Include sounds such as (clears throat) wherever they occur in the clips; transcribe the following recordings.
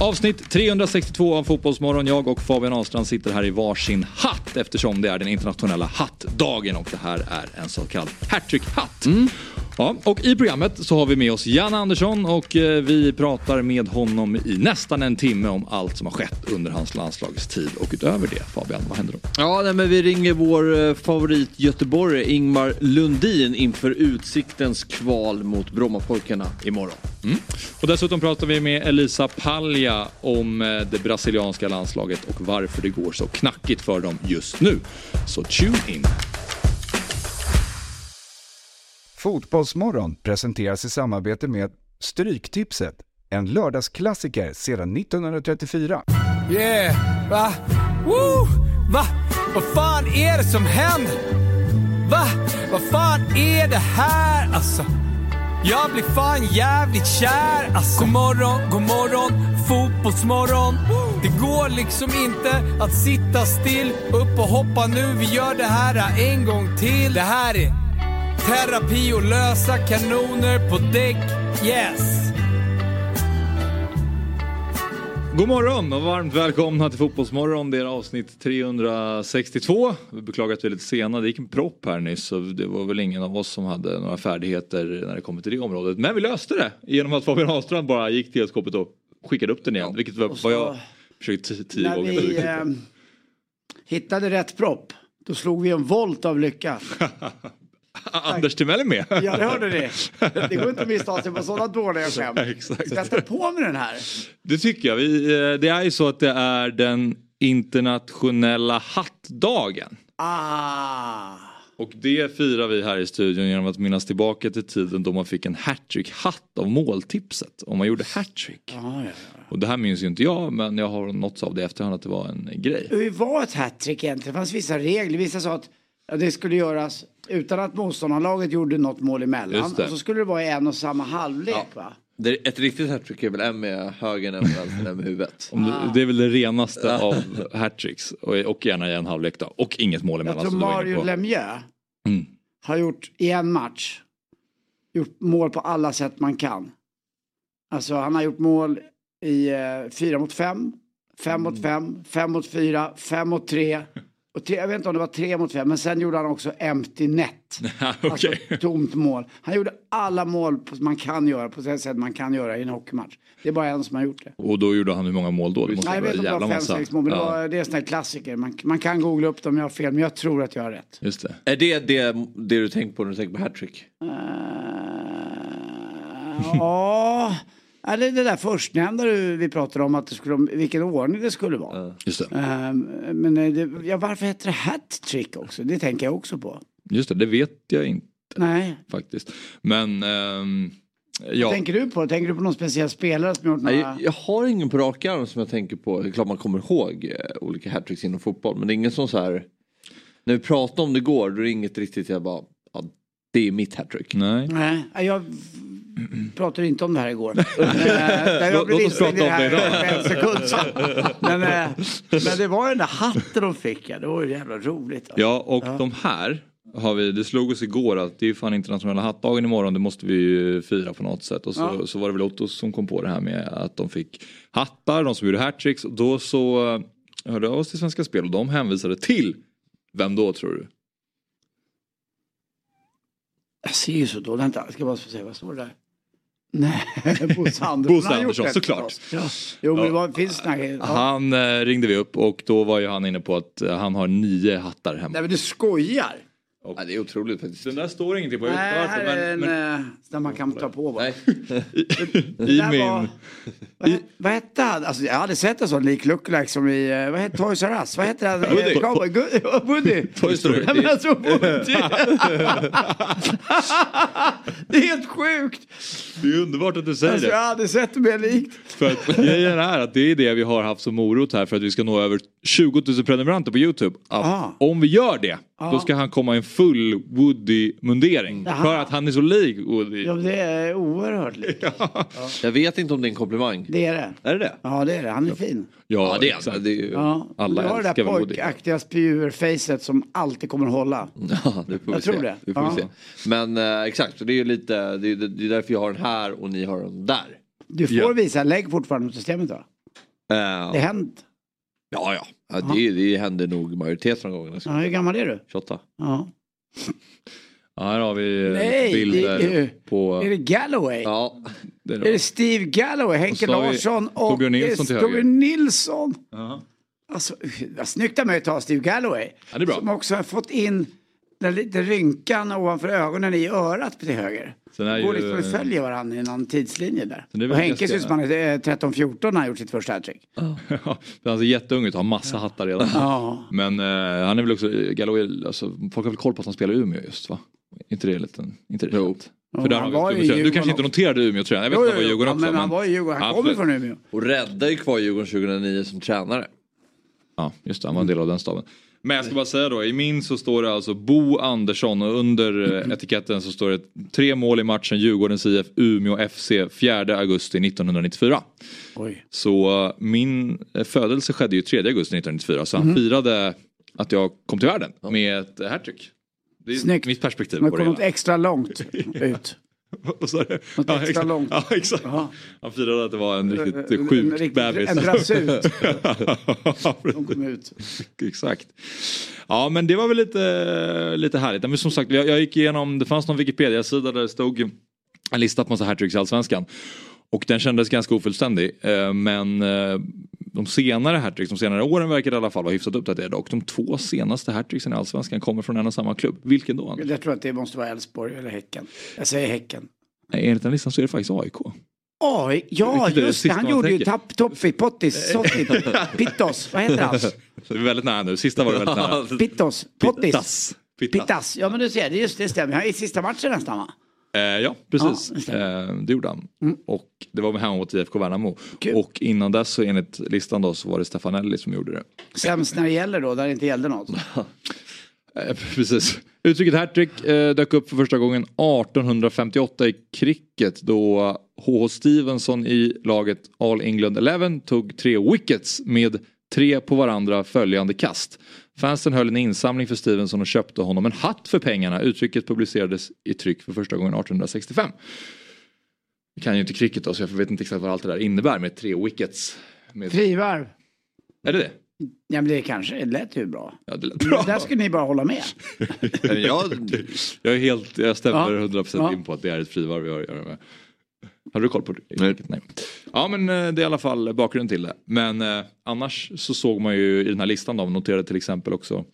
Avsnitt 362 av Fotbollsmorgon. Jag och Fabian Ahlstrand sitter här i varsin hatt eftersom det är den internationella hattdagen och det här är en så kallad hattrick-hatt. Mm. Ja, och i programmet så har vi med oss Janne Andersson och eh, vi pratar med honom i nästan en timme om allt som har skett under hans landslagstid. Och utöver det, Fabian, vad händer då? Ja, nej, men vi ringer vår eh, favorit göteborgare Ingmar Lundin inför Utsiktens kval mot Brommapojkarna imorgon. Och dessutom pratar vi med Elisa Palja om eh, det brasilianska landslaget och varför det går så knackigt för dem just nu. Så tune in! Fotbollsmorgon presenteras i samarbete med Stryktipset, en lördagsklassiker sedan 1934. Yeah, va? Woo! Va? Vad fan är det som händer? Va? Vad fan är det här alltså? Jag blir fan jävligt kär alltså. God morgon, god morgon, fotbollsmorgon. Det går liksom inte att sitta still. Upp och hoppa nu, vi gör det här en gång till. Det här är terapi och lösa kanoner på däck. Yes! God morgon och varmt välkomna till Fotbollsmorgon. Det är avsnitt 362. Vi beklagar att vi är lite sena. Det gick en propp här nyss så det var väl ingen av oss som hade några färdigheter när det kommer till det området. Men vi löste det genom att Fabian Ahlstrand bara gick till skåpet och skickade upp den igen. Vilket var så- vad jag försökt tio När gånger. vi eh, hittade rätt propp, då slog vi en volt av lycka. (laughs) (laughs) Anders Timell är med. Ja, det hörde ni. Det går inte att missta sig på sådana dåliga skämt. Exakt. Ska jag ta på mig den här? Det tycker jag. Vi, eh, det är ju så att det är den internationella hattdagen. Ah. Och det firar vi här i studion genom att minnas tillbaka till tiden då man fick en hattrick-hatt av måltipset. Om man gjorde hattrick. Ja, ja, ja. Och det här minns ju inte jag men jag har nåtts av det i efterhand att det var en grej. Hur var ett hattrick egentligen? Det fanns vissa regler. Vissa sa att det skulle göras utan att motståndarlaget gjorde något mål emellan. Och så skulle det vara i en och samma halvlek va? Det, ett riktigt hattrick är väl en med högen, en med vänstern, en med huvudet. Om det, det är väl det renaste av hattricks. Och, och gärna i en halvlek då. Och inget mål Jag emellan. tror som du var inne Mario. Lemieux Mm. har gjort i en match gjort mål på alla sätt man kan. Alltså han har gjort mål i eh, fyra mot fem, fem mot fem, fem mot fyra, fem mot tre. Och tre, jag vet inte om det var tre mot fem, men sen gjorde han också empty net. (laughs) Okej. Alltså tomt mål. Han gjorde alla mål på, man kan göra på det sätt man kan göra i en hockeymatch. Det är bara en som har gjort det. Och då gjorde han hur många mål då? Det måste Nej, jag vet inte om det var fem, sex mål, men det, Ja, var, det är en sån här klassiker. Man, man kan googla upp dem om jag har fel, men jag tror att jag har rätt. Just det. Är det, det det du tänker på när du tänker på hattrick? Eh, Ja, ja, det är det där förstnämnda du- vi pratade om, att det skulle, vilken ordning det skulle vara. Just det. Eh, Men eh, det, ja, varför heter det hat-trick också? Det tänker jag också på. Just det, det vet jag inte Nej, faktiskt. Men ehm, ja. vad tänker du på? Tänker du på någon speciell spelare som gjort Nej, några... jag, jag har ingen på rak arm som jag tänker på. Det är klart man kommer ihåg eh, olika hattricks inom fotboll. Men det är ingen som så här. När vi pratade om det igår då är det inget riktigt jag bara. Ja, det är mitt hattrick. Nej. Nej, jag pratade inte om det här igår. (laughs) Eh, jag blev instängd i det här idag. en sekund. Men, men det var den där hatten de fick, ja. det var ju jävla roligt. alltså. Ja, och de här har vi, det slog oss igår att det är fan internationella hattdagen imorgon, det måste vi ju fira på något sätt. Och så, Ja. så var det väl Otto som kom på det här med att de fick hattar, de som gjorde hattricks. Och då så eh, hörde jag oss till Svenska Spel och de hänvisade till, vem då tror du? Jag ser ju så dåligt. Jag ska bara se vad står det där. Nej, (laughs) Bosse Andersson. (laughs) Bosse Andersson, det såklart. Ja. Jo, men det var, finns grejer. Ja. Han eh, ringde vi upp och då var ju han inne på att eh, han har nio hattar hemma. Nej, men du skojar. Ja, det är otroligt faktiskt. Den där står ingenting på. Nej, här är en men, men eh, där man kan ta på. Va? Nej. (laughs) i där min... var- Vad, vad hette han? Alltså, jag hade sett en sån lik lookalike som i, eh, vad hette Toys R Us? Vad hette han? Woody. Cowboy, Gu- Woody. Toy Story. Nej, men alltså Woody. (laughs) det är helt sjukt. Det är underbart att du säger Alltså, det. jag hade sett det mer likt. För att grejen är att det är det vi har haft som morot här för att vi ska nå över 20 000 prenumeranter på Youtube. Att Ah. Om vi gör det, då ska han komma i en full Woody-mundering. För att han är så lik Woody. Ja, det är oerhört likt. (laughs) Jag vet inte om det är en komplimang. Det är det. Är det det? Ja, det är det. Han är fin. Ja, det är han. Det är ju... Ja. Alla du har det där pojkaktiga spyr-facet som alltid kommer att hålla. (laughs) Ja, det får vi Jag se. tror det. det, får vi Ja. se. Men eh, exakt, så det är ju lite, det är, det är därför jag har den här och ni har den där. Du får Ja. visa lägg fortfarande mot systemet va? Eh, Det hänt. ja, ja. ja det, det händer nog majoriteten av gångerna. Ja, hur gammal är du? 28. Ja. Ja, här har vi eh, Nej, bilder det är på... Är det Galloway? Ja, det är Är det Steve Galloway, Henke vi Larsson och Torbjörn Nilsson till höger. Torbjörn Nilsson? Ja. Alltså, vad snyggt av mig att ta Steve Galloway. Ja, det är bra. Som också har fått in den lite rynkan ovanför ögonen i örat till höger. Sen är Går ju- liksom och följer varandra i någon tidslinje där. Det Och Henke ser ut som han är eh, 13-14 när han gjort sitt första hattrick. Ja, (laughs) han ser jätteung ut, har massa hattar redan. Ja. Men eh, han är väl också, Galloway, alltså, folk har väl koll på att han spelar i Umeå just va? Inte det lite, inte det Jo. För där han har vi ett Du Djurgården kanske inte noterade Umeå tror jag. Vet Jo, att han var i jo, Djurgården ja, också. men han var i Djurgården. Han kommer för- från Umeå. och räddade ju kvar Djurgården 2009 som tränare. Ja, just det. Han var en del av den staben. Men jag ska bara säga då, i min så står det alltså Bo Andersson och under eh, etiketten så står det tre mål i matchen Djurgårdens IF Umeå FC 4 augusti 1994. Oj. Så eh, min eh, födelse skedde ju 3 augusti 1994 så han firade att jag kom till världen med ett hattrick. Det är Snyggt. mitt perspektiv Men på det kom något hela. extra långt (laughs) ut. Vad sa du? Något extra exakt. långt. Ja, exakt. Jaha. Han firade att det var en riktigt En- sjuk en bebis. en drasut. (laughs) Ja, De kom ut. Exakt. Ja men det var väl lite, lite härligt. Men som sagt jag, jag gick igenom, det fanns någon Wikipedia-sida där det stod en lista på massa hattricks i Allsvenskan. Och den kändes ganska ofullständig. Eh, Men eh, de senare hattricks, de senare åren verkar i alla fall vara hyfsat uppdaterade. Och de två senaste hattricksen i Allsvenskan kommer från en och samma klubb. Vilken då? Anders? Jag tror att det måste vara Elfsborg eller Häcken. Jag säger Häcken. Nej, Enligt den listan så är det faktiskt AIK. Oj, ja det just det. Han gjorde ju tänker? tapp, toppit, pottis, sottit, (laughs) pittos. Vad heter han? (laughs) Det är väldigt nära nu, sista var det väldigt nära. Pittos, pottis. Pittas. Pittas. Pittas. Ja men du ser, det just det stämmer. Han är i sista matchen nästan va? Eh, ja, precis. Ja, det eh, det gjorde han. Och det var med hemma mot IFK Värnamo. Kul. Och innan dess så enligt listan då så var det Stefanelli som gjorde det. Sämst när det gäller då, där det inte gällde något. (laughs) Eh, precis. Uttrycket hattrick eh, dök upp för första gången 1858 i cricket då H.H. Stevenson i laget All England 11 tog tre wickets med tre på varandra följande kast. Fansen höll en insamling för Stevenson och köpte honom en hatt för pengarna. Uttrycket publicerades i tryck för första gången 1865. Jag kan ju inte cricket då så jag vet inte exakt vad allt det där innebär med tre wickets. Med... Frivarv. Är det det? Ja men det kanske det lät ju bra. Ja, det lät bra. Där skulle ni bara hålla med. (laughs) Jag, (laughs) Jag är helt, jag stämmer Ja. 100% Ja. in på att det är ett frivarv vi har att göra med. Har du koll på det? Nej. Ja men eh, det är i alla fall bakgrunden till det. Men eh, annars så såg man ju i den här listan då, noterade till exempel också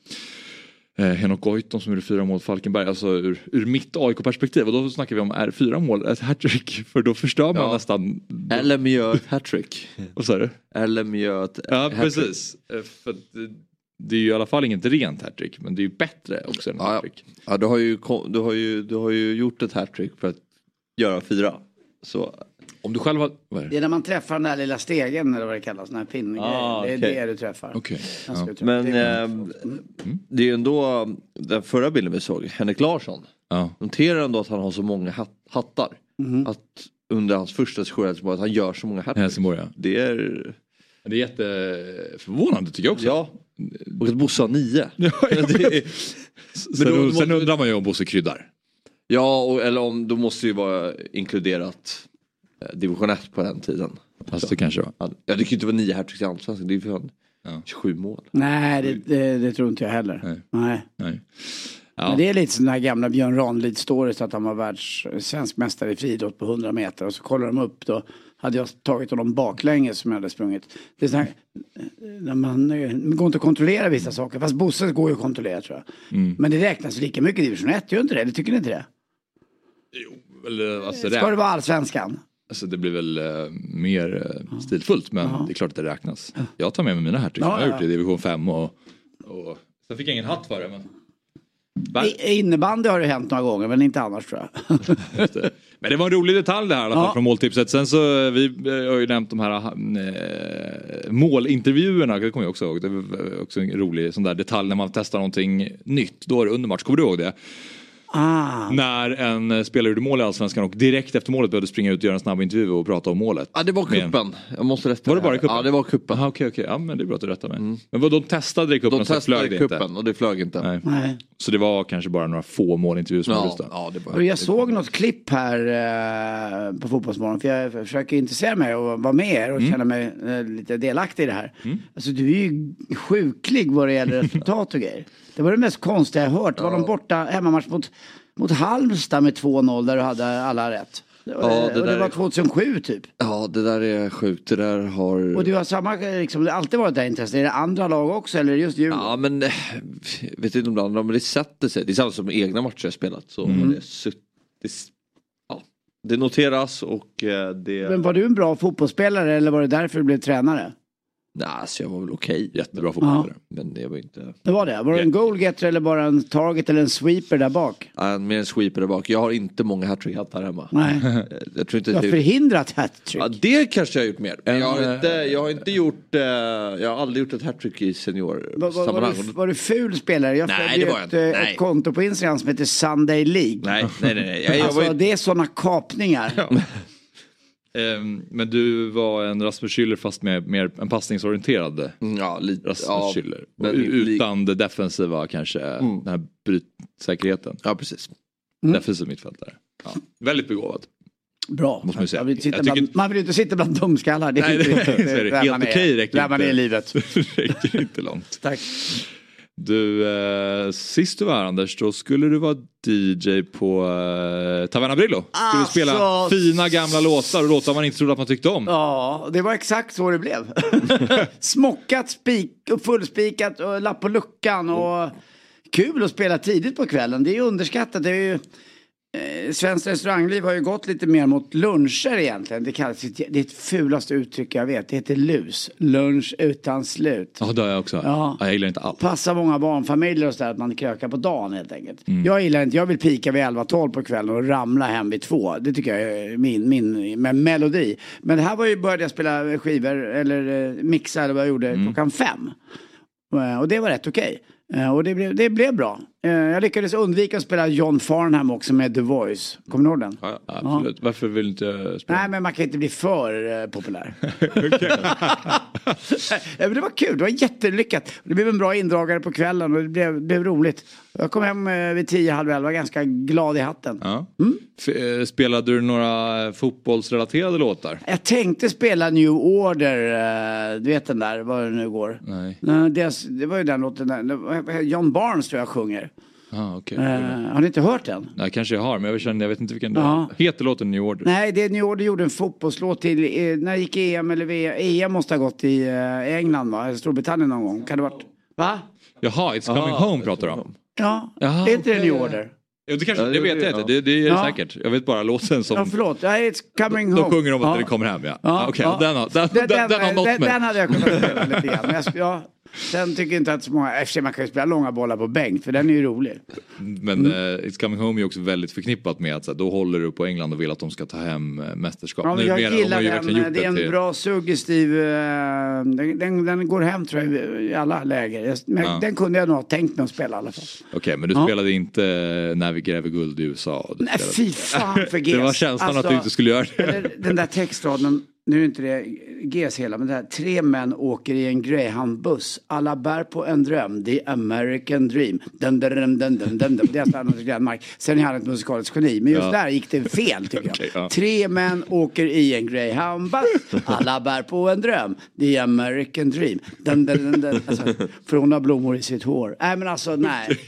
eh, Henok Goitom som gjorde fyra mål Falkenberg. Alltså ur, ur mitt AIK-perspektiv. Och då snackar vi om, är fyra mål ett hattrick? (laughs) För då förstör man Ja. nästan... LM gör ett hattrick. (laughs) Vad sa du? LM gör ett Ja precis. Eh, För det, är ju i alla fall inget rent hattrick. Men det är ju bättre också än Ja, hattrick. Ja, du har, ju, du, har ju, du har ju gjort ett hattrick för att göra fyra. Så Om du själv har... Vad är Det det? är när man träffar den där lilla stegen eller vad det kallas, den här pinngrejen. Ah, Det är det du träffar. Ska Ja. du träffa. Men Det är- ehm, det är ju ändå den förra bilden vi såg, Henrik Larsson. Ja. Noterar ändå att han har så många hat- hattar. Mhm. Att under hans första session att han gör så många. Helsingborg ja. Det är, Det är jätteförvånande tycker jag också. ja. Och att Bosse har nio. (laughs) Ja, Det är- Sen, då måste- sen undrar man ju om Bosse kryddar. Ja, och, eller om, då måste ju vara inkluderat eh, division 1 på den tiden. Fast det kanske var. Ja, det kan ju inte vara nio hattricks i allsvenskan, det är ju för fan Ja. 27 mål. Nej, det, det, det tror inte jag heller. Nej. Nej. Nej. Men Ja. det är lite som den här gamla Björn Ranelid stories att han var världs svensk mästare i friidrott på 100 meter och så kollar de upp då hade jag tagit honom baklänges som jag hade sprungit. Det är så här, när man eh, det går inte att kontrollera vissa saker fast Bosse går ju att kontrollera tror jag. Mm. Men det räknas lika mycket i division 1, gör inte det? Eller tycker ni inte det? Eller, alltså, Ska det vara allsvenskan? alltså, det blir väl eh, mer eh, stilfullt men det är klart att det räknas. Jag tar med mig mina hattrick. Ja, jag har gjort det i division 5 och, och sen fick jag ingen hatt för det. Men... Va? I, innebandy har det hänt några gånger men inte annars tror jag. (laughs) Det. Men det var en rolig detalj det här i alla fall Ja. från måltipset. Sen så, eh, vi eh, har ju nämnt de här eh, målintervjuerna, det kommer jag också ihåg. Det var också en rolig sån där detalj när man testar någonting nytt. Då är det under match, kommer du ihåg det? Ah. När en eh, spelare gjorde mål i Allsvenskan och direkt efter målet behövde springa ut och göra en snabb intervju och prata om målet. Ja det var kuppen. Jag måste rätta Var det bara kuppen? Ja det var kuppen. Aha, okej, okej. Ja, men det är bra att du rättar mig. Men vad, de testade det i kuppen De och så testade flög kuppen inte? och det flög inte. Nej. Nej. Så det var kanske bara några få målintervjuer som gjordes Ja, då? ja, det var... Och jag såg något klipp här eh, på Fotbollsmorgon för jag försöker intressera mig och vara med er och Mm. känna mig eh, lite delaktig i det här. Alltså du är ju sjuklig vad det gäller resultat och grejer. Det var det mest konstiga jag hört. Var de borta hemmamatch mot, mot Halmstad med 2-0 där du hade alla rätt. Ja, det, och det var är- 2007 typ. Ja det där är sjukt. Det där har... Och du har samma, liksom, det har alltid varit det intresset. Är det andra lag också eller är det just Djurgården? Ja men, eh, vet inte om det andra, men det sätter sig. Det är samma som egna matcher jag spelat. Så Mm. det, det, ja, det noteras och eh, det... Men var du en bra fotbollsspelare eller var det därför du blev tränare? Nej, alltså jag var väl okej. Jättebra fotbollsspelare. Men det var inte... Det var det? Var du en goalgetter eller bara en target eller en sweeper där bak? Ja, mer en sweeper där bak. Jag har inte många hattrick-hattar hemma. Nej. Eh, (laughs) Jag tror inte Du har det... förhindrat hattrick. Ja, det kanske jag har gjort mer. Men jag har inte, jag har inte gjort, eh, jag har aldrig gjort ett hattrick i Var, var, seniorsammanhang. var, du, var du ful spelare? Jag Nej, det var ett, jag inte. eh, Nej. ett konto på Instagram som heter Sunday League. Nej, nej, nej. nej. Jag, jag alltså var ju... det är sådana kapningar. Ehm, men du var en Rasmus Schüller fast med mer en passningsorienterad Mm, Ja, lite. Rasmus Ja, Schüller. Utan det defensiva kanske, den här brytsäkerheten. ja precis. Defensiv mittfältare. Ja. Väldigt begåvad. Bra. Måste man säga. Man vill, sitta Jag bland, inte- man vill inte sitta bland dumskallar. Det är Nej, inte det- är det. där Helt man är- okej räcker Där man är i livet. räcker inte långt. Tack. Du, eh, sist du var här Anders, då skulle du vara DJ på eh, Taverna Brillo. Skulle Alltså, spela fina gamla låtar och låtar man inte trodde att man tyckte om. Ja, det var exakt så det blev. (laughs) Smockat, spik, och fullspikat och lapp på luckan och kul att spela tidigt på kvällen. Det är ju underskattat. Det är ju, eh, Svenskt restaurangliv har ju gått lite mer mot luncher egentligen. Det, kallas, det är ett fulaste uttryck jag vet. Det heter lus. Lunch utan slut. Ja, det har jag också. Ja. Jag gillar inte allt. Passar många barnfamiljer och sådär att man krökar på dagen helt enkelt. Mm. Jag gillar inte, jag vill pika vid 11-12 på kvällen och ramla hem vid två. Det tycker jag är min, min med melodi. Men det här var ju, började jag spela skivor eller eh, mixa eller vad jag gjorde Mm. klockan fem. Eh, Och det var rätt okej. Eh, Och det blev, det blev bra. Eh, Jag lyckades undvika att spela John Farnham också med The Voice. Kommer du ihåg den? Ja, absolut. Varför vill du inte spela? Nej men man kan inte bli för eh, populär. (laughs) (laughs) Men det var kul, det var jättelyckat. Det blev en bra indragare på kvällen och det blev, blev roligt. Jag kom hem eh, vid tio, halv elva ganska glad i hatten. Ja. Mm. Eh, Spelade du några eh, fotbollsrelaterade låtar? Jag tänkte spela New Order, eh, du vet den där, vad det nu går. Nej. Det, var ju den låten, där. John Barnes tror jag sjunger. Ah, okay. Eh, har ni inte hört den? Nej, kanske jag har, men jag känner, jag vet inte vilken det Ja. är. Heter låten New Order? Nej, det är New Order gjorde en fotbollslåt till, eh, när gick EM eller VM? EM måste ha gått i eh, England va? Storbritannien någon gång. Kan det varit? Va? Jaha, It's coming home pratar du om. Ja, Jaha, det är inte det okej. New Order. Jo, det, kanske, det det- vet jag ja. inte, det, det är det Ja. säkert. Jag vet bara låten som... Ja, förlåt. Ja, it's coming Då home. sjunger de att ja. det kommer hem, ja. Ja, Okej, ja. den, har, den, den, den, har nått den, mig. den hade jag kunnat spela lite grann. Sen tycker inte att så många, i man kan ju spela långa bollar på bänk för den är ju rolig. Men eh, It's coming home är också väldigt förknippat med att så här, då håller du på England och vill att de ska ta hem eh, mästerskap. Ja, jag de gillar ju den. Det är en till- bra suggestiv, eh, den, den, den går hem tror jag i alla läger. Men Ja. den kunde jag nog ha tänkt mig att spela i alla fall. Okej, men du Ja. spelade inte När vi gräver guld i USA? Nej spelade- fy fan för GES. (laughs) Det var känslan att Alltså, du inte skulle göra det. Den där textraden, nu är inte det GES hela, men det här, tre män åker i en greyhoundbuss. Alla bär på en dröm, the American dream. Dun, dun, dun, dun, dun. Det är Anders Glenmark. Sen är han ett musikaliskt geni, men just där gick det fel tycker jag. (laughs) Okej, ja. Tre män åker i en greyhoundbuss. Alla bär på en dröm, the American dream. Dun, dun, dun, dun. Alltså, för hon har blommor i sitt hår. Nej men alltså nej.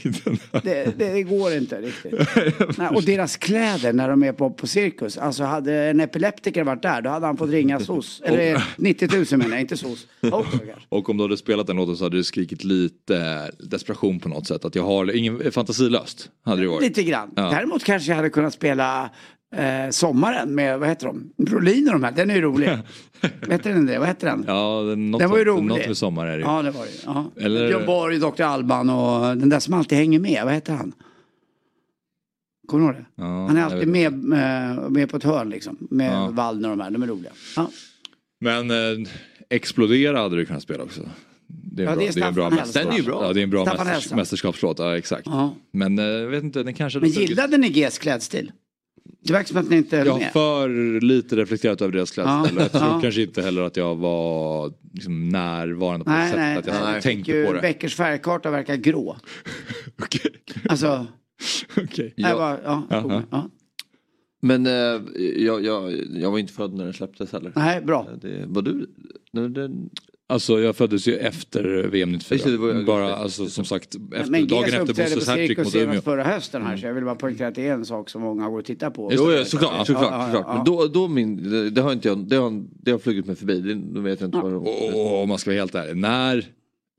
Det, det, det går inte riktigt. Nej, och deras kläder när de är på, på cirkus. Alltså hade en epileptiker varit där då hade han fått ringa SOS. Eller 90 000 (laughs) menar jag, inte SOS. (laughs) Och om du hade spelat den låten så hade du skrikit lite desperation på något sätt. Att jag har ingen fantasilöst. Hade det varit. Lite grann. Ja. Däremot kanske jag hade kunnat spela eh, Sommaren med, vad heter de? Brolin och de här. Den är ju rolig. (laughs) Heter den det? Vad heter den? Ja, något, Den var ju rolig. något med sommar är det ju. Ja, det var det. Ja. Eller- Björn Borg, Dr. Alban och den där som alltid hänger med. Vad heter han? Kommer du ihåg det? Ja, han är alltid med, med, med på ett hörn liksom. Med Ja. Waldner och de här. De är roliga. Ja. Men eh, Explodera hade du kunnat spela också. Det är Ja, en det bra, är det är en bra. Den är ju bra. Ja, det är en bra mästers, mästerskapslåt. Ja, exakt. Ja. Men eh, jag vet inte, den kanske... Men gillade ni Gs klädstil? Det verkar som att ni inte höll Jag har för lite reflekterat över deras klädsel. Ja. Jag tror Ja. kanske inte heller att jag var liksom, närvarande på det Nej, sättet nej. att jag nej. tänkte på det. Beckers färgkarta verkar grå. (laughs) Okej. Alltså, (laughs) Okej. ja. Bara, ja, Ja, ja. ja. Men eh, jag, jag, jag var inte född när den släpptes heller. Nej, bra. Det, var du? Nej, den, Alltså jag föddes ju efter VM Just det, 94. det var ju- Bara alltså, som sagt efter, Men dagen efter Bosses hattrick mot Umeå. förra hösten här så jag vill bara poängtera att det är en sak som många går och tittar på. Jo, det. ja, såklart. Ja, såklart, ja, ja, såklart. ja. Men då, då min, det, det har inte jag, det har, det har flugit mig förbi. Det, då vet jag inte vad Och om man ska vara helt ärlig, när,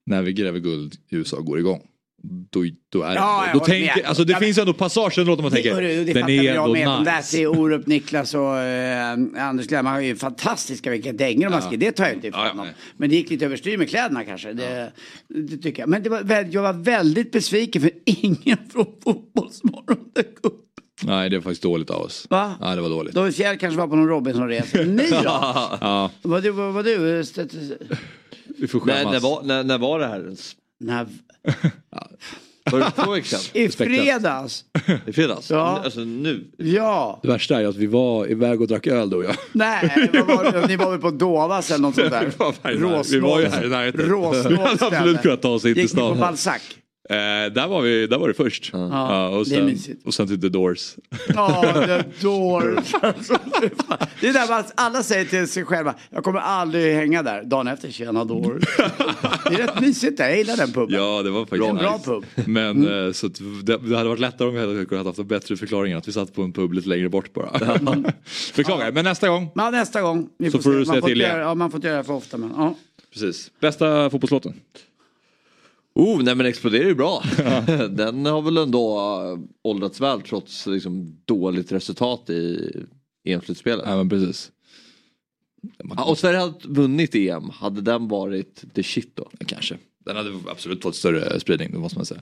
när vi gräver guld i USA går igång. Då, då är det, Ja, jag då tänker, alltså det Ja, finns ändå passager låter man tänker, Hörru, det den fattar är jag ändå med. De där nice. tre Orup, Niklas och eh, Anders Glenn har ju fantastiska vilka dängor de har. Det tar jag inte ifrån Ja, ja, dem. Men det gick lite överstyr med kläderna kanske. Det, det tycker jag. Men det var, jag var väldigt besviken för (laughs) ingen från Fotbollsmorgon dök upp. Nej det är faktiskt dåligt av oss. Va? Ja det var dåligt. David Fjäll kanske var på någon Robinson-resa. (laughs) Ni då? Ja, Var du? Var, var du? Vi får när, skämmas. när, var, när, när var det här ens? Var det två veckor sedan? I fredags. I fredags? Ja. Alltså nu? Ja. Det värsta är att vi var iväg och drack öl då och jag. Nej, var, (laughs) ni var väl på Dovas eller något sånt där? Vi var här. Vi var ju här i närheten. Råsnålt (laughs) Vi hade absolut kunnat ta oss in till Gick ni på stan. Balzac? Eh, där, var vi, där var det först. Ja, och, det är sen, mysigt. och sen till The Doors. Ja, The (laughs) Doors. Det är där man, alla säger till sig själva, jag kommer aldrig hänga där. Dagen efter, tjena Doors. Det är rätt mysigt där, jag gillar den puben. Ja det var faktiskt Bra, nice. bra pub. Men eh, så att det, det hade varit lättare om vi hade kunnat haft en bättre förklaring att vi satt på en pub lite längre bort bara. (laughs) Beklagar, men nästa gång. Ja, nästa gång. Så får du se. säga man får till igen. Ja, man får inte göra det för ofta. Men, ja. Precis. Bästa fotbollslåten? Oh, nej men exploderar ju bra. (laughs) (laughs) Den har väl ändå äh, åldrats väl trots liksom, dåligt resultat i EM-slutspelet. Ja men precis. Ja, och Sverige hade vunnit EM, hade den varit the shit då? Kanske. Den hade absolut fått större spridning, det måste man säga.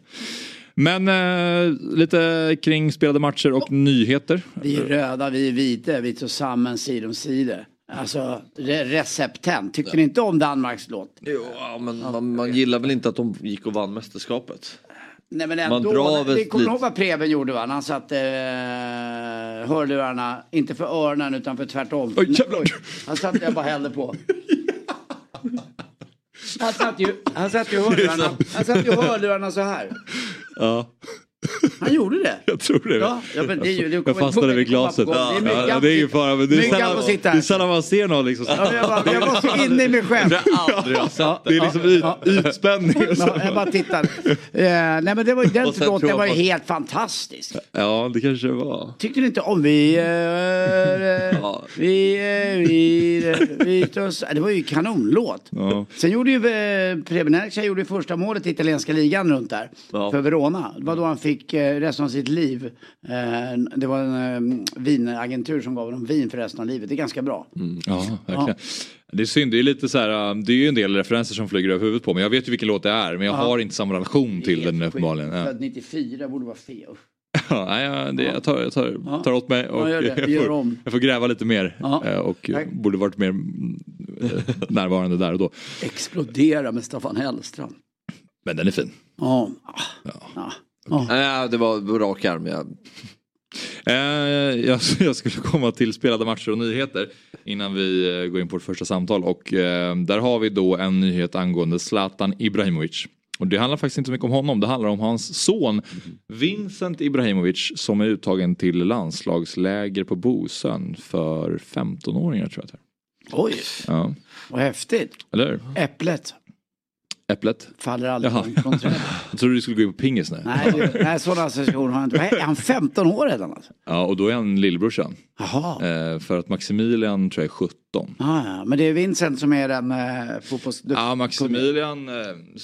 Men eh, lite kring spelade matcher och nyheter. Vi är röda, vi är vita, vi står samman sida om sida. Alltså, re recepten. Tyckte ni inte om Danmarks låt? Jo, men man, man gillar väl inte att de gick och vann mästerskapet? Nej men Man ändå. det kommer ihåg vad Preben gjorde va? Han satte eh, hörlurarna, inte för öronen utan för tvärtom. Oj, jävlar. Oj, han satte, jag bara hällde på. Han satte ju, han satte ju hörlurarna, han satte ju hörlurarna så här. Ja, Han gjorde det. jag tror det. Ja, ja, men det är ju- det jag fastnade vid glaset. gång. Det är ja, det är på- fara men det är, sällan, det är sällan man ser någon liksom. Ja, jag, bara, jag var så inne i mig själv. Ja, det är liksom yt, ytspänning. Ja, jag bara tittar. Eh, nej men det var ju, den låten var ju på- helt fantastisk. Ja, det kanske det var. Tyckte ni inte om vi... (laughs) Ja. vi, eh, vi, eh, vi oss, Det var ju kanonlåt. Ja. Sen gjorde ju eh, Preben gjorde ju första målet i italienska ligan runt där. Ja. För Verona. Det var då han fick eh, resten av sitt liv. Eh, det var en eh, vinagentur som gav honom vin för resten av livet. Det är ganska bra. Ja, verkligen. Det är synd, det är lite så här, um, det är ju en del referenser som flyger över huvudet på mig. Jag vet ju vilken låt det är men jag har inte samma relation till den uppenbarligen. Ja. Född 94 borde vara fel. (laughs) Ja, nej, ja, det, jag tar, jag tar, Ja. tar åt mig och Ja, jag, får, om. jag får gräva lite mer Ja. och Tack. borde varit mer mm, närvarande där och då. Explodera med Staffan Hellström. Men den är fin. Ja. ja. Ja. Nej, det var rak arm. Jag, Eh, jag, (laughs) jag skulle komma till spelade matcher och nyheter innan vi eh, går in på vårt första samtal och eh, där har vi då en nyhet angående Zlatan Ibrahimovic. Och det handlar faktiskt inte så mycket om honom, det handlar om hans son Vincent Ibrahimovic som är uttagen till landslagsläger på Bosön för 15-åringar tror jag. Oj, Ja, vad häftigt. eller? Äpplet Äpplet. faller aldrig Jaha. från trädet. (laughs) Jag trodde du skulle gå in på pingis nu. Nej, du, nej sådana associationer har jag inte. Är han 15 år redan alltså? Ja, och då är han lillebrorsan. Jaha. Eh, för att Maximilian tror jag är 17. Ah, ja. Men det är Vincent som är den eh, fotbolls... Ja, Maximilian eh,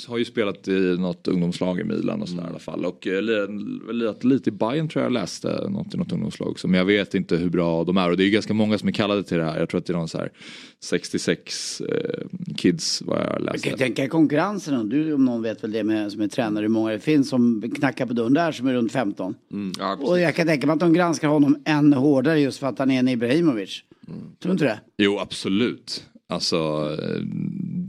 har ju spelat i något ungdomslag i Milan och sådär i alla fall. Och eh, li- lirat lite i Bayern tror jag jag läste något i något ungdomslag också. Men jag vet inte hur bra de är. Och det är ju ganska många som är kallade till det här. Jag tror att det är någon så här 66 eh, kids vad jag Jag läste. kan tänka konkurrensen, om du om någon vet väl det med, som är tränare, hur många det finns som knackar på dörren där som är runt 15. mm, ja, Och jag kan tänka mig att de granskar honom än hårdare just för att han är en Ibrahimovic. Tror du inte det? Jo, absolut. Alltså, eh,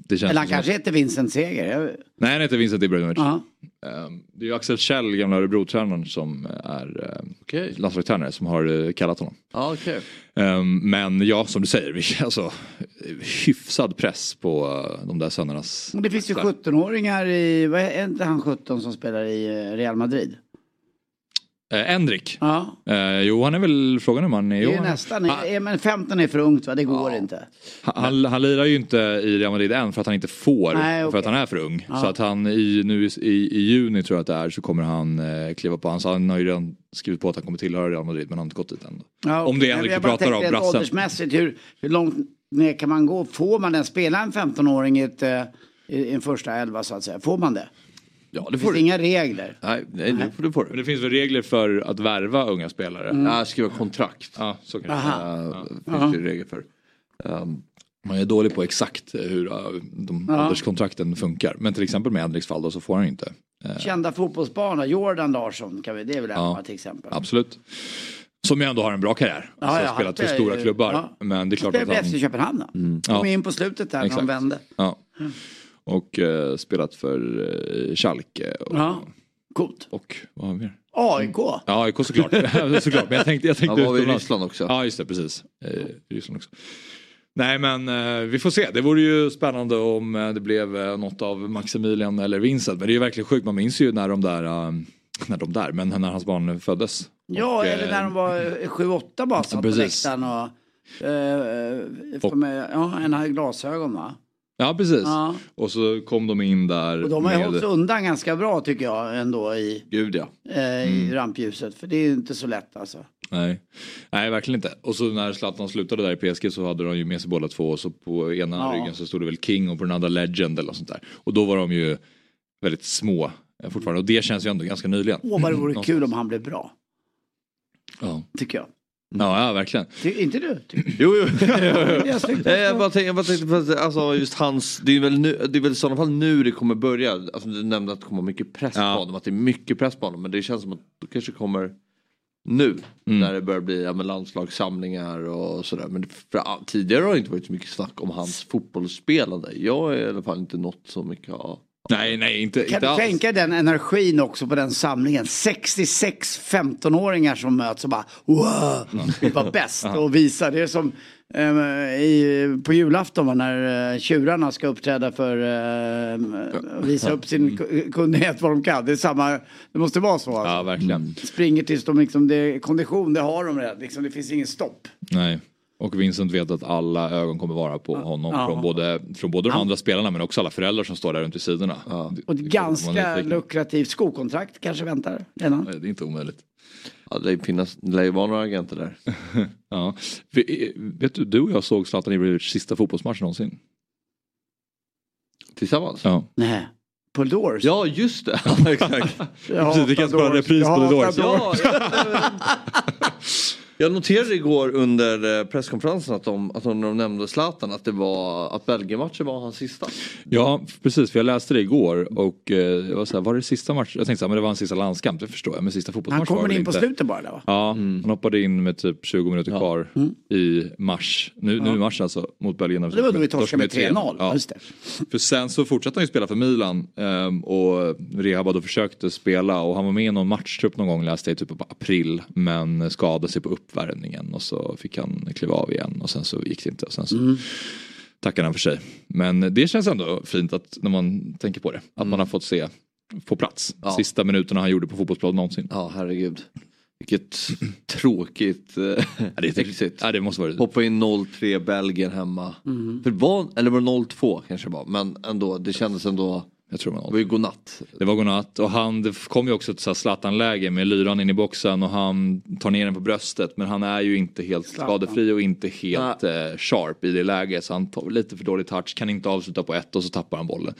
Det känns Eller han kanske heter Vincent Seger. Jag... Nej, han heter Vincent Ibrahimovic. Ja. Ehm, Det är ju Axel Kjell, gamla Örebro-tränaren, som är eh, Okej. landslagstränare som har eh, kallat honom. Ja, okej. Ehm, Men ja, som du säger, (laughs) alltså, hyfsad press på eh, de där sönernas... Och Det finns ju 17-åringar i, vad är inte han 17 som spelar i Real Madrid? Eh, Endrik. Ja, Eh, jo, han är väl frågan om han är... det är nästan, eh, men 15 är för ungt va, det går inte. han, han lirar ju inte i Real Madrid än för att han inte får, Nej, för okej. att han är för ung. Ja. Så att han i, nu i, i, juni tror jag att det är så kommer han eh, kliva på. Han, han har ju redan skrivit på att han kommer tillhöra Real Madrid men han har inte gått dit än. Ja, Om det är Henrik vi pratar om, brassen. Åldersmässigt, hur, hur långt ner kan man gå? Får man den spela en 15-åring i, ett, eh, i en första elva så att säga? Får man det? Ja, det Det finns du. inga regler. Nej, nej, det får, det får Men du. det finns väl regler för att värva unga spelare? Mm. Ja, skriva kontrakt. Ja, så kan det Aha. Uh, finns det regler för. Um, Man är dålig på exakt hur uh, de Ja. ålderskontrakten funkar. Men till exempel med Henriks fall då så får han inte. Eh, Kända fotbollsbanor, Jordan Larsson, kan vi, det är väl Ja. till exempel. Absolut. Som ju ändå har en bra karriär. Ja, alltså, ja, har spelat han för stora klubbar. ja. Men det är klart Spelade att för FC han... Köpenhamn då. Kom Ja. in på slutet där när de vände. Ja. Och eh, spelat för uh, Schalke. Och, Ja, coolt. och vad har vi mer? AIK. Ja, AIK såklart. (laughs) (laughs) såklart. Men jag tänkte, jag tänkte han var i utomlands. Ryssland också. Ja, just det, precis. Eh, i Ryssland också. Nej, men eh, vi får se. Det vore ju spännande om eh, det blev eh, något av Maximilian eller Vincent. Men det är ju verkligen sjukt. Man minns ju när de där, eh, när de där, men när hans barn föddes. Ja, Och, eller eh, när de var 7-8 bara satt på precis. läktaren och... Uh, Och- med, ja, en hade glasögon va? Ja, precis. Ja. Och så kom de in där Och de har ju med... hållit undan ganska bra tycker jag ändå i, Gud ja. eh, i Mm. rampljuset. För det är ju inte så lätt alltså. Nej. Nej, verkligen inte. Och så när Zlatan slutade där i PSG så hade de ju med sig båda två och så på ena Ja. ryggen så stod det väl King och på den andra Legend eller något sånt där. Och då var de ju väldigt små eh, fortfarande och det känns ju ändå ganska nyligen. Åh vad det vore kul om han blev bra. Ja, Tycker jag. Ja, ja verkligen. Ty, inte du? Ty, Jo, jo. (laughs) (laughs) jag bara tänkte, jag bara tänkte på alltså just hans, det är väl nu, det är väl i sådana fall nu det kommer börja. Alltså du nämnde att det kommer mycket press Ja. på honom, att det är mycket press på honom. Men det känns som att det kanske kommer nu. Mm. När det börjar bli ja, landslagssamlingar och sådär. Men för, tidigare har det inte varit så mycket snack om hans fotbollsspelande. Jag är i alla fall inte nått så mycket av. Nej, nej, inte, Kan inte du alls. tänka den energin också på den samlingen? 66 15-åringar som möts och bara wow, vi var bäst och visa. Det är som eh, i, på julafton när eh, tjurarna ska uppträda för eh, visa upp sin ku- kunnighet vad de kan. Det är samma, det måste vara så. Alltså. Ja, verkligen. Springer tills de liksom, det, kondition det har de redan, liksom, det finns ingen stopp. Nej. Och Vincent vet att alla ögon kommer vara på honom Ja. från både, från både de andra spelarna men också alla föräldrar som står där runt vid sidorna. Det- Och ett ganska lukrativt skokontrakt kanske väntar redan. Nej, Det är inte omöjligt. Ja, det lär ju vara några agenter där. (laughs) Ja. Vi- Vet du, du och jag såg Zlatan Ibrahimovic sista fotbollsmatch någonsin. Tillsammans? Ja. Nej. På Doors. Ja just det, (laughs) ja, exakt. Jag Precis, vi kan spela repris på The Doors. Ja, (laughs) jag noterade igår under eh, presskonferensen att de, att de, nämnde Zlatan att det var att Belgien-matchen var hans sista. Ja, precis. För jag läste det igår och eh, jag var så här, var det sista match? Jag tänkte så här, men det var en sista landskamp, det förstår jag. Men sista Han fotbollsmatch var kommer in på inte. slutet bara va? Ja, han hoppade in med typ 20 minuter kvar i mars. Nu, nu i mars alltså, mot Belgien. Det var då vi torskade med 3-0. Ja. Just det. För sen så fortsatte han ju spela för Milan ehm, och Rehab då försökte spela och han var med i någon matchtrupp någon gång läste jag typ på april men skadade sig på uppvärmningen och så fick han kliva av igen och sen så gick det inte och sen så tackade han för sig. Men det känns ändå fint att när man tänker på det att man har fått se på plats Ja. sista minuterna han gjorde på fotbollsplanen någonsin. Ja herregud. Vilket tråkigt eh, Ja, det, är exit. ja, det måste vara det. Hoppa in 0-3 Belgien hemma. För det var, eller var det 0-2 kanske det var. Men ändå, det kändes ändå, Jag tror det man var ju godnatt. Det var godnatt och han, det kom ju också ett Zlatan-läge med lyran in i boxen och han tar ner den på bröstet men han är ju inte helt Zlatan. skadefri och inte helt eh, sharp i det läget så han tar lite för dålig touch, kan inte avsluta på ett och så tappar han bollen.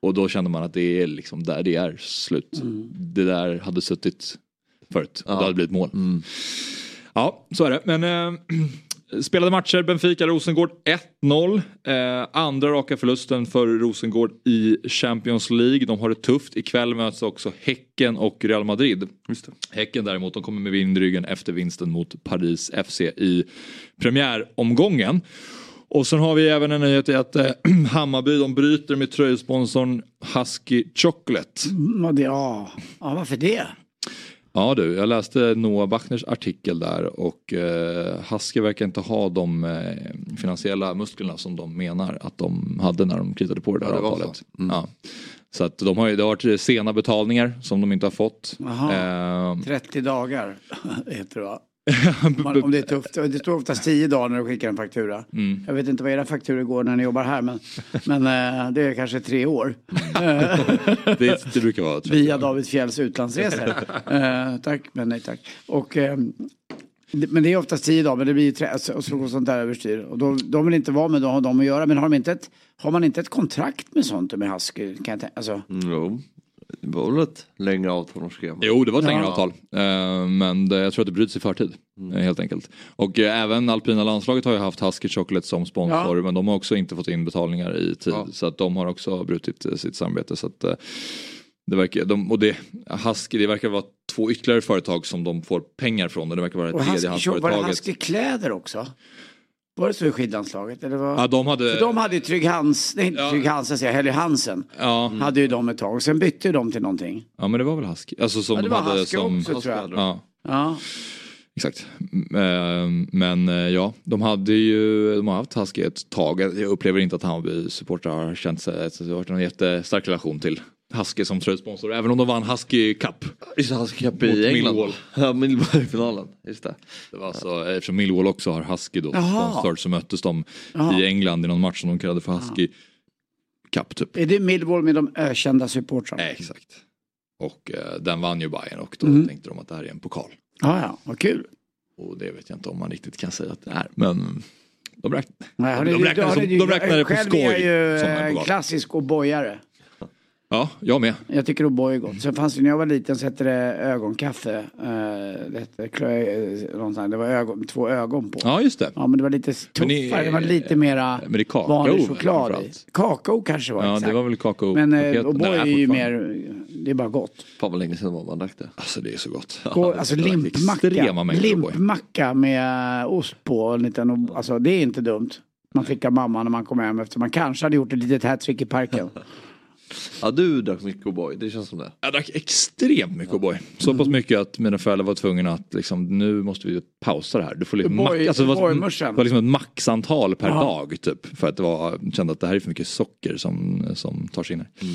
Och då kände man att det är liksom där det är slut. Det där hade suttit förut och det hade blivit mål. Ja, så är det. Men eh, (clears throat) spelade matcher, Benfica, Rosengård 1-0. Eh, andra raka förlusten för Rosengård i Champions League. De har det tufft. Ikväll möts också Häcken och Real Madrid. Häcken däremot, de kommer med vind i ryggen efter vinsten mot Paris FC i premiäromgången. Och sen har vi även en nyhet i att eh, (clears throat) Hammarby de bryter med tröjsponsorn Husky Chocolate. Mm, det, ja. ja, varför det? Ja du, jag läste Noah Bachners artikel där och eh, Husky verkar inte ha de eh, finansiella musklerna som de menar att de hade när de kritade på det där Ja, det avtalet. så. Mm. Ja. Så att de har ju, det har varit sena betalningar som de inte har fått. Eh, 30 dagar (laughs) heter det va? (laughs) Om det är tufft. Det står oftast 10 dagar när du skickar en faktura. Mm. Jag vet inte vad era fakturor går när ni jobbar här men, men eh, det är kanske tre år. (laughs) det, det brukar vara 30 Via David Fjälls utlandsresor. (laughs) Eh, tack men nej tack. Och, eh, det- men det är oftast tio dagar men det blir ju tre, och så och sånt där överstyr. Och då, de vill inte vara med, de har de att göra. Men har, de inte ett, har man inte ett kontrakt med sånt med Husky? Kan jag tänka, alltså, jo. Det var väl ett längre avtal de skrev. Jo, det var ett längre Ja. avtal. Eh, men jag tror att det bryts i förtid. eh, Helt enkelt. Och eh, även alpina landslaget har ju haft Husky Chocolate som sponsor. Ja. Men de har också inte fått in betalningar i tid. Ja. Så att de har också brutit sitt samarbete. Så att, det verkar, de, och det, Husky, det verkar vara två ytterligare företag som de får pengar från. Och det verkar vara det Husky, var det tredjehandsföretaget. Husky kläder också? Var det så i skidlandslaget? Eller var... Ja, de hade... För de hade ju Trygg Hans, nej inte Ja. Trygg Hansen säger jag, Helly Hansen. ja, Hade ju de ett tag och sen bytte de till någonting. ja, men det var väl Husky. Alltså som Ja, det de var hade Husky som... också tror jag. Ja. Ja. Exakt. Mm, eh, Men eh, ja, de hade ju, de har haft Husky ett tag. Jag upplever inte att Hammarby supportrar har känt sig, att det har varit en jättestark relation till Husky som tröjsponsor. Även om de vann Husky Cup. Just det, ska Mot i England. Millwall. Ja, Millwall i finalen. Just det. Det var alltså, eftersom Millwall också har Husky då sponsor så möttes de Jaha. i England i någon match som de kallade för Husky Cup typ. Är det Millwall med de ökända supportrarna? Nej, exakt. Och eh, den vann ju Bayern och då Mm. tänkte de att det här är en pokal. Ja, ja, vad kul. Och det vet jag inte om man riktigt kan säga att det är. Men de, räkn... Nej, har de, ni- räknade, har som, ni- de räknade på själv skoj är jag ju eh, klassisk O'boyare. Ja, jag med. Jag tycker O'boy är gott. Sen fanns det när jag var liten så hette det ögonkaffe. Eh, det, hette, klö- eh, det var ögon, två ögon på. Ja, just det. Ja men det var lite tuffare, ni- det var lite mera Men det är kakao vanlig choklad i. Kakao kanske var Ja, exakt. det var väl kakao. Men eh. O'boy är ju mer, det är bara gott. Fan vad länge sedan var man drack det. Alltså det är så gott. Gå, alltså limpmacka. Limpmacka med ost på. och En liten, alltså det är inte dumt. Man fick av mamma när man kom hem efter man kanske hade gjort ett litet hattrick i parken. (laughs) Ja du drack mycket O'boy, det känns som det. Jag drack extremt mycket O'boy. Så pass mycket att mina föräldrar var tvungna att liksom, nu måste vi pausa det här. Du får liksom, O'boy- alltså, det var, var liksom ett maxantal per Ja. dag typ. För att det var, kände att det här är för mycket socker som, som tar sig in här. Eh,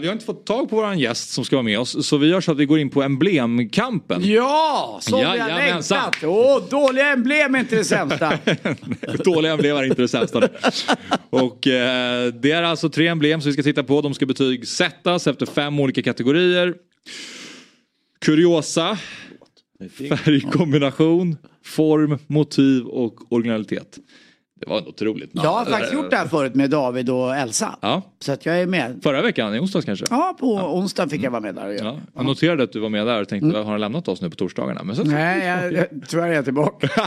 vi har inte fått tag på våran gäst som ska vara med oss. Så vi gör så att vi går in på emblemkampen. Ja, som vi har längtat! Åh, dåliga emblem är inte det sämsta. (laughs) Dåliga emblem är inte det sämsta. Och eh, det är alltså tre emblem som vi ska titta på. De ska betygsättas efter fem olika kategorier. Kuriosa, färgkombination, form, motiv och originalitet. Det var otroligt. Jag har faktiskt gjort det här förut med David och Elsa. Ja, Så att jag är med. förra veckan, i onsdags kanske? Ja, på onsdag fick jag vara med där och. Ja, jag noterade att du var med där och tänkte, har han lämnat oss nu på torsdagarna? Men så, Nej, jag, (laughs) jag, tyvärr är jag tillbaka. (laughs)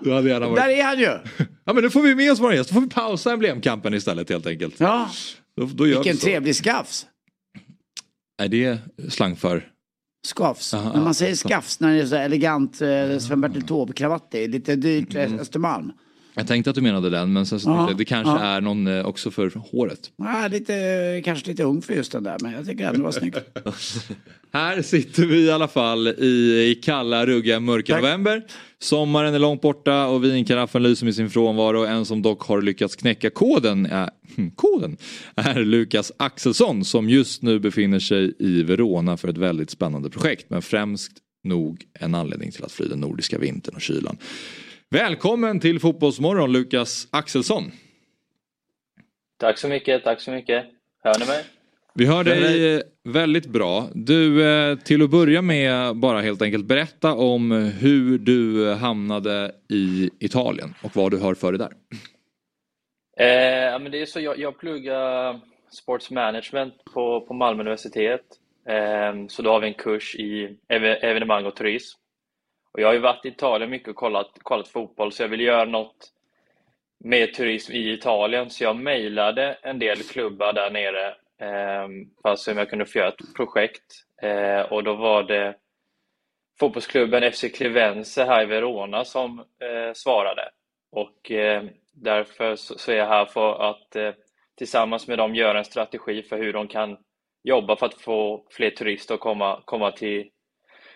du hade gärna där varit... är han ju! Ja men då får vi med oss vår gäst, då får vi pausa emblemkampen istället helt enkelt. Ja, Då, då vilken trevlig skafs. Är det slang för? Skafs. Aha, När man säger skafs när det är så elegant eh, Sven-Bertil Taube-kravatt det är lite dyrt Mm. eh, Östermalm. Jag tänkte att du menade den men sen så tänkte jag, det kanske ja. är någon eh, också för håret. Ja, lite, kanske lite ung för just den där men jag tycker ändå det var snyggt. (laughs) Här sitter vi i alla fall i, i kalla, ruggiga, mörka Tack. november. Sommaren är långt borta och vinkaraffen lyser med sin frånvaro. En som dock har lyckats knäcka koden är, (laughs) koden är Lukas Axelsson som just nu befinner sig i Verona för ett väldigt spännande projekt. Men främst nog en anledning till att fly den nordiska vintern och kylan. Välkommen till Fotbollsmorgon Lukas Axelsson. Tack så mycket, tack så mycket. Hör ni mig? Vi hör dig väldigt bra. Du, eh, till att börja med bara helt enkelt berätta om hur du hamnade i Italien och vad du har för dig där. Eh, men det är så jag, jag pluggar sports management på, på Malmö universitet. Eh, så då har vi en kurs i eve- evenemang och turism. Och jag har ju varit i Italien mycket och kollat, kollat fotboll, så jag vill göra något med turism i Italien. Så jag mejlade en del klubbar där nere för att se om jag kunde få göra ett projekt. Eh, och då var det fotbollsklubben FC Clevense här i Verona som eh, svarade. Och eh, därför så, är jag här för att eh, tillsammans med dem göra en strategi för hur de kan jobba för att få fler turister att komma, komma till,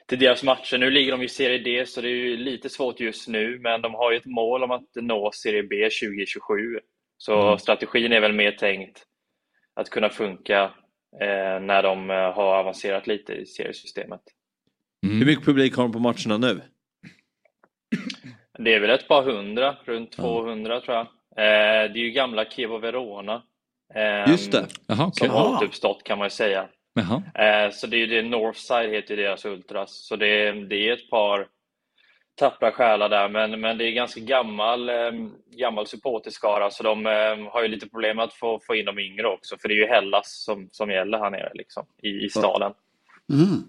till deras matcher. Nu ligger de i Serie D, så det är lite svårt just nu, men de har ju ett mål om att nå Serie B 2027. Så mm. strategin är väl mer tänkt att kunna funka eh, när de eh, har avancerat lite i seriesystemet. Mm. Hur mycket publik har de på matcherna nu? Det är väl ett par hundra, runt 200 tror jag. Eh, det är ju gamla Kevo Verona. Eh, Just det. Jaha, okay. Som har återuppstått kan man ju säga. Eh, så det är ju det, Northside heter ju deras Ultras. Så det, det är ett par tappra själar där, men, men det är ganska gammal, eh, gammal supporterskara så de eh, har ju lite problem att få, få in de yngre också, för det är ju Hellas som, som gäller här nere liksom, i, i staden. Mm.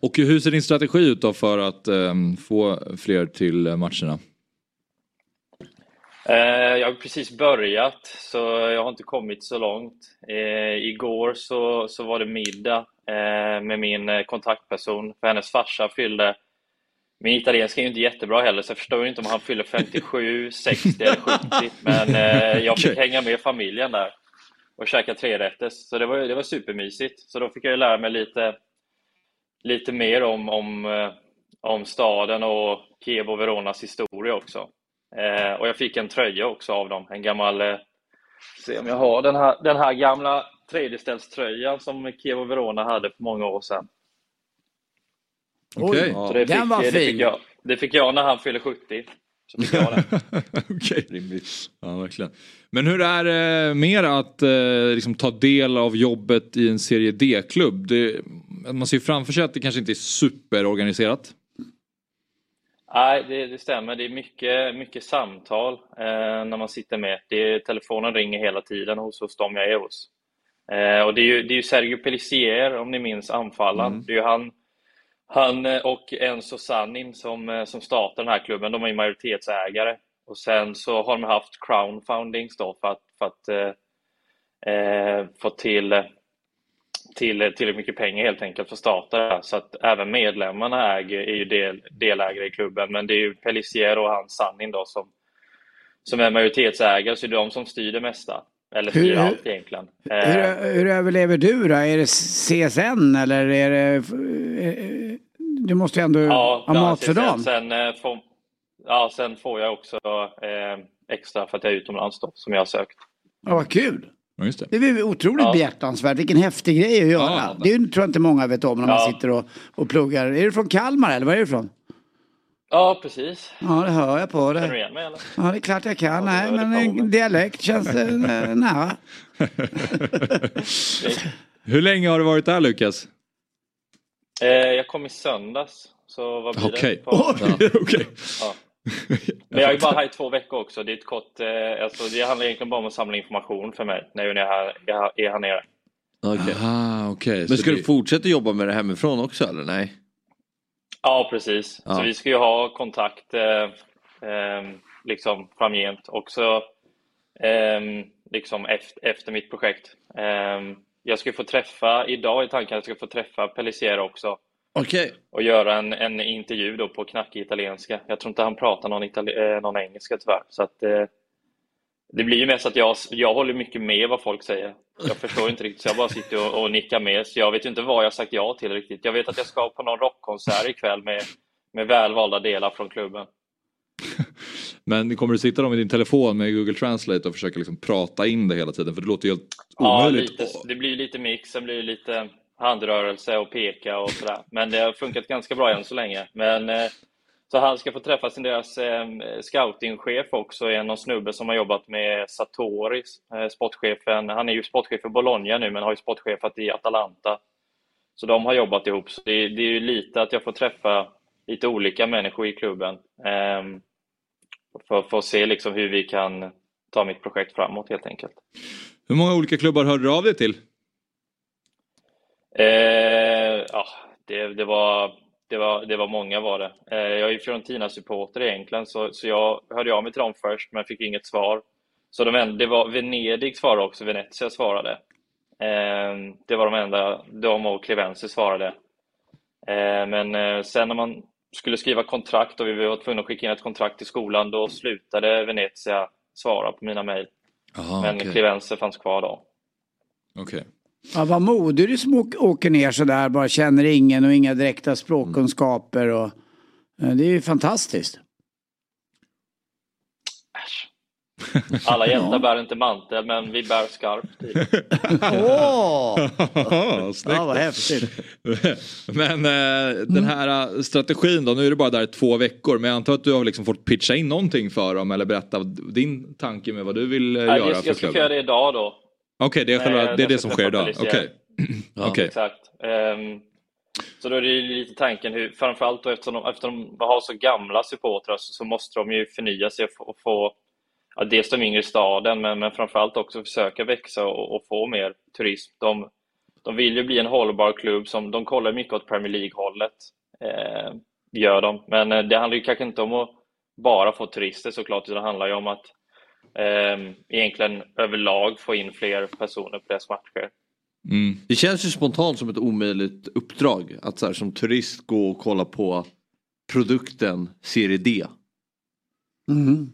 Och hur ser din strategi ut då för att eh, få fler till matcherna? Eh, jag har precis börjat, så jag har inte kommit så långt. Eh, igår så, så var det middag eh, med min kontaktperson, för hennes farsa fyllde min italienska är ju inte jättebra heller, så jag förstår inte om han fyller 57, 60 eller 70. Men eh, jag fick hänga med familjen där och käka trerätters, så det var, det var supermysigt. Så då fick jag lära mig lite, lite mer om, om, eh, om staden och Kiev och Veronas historia också. Eh, och jag fick en tröja också av dem, en gammal, eh, se om jag har den här, den här gamla tredjeställströjan som Kiev och Verona hade för många år sedan. Okej. Okay. den var fin. Det fick, jag, det fick jag när han fyllde 70. (laughs) Okej. Rimligt. Ja, verkligen. Men hur är det mer att eh, liksom, ta del av jobbet i en serie D-klubb? Man ser ju framför sig att det kanske inte är superorganiserat. Nej, det, det, stämmer. Det är mycket, mycket samtal eh, när man sitter med. Det, telefonen ringer hela tiden hos, hos dem jag är hos. Eh, och det är, ju, det är ju Sergio Pellissier, om ni minns, anfallaren. Mm. Det är ju han han eh, och Enzo Sannin som, eh, som startar den här klubben, de är majoritetsägare. Och sen så har de haft crowdfundings då för att, för att eh, eh få till, till tillräckligt mycket pengar helt enkelt för att starta det här. Så att även medlemmarna äger, är ju del, delägare i klubben. Men det är ju Pellissier och hans Sannin då som, som är majoritetsägare, så det är de som styr det mesta. Eller styr allt egentligen. Hur, hur överlever du då? Är det CSN eller är det du måste ju ändå ja, ha mat för dagen. Sen, eh, får, ja, sen får jag också eh, extra för att jag är utomlands då, som jag har sökt. Ja, vad kul! Ja, just det. det är otroligt ja. behjärtansvärt. Vilken häftig grej att göra. Ja, det är, tror jag inte många vet om när man sitter och, och pluggar. Är du från Kalmar eller var är du ifrån? Ja, precis. Ja, det hör jag på det. Känner du igen mig eller? Ja, det är klart jag kan. Nej, men en dialekt känns äh, nära. (laughs) Hur länge har du varit där, Lukas? Eh, jag kom i söndags. Så vad blir okay. det? På, okay. ja. (laughs) (laughs) Men jag är bara här i två veckor också. Det, är ett kort, eh, alltså, det handlar egentligen bara om att samla information för mig när jag är här, jag är här nere. Okay. Aha, okay. Men ska det... du fortsätta jobba med det hemifrån också eller nej? Ja precis. Ja. Så vi ska ju ha kontakt eh, eh, liksom framgent också eh, liksom efter, efter mitt projekt. Eh, jag ska få träffa, idag i tanken att jag ska få träffa Pellissier också. Okay. Och göra en, en intervju då på knackig italienska. Jag tror inte han pratar någon, itali- eh, någon engelska tyvärr. Så att, eh, det blir ju mest att jag, jag håller mycket med vad folk säger. Jag förstår inte riktigt, så jag bara sitter och, och nickar med. Så jag vet inte vad jag sagt ja till riktigt. Jag vet att jag ska på någon rockkonsert ikväll med, med välvalda delar från klubben. (laughs) Men kommer du sitta då med din telefon med Google Translate och försöka liksom prata in det hela tiden? För det låter ju helt omöjligt. Ja, lite, det blir lite mix, sen blir det lite handrörelse och peka och sådär. Men det har funkat ganska bra än så länge. Men, eh, så han ska få träffa sin deras eh, scoutingchef också, en någon snubbe som har jobbat med Satori, eh, sportchefen. Han är ju sportchef för Bologna nu, men har ju sportchefat i Atalanta. Så de har jobbat ihop. Så det, det är ju lite att jag får träffa lite olika människor i klubben. Um, för, för att se liksom hur vi kan ta mitt projekt framåt helt enkelt. Hur många olika klubbar hörde du av dig till? Eh, ja, det, det, var, det, var, det var många var det. Eh, jag är ju Fiorentina-supporter egentligen så, så jag hörde av mig till dem först men fick inget svar. Så de, det var Venedig svarade också, Venezia svarade. Eh, det var de enda, de och Clevense svarade. Eh, men sen när man skulle skriva kontrakt och vi var tvungna att skicka in ett kontrakt till skolan, då slutade Venezia svara på mina mejl. Men okej. Clivense fanns kvar då. Okej. Ja, vad modig som åk- åker ner sådär, bara känner ingen och inga direkta språkkunskaper. Och, eh, det är ju fantastiskt. Äsch. Alla hjältar bär inte mantel, men vi bär skarpt. typ. Åh! (laughs) Snyggt. Ja, vad häftigt. Men eh, den här eh, strategin då, nu är det bara där två veckor men jag antar att du har liksom fått pitcha in någonting för dem eller berätta din tanke med vad du vill eh, Nej, göra jag, för jag ska göra det idag då. Okej, det är, själva, det, är det jag som sker idag. Okej. Ja. Okej. Exakt. Ehm, så då är det ju lite tanken, hur, framförallt då eftersom de, eftersom de har så gamla supportrar så, så måste de ju förnya sig och få, och få ja, dels de yngre i staden men, men framförallt också försöka växa och, och få mer turism. De, de vill ju bli en hållbar klubb, som de kollar mycket åt Premier League-hållet. Eh, gör de. Men eh, det handlar ju kanske inte om att bara få turister såklart, utan det handlar ju om att egentligen överlag få in fler personer på deras matcher. Mm. Det känns ju spontant som ett omöjligt uppdrag att så här, som turist gå och kolla på produkten Serie D. Mm.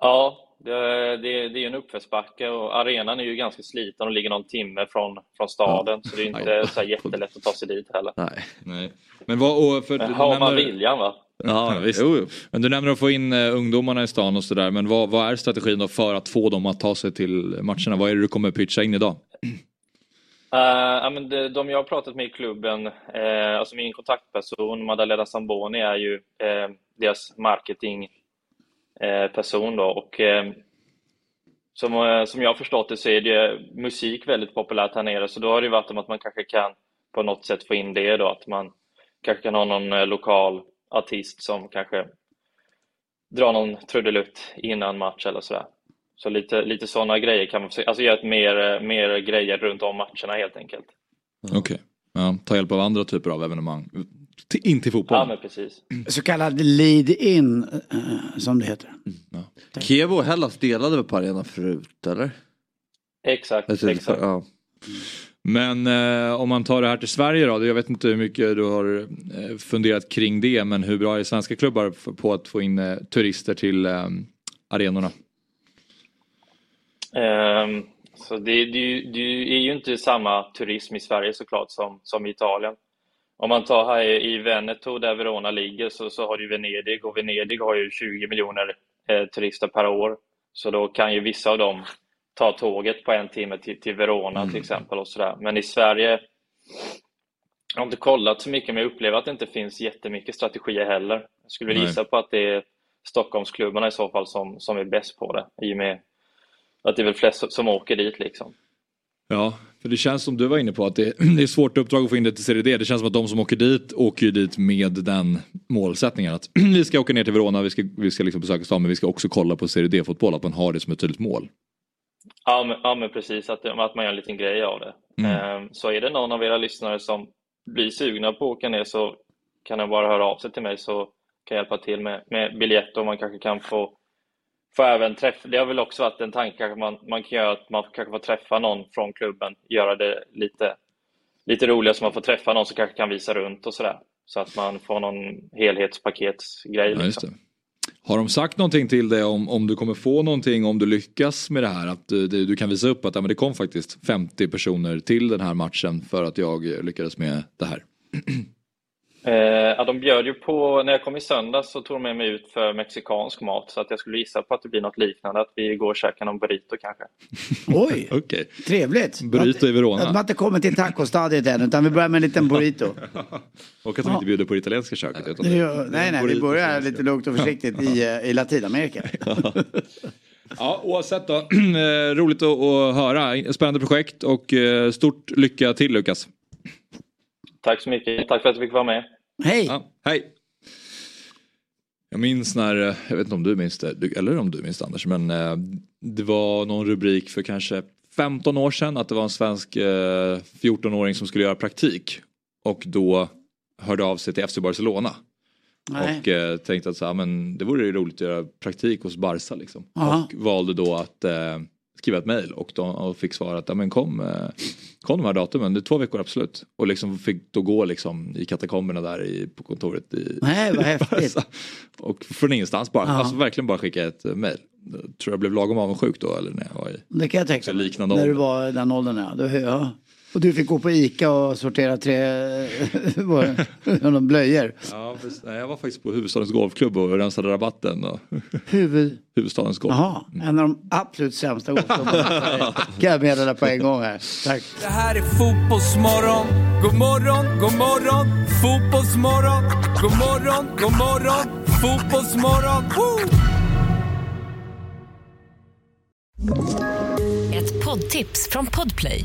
Ja, det, det, det är ju en uppförsbacke och arenan är ju ganska sliten och ligger någon timme från, från staden så det är inte så här jättelätt att ta sig dit heller. Nej. Nej. Men vad, och för, Men du har man viljan va? Ja, visst. Jo, jo. Men du nämner att få in eh, ungdomarna i stan och sådär. Men vad, vad är strategin då för att få dem att ta sig till matcherna? Vad är det du kommer pitcha in idag? Uh, men de, de jag har pratat med i klubben, eh, alltså min kontaktperson Maddalena Zamboni är ju eh, deras marketingperson eh, person då och eh, som, eh, som jag har förstått det så är det musik väldigt populärt här nere så då har det varit om att man kanske kan på något sätt få in det då att man kanske kan ha någon eh, lokal artist som kanske drar någon trudelutt innan match eller sådär. Så lite, lite sådana grejer kan man försöka, alltså göra ett mer, eh, mer grejer runt om matcherna helt enkelt. Okej. Ja, ta hjälp av andra typer av evenemang. Till, in till fotboll. Ja men precis. Så kallad lead-in, eh, som det heter. Kiev och Hellas delade väl på arenan förut eller? Exakt, exakt. Ja. Men eh, om man tar det här till Sverige då. Jag vet inte hur mycket du har eh, funderat kring det. Men hur bra är svenska klubbar på att få in eh, turister till eh, arenorna? Um, så det, det, är ju- det är ju inte samma turism i Sverige såklart som, som i Italien. Om man tar här i i Veneto där Verona ligger så, så har du Venedig och Venedig har ju 20 miljoner eh, turister per år. Så då kan ju vissa av dem ta tåget på en timme till, till Verona till exempel och sådär. Men i Sverige jag har inte kollat så mycket men jag upplever att det inte finns jättemycket strategier heller. Jag skulle Nej. gissa på att det är Stockholmsklubbarna i så fall som, som är bäst på det i och med att det är väl flest som åker dit liksom. Ja, för det känns som du var inne på att det, (clears throat) det är svårt uppdrag att få in det till Serie D. Det känns som att de som åker dit åker dit med den målsättningen att (clears throat) vi ska åka ner till Verona, vi ska, vi ska liksom besöka stan men vi ska också kolla på Serie D-fotboll, att man har det som ett tydligt mål. Ja men, ja, men precis, att, att man gör en liten grej av det. Mm. Ehm, Så är det någon av era lyssnare som blir sugna på att åka ner så kan jag bara höra av sig till mig så kan jag hjälpa till med, med biljetter och man kanske kan få, få även träffa, det har väl också varit en tanke att man, man kan göra att man kanske får träffa någon från klubben, göra det lite, lite roligare så man får träffa någon som kanske kan visa runt och sådär. Så att man får någon helhetspaketsgrej. Ja, liksom. Har de sagt någonting till dig om, om du kommer få någonting om du lyckas med det här? Att eh, du, du du kan visa upp att ja, men det kom faktiskt 50 personer till den här matchen för att jag lyckades med det här. (clears throat) Eh, ja, de bjöd ju på, när jag kom i söndags så tog de med mig ut för mexikansk mat så att jag skulle gissa på att det blir något liknande, att vi går och käkar någon burrito kanske. (laughs) Oj, (laughs) Okej. trevligt. Burrito i Verona. Att man inte kommit till tacostadiet än, utan vi börjar med en liten burrito. (laughs) Och att de inte bjuder på det italienska köket. Utan ju- Nej, nej, vi börjar lite lugnt och försiktigt i, eh, i Latinamerika. Ja, oavsett då. (clears throat) Eh, Roligt att, att höra. Spännande projekt och eh, stort lycka till Lukas. Tack så mycket, tack för att jag fick vara med. Hej! Ja, hej! Jag minns när, eh, jag vet inte om du minns det, eller om du minns det Anders, men eh, det var någon rubrik för kanske 15 år sedan att det var en svensk eh, 14-åring som skulle göra praktik. Och då hörde av sig till FC Barcelona. Nej. Och eh, tänkte att så, här, men det vore roligt att göra praktik hos Barca liksom. Aha. Och valde då att eh, skriva ett mail och, de, och fick svar att men kom, eh, kom de här datumen, det är två veckor absolut. Och liksom fick då gå liksom i katakomberna där i, på kontoret. I, Nej, vad häftigt. (laughs) och från ingenstans bara, Ja. alltså verkligen bara skicka ett eh, mail. Tror jag blev lagom avundsjuk då eller när jag var i Det kan jag tänka mig. liknande När du var i den åldern ja. Då, ja. Och du fick gå på Ica och sortera tre (laughs) (laughs) blöjor. Ja. Nej, jag var faktiskt på huvudstadens golfklubb och rensade rabatten. Och (laughs) Huvud... huvudstadens golf. Jaha, en av de absolut sämsta golfklubbarna. kan jag meddela på en gång här. Tack. Det här är Fotbollsmorgon. God morgon, god morgon. Fotbollsmorgon. God morgon, god morgon. Fotbollsmorgon. Woo! Ett poddtips från Podplay.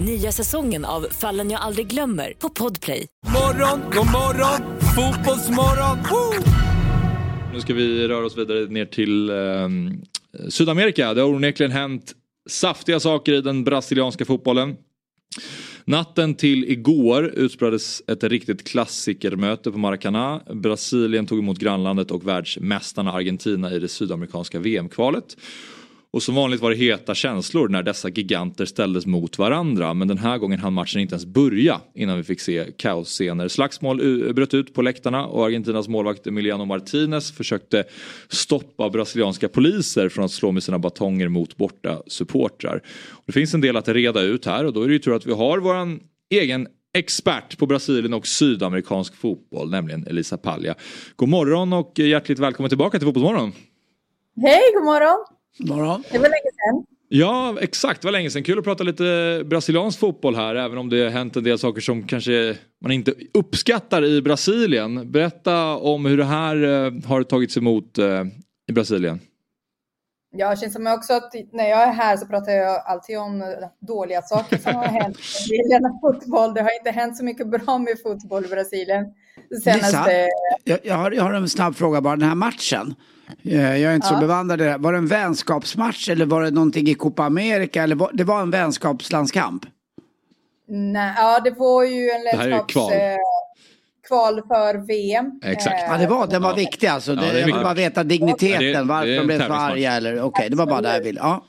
Nya säsongen av Fallen jag aldrig glömmer på Podplay. Morgon, god morgon. Fotbollsmorgon. Woo! Nu ska vi röra oss vidare ner till ehm, Sydamerika. Det har onekligen hänt saftiga saker i den brasilianska fotbollen. Natten till igår utspelades ett riktigt klassikermöte på Maracanã. Brasilien tog emot grannlandet och världsmästarna Argentina i det sydamerikanska VM-kvalet. Och som vanligt var det heta känslor när dessa giganter ställdes mot varandra. Men den här gången hann matchen inte ens börja innan vi fick se kaosscener. Slagsmål bröt ut på läktarna och Argentinas målvakt Emiliano Martinez försökte stoppa brasilianska poliser från att slå med sina batonger mot borta supportrar. Och det finns en del att reda ut här och då är det ju tur att vi har våran egen expert på Brasilien och sydamerikansk fotboll, nämligen Elisa Palja. God morgon och hjärtligt välkommen tillbaka till Fotbollsmorgon. Hej, god morgon! Morgon. Det var länge sedan. Ja, exakt. Det var länge sedan. Kul att prata lite brasiliansk fotboll här, även om det har hänt en del saker som kanske man inte uppskattar i Brasilien. Berätta om hur det här eh, har tagits emot eh, i Brasilien. Ja, det känns som också att när jag är här så pratar jag alltid om dåliga saker som har hänt i Brasilien (laughs) fotboll. Det har inte hänt så mycket bra med fotboll i Brasilien. Senaste... Jag, jag, har, jag har en snabb fråga bara. Den här matchen. Eh, Jag är inte så Ja. bevandrad i det. här. Var det en vänskapsmatch eller var det någonting i Copa America? Eller var, det var en vänskapslandskamp? Nej, ja, det var ju en lättskaps... kval. eh, kval för VM. Exakt. Eh, Ja, det var, den var viktig alltså. Ja, Det, det är jag vill bara veta digniteten, Ja, det- varför det de blev så arga eller okej, det var bara där jag ville. Ja.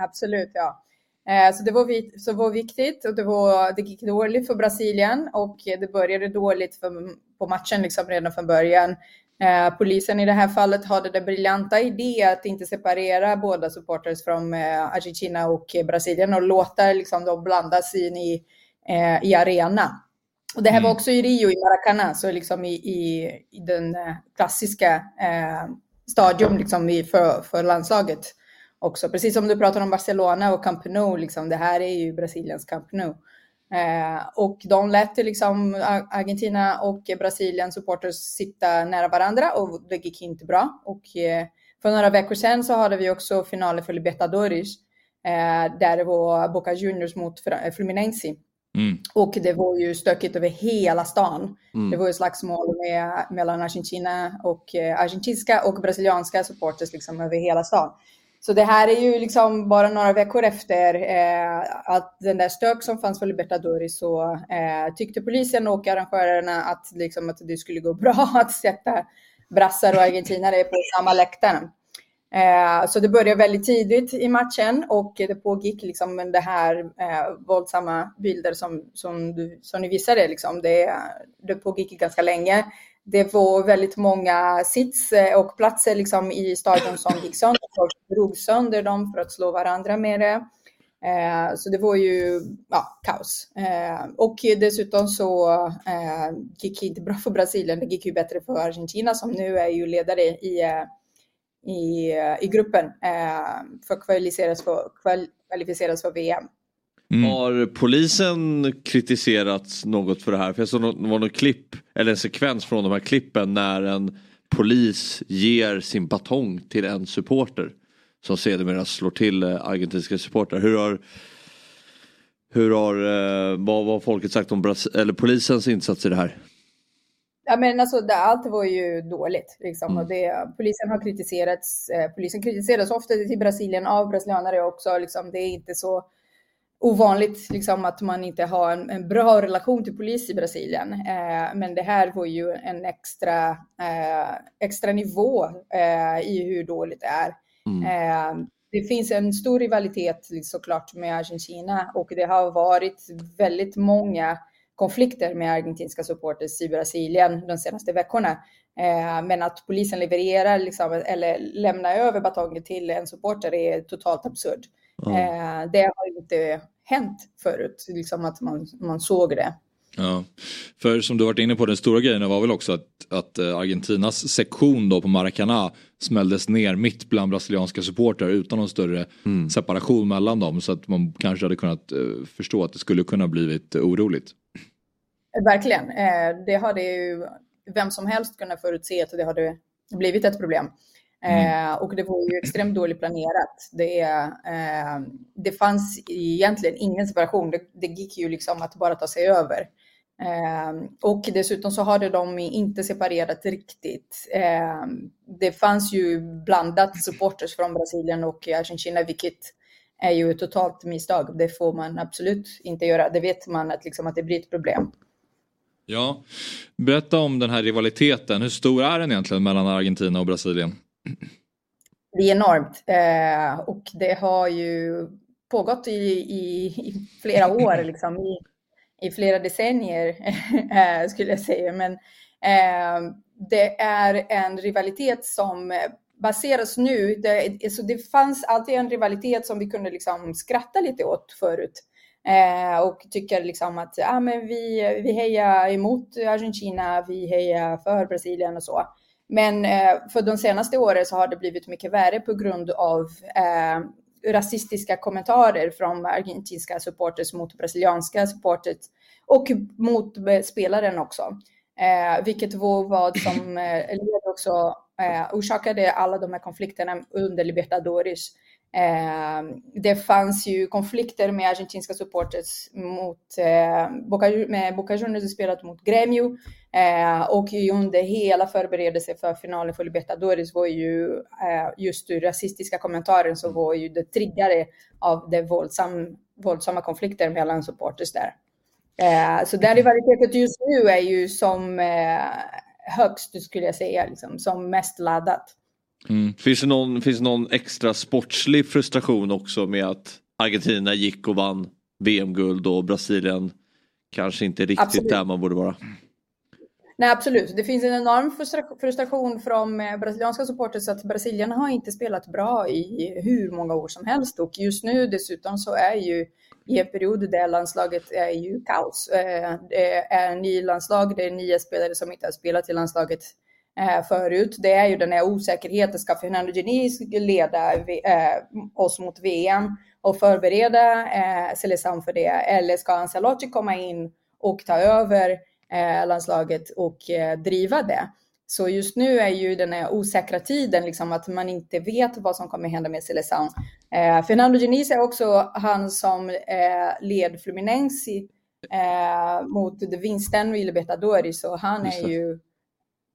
Absolut, ja. Eh, Så det var, så var viktigt och det, var, det gick dåligt för Brasilien och det började dåligt för, på matchen liksom redan från början. Eh, polisen i det här fallet hade den briljanta idé att inte separera båda supporters från eh, Argentina och Brasilien och låta liksom, dem blandas in i, eh, i arena. Och det här var också i Rio, i Maracanã, så liksom i, i, i den eh, klassiska eh, stadion liksom i, för, för landslaget också. Precis som du pratar om Barcelona och Camp Nou, liksom, det här är ju Brasiliens Camp Nou. Eh, och de lät liksom Ar- Argentina och Brasilien supporters sitta nära varandra och det gick inte bra. Och eh, för några veckor sedan så hade vi också finalen för Libertadores eh, där det var Boca Juniors mot Fra- Fluminense. Och det var ju stökigt över hela stan. Mm. Det var ju slagsmål med, mellan Argentina och eh, argentinska och brasilianska supporters liksom över hela stan. Så det här är ju liksom bara några veckor efter eh, att den där stök som fanns för Libertadores så eh, tyckte polisen och arrangörerna att, liksom, att det skulle gå bra (laughs) att sätta brassar och argentinare på samma läktare. Eh, så det började väldigt tidigt i matchen och det pågick liksom det här eh, våldsamma bilder som, som, du, som ni visade. Liksom. Det, det pågick ganska länge. Det var väldigt många sits eh, och platser liksom, i stadion som gick sönder. Folk drog sönder dem för att slå varandra med det. Eh, så det var ju ja, kaos. Eh, och dessutom så eh, gick det inte bra för Brasilien. Det gick ju bättre för Argentina som nu är ju ledare i, eh, i, eh, i gruppen eh, för att kvalificeras för, kvalificeras för VM. Har polisen kritiserats något för det här? För jag såg nå- det var något klipp, eller en sekvens från de här klippen när en polis ger sin batong till en supporter. Som sedermera slår till eh, argentinska supportrar. Hur har Hur har, eh, vad har folket sagt om Bras eller polisens insats i det här? Ja, men alltså, det, allt var ju dåligt. Liksom. Och det, polisen har kritiserats. Eh, polisen kritiseras ofta i Brasilien av brasilianare också. Liksom, det är inte så ovanligt liksom, att man inte har en, en bra relation till polis i Brasilien. Eh, men det här var ju en extra, eh, extra nivå eh, i hur dåligt det är. Eh, det finns en stor rivalitet såklart med Argentina och det har varit väldigt många konflikter med argentinska supporters i Brasilien de senaste veckorna. Eh, men att polisen levererar liksom, eller lämnar över batongen till en supporter är totalt absurd. Eh, det har inte hänt förut, liksom att man, man såg det. Ja, för som du varit inne på den stora grejen var väl också att, att eh, Argentinas sektion då på Maracana smälldes ner mitt bland brasilianska supportrar utan någon större separation mellan dem så att man kanske hade kunnat eh, förstå att det skulle kunna blivit oroligt. Verkligen. Det hade ju vem som helst kunnat förutse att det hade blivit ett problem. Eh, och det var ju extremt dåligt planerat. Det, eh, det fanns egentligen ingen separation. Det, det gick ju liksom att bara ta sig över. Eh, och dessutom så hade de inte separerat riktigt. Eh, det fanns ju blandat supporters från Brasilien och Argentina, vilket är ju ett totalt misstag. Det får man absolut inte göra. Det vet man att, liksom, att det blir ett problem. Ja, berätta om den här rivaliteten. Hur stor är den egentligen mellan Argentina och Brasilien? Det är enormt eh, och det har ju pågått i, i, i flera år, (laughs) liksom, i, i flera decennier (laughs) eh, skulle jag säga. Men eh, det är en rivalitet som baseras nu. Det, alltså det fanns alltid en rivalitet som vi kunde liksom skratta lite åt förut. Eh, och tycker liksom att ja, men vi, vi hejar emot Argentina, vi hejar för Brasilien och så. Men eh, för de senaste åren så har det blivit mycket värre på grund av eh, rasistiska kommentarer från argentinska supporters mot brasilianska supporters och mot eh, spelaren också. Eh, vilket var vad som eh, också eh, orsakade alla de här konflikterna under Libertadores. Eh, det fanns ju konflikter med argentinska supporters mot eh, Boca, med Boca Juniors spelat mot Gremio eh, och under hela förberedelsen för finalen för Libertadores var ju eh, just rasistiska kommentaren som var ju det triggare av det våldsam, våldsamma konflikter mellan supporters där. Eh, så den rivaliteten just nu är ju som eh, högst skulle jag säga, liksom, som mest laddat. Mm. Finns, det någon, finns det någon extra sportslig frustration också med att Argentina gick och vann VM-guld och Brasilien kanske inte riktigt Absolut. där man borde vara? Nej, absolut. Det finns en enorm frustra- frustration från eh, brasilianska supporters att Brasilien har inte spelat bra i hur många år som helst och just nu dessutom så är ju i en period där landslaget är ju kaos. Eh, Det är en ny landslag, det är nya spelare som inte har spelat i landslaget eh, förut. Det är ju den här osäkerheten, ska Fernando Diniz leda eh, oss mot VM och förbereda eh, Seleção för det? Eller ska Ancelotti komma in och ta över eh, landslaget och eh, driva det? Så just nu är ju den här osäkra tiden, liksom att man inte vet vad som kommer hända med Seleção. Eh, Fernando Diniz är också han som eh, led Fluminense eh, mot vinsten i Libertadores, så han är ju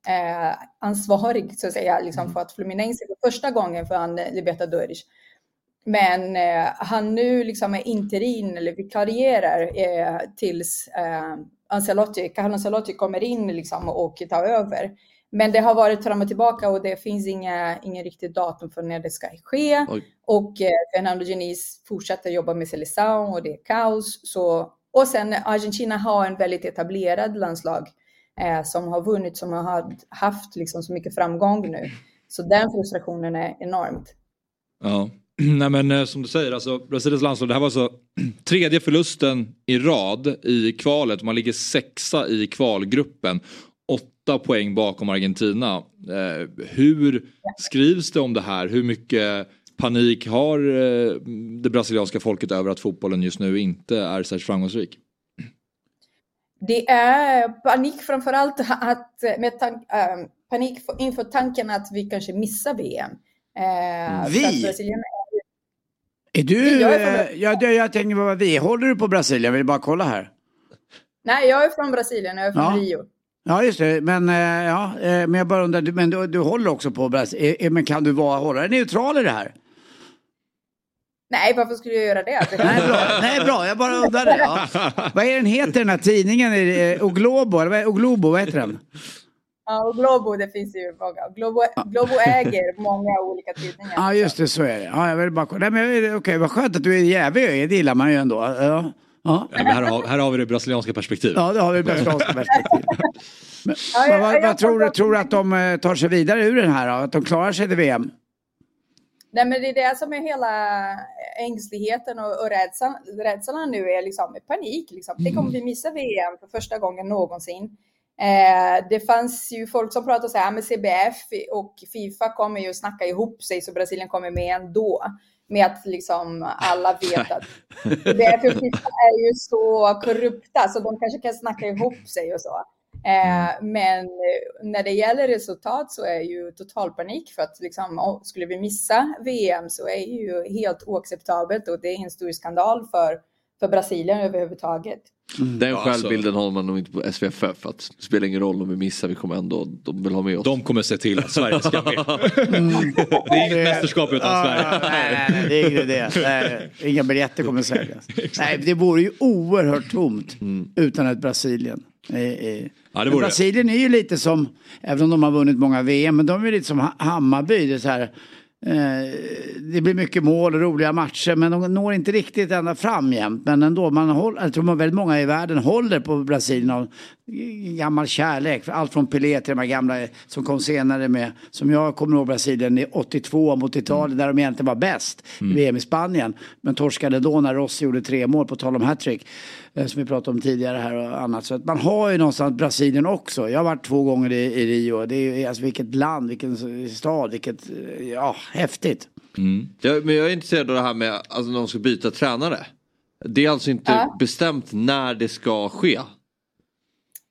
eh, ansvarig så att säga liksom, för att Fluminense för första gången vann Libertadores. Men eh, han nu liksom är interin eller vikarierar eh, tills eh, Ancelotti, Carlo Ancelotti kommer in liksom och tar över. Men det har varit fram och tillbaka och det finns inga, ingen riktigt datum för när det ska ske. Oj. Och eh, Fernando Diniz fortsätter jobba med Seleção och det är kaos. Så, och sen Argentina har en väldigt etablerad landslag eh, som har vunnit, som har haft liksom så mycket framgång nu. Så den frustrationen är enormt. Ja, (clears throat) nej men eh, som du säger, alltså Brasiliens landslag, det här var alltså (clears throat) tredje förlusten i rad i kvalet. Man ligger sexa i kvalgruppen. Åtta poäng bakom Argentina. Eh, hur skrivs det om det här? Hur mycket panik har eh, det brasilianska folket över att fotbollen just nu inte är särskilt framgångsrik? Det är panik framförallt (laughs) att, med tank, äh, panik för, inför tanken att vi kanske missar VM. Eh, Vi? är du, Jag är från eh, jag, jag, tänker vad vi, håller du på Brasilien? Jag vill bara kolla här. Nej, jag är från Brasilien, jag är från Ja. Rio. Ja just det, men, eh, ja, eh, men jag bara undrar, men du, du håller också på Brasilien, men kan du vara, hålla dig neutral i det här? Nej, varför skulle jag göra det? (laughs) Nej bra, nej, bra jag bara undrade. Ja. Vad är den heter den här tidningen? Är det, eh, Oglobo, eller Oglobo, vad heter den? Ja, och Globo, det finns ju många. Globo, Globo äger många olika tidningar. Ja just det, så är det. Ja, jag vill bara kolla. Nej, men, okej, vad skönt att du är jävig, det gillar man ju ändå. Ja, ja. Ja, men här, har, här har vi det brasilianska perspektivet. Ja, det har vi det brasilianska perspektivet. (laughs) Men, Ja, vad, jag- vad, jag vad tror du? Tror du att de eh, tar sig vidare ur den här då? Att de klarar sig till VM? Nej, men det är det som är hela ängsligheten och, och rädslan, rädslan nu är liksom panik. Liksom. Tänk om vi missar VM för första gången någonsin. Eh, det fanns ju folk som pratade så här, med CBF och Fifa kommer ju snacka ihop sig så Brasilien kommer med ändå. Med att liksom alla vet att (laughs) CBF och Fifa är ju så korrupta så de kanske kan snacka ihop sig och så. Eh, men eh, när det gäller resultat så är ju total panik för att liksom, skulle vi missa VM så är det ju helt oacceptabelt och det är en stor skandal för, för Brasilien överhuvudtaget. Den Ja, alltså. självbilden har man nog inte på SVFF. Att det spelar ingen roll om vi missar, vi kommer ändå, de vill ha med oss. De kommer se till att Sverige ska med. (laughs) Det är inget mästerskap utan Sverige. nej, nej, det är ingen idé. Nej, Inga biljetter kommer säljas. (laughs) Nej, det vore ju oerhört tomt utan ett Brasilien. Eh, eh. Ja, Men. Brasilien är ju lite som, även om de har vunnit många VM, men de är lite som Ha- Hammarby. Det, så här, eh, det blir mycket mål och roliga matcher, men de når inte riktigt ända fram jämt. Men ändå, man håller, jag tror att väldigt många i världen håller på Brasilien av gammal kärlek. Allt från Pelé till de här gamla som kom senare med, som jag kommer ihåg Brasilien i 82 mot Italien, där de egentligen var bäst i VM i Spanien. Men torskade då när Rossi gjorde tre mål, på tal om hattrick, som vi pratade om tidigare här och annat. Så att man har ju någonstans Brasilien också. Jag har varit två gånger i, i Rio. Det är alltså vilket land, vilken stad, vilket, eh, ja, häftigt. Jag, men jag är intresserad av det här med alltså, när de ska byta tränare. Det är alltså inte Ja. bestämt när det ska ske.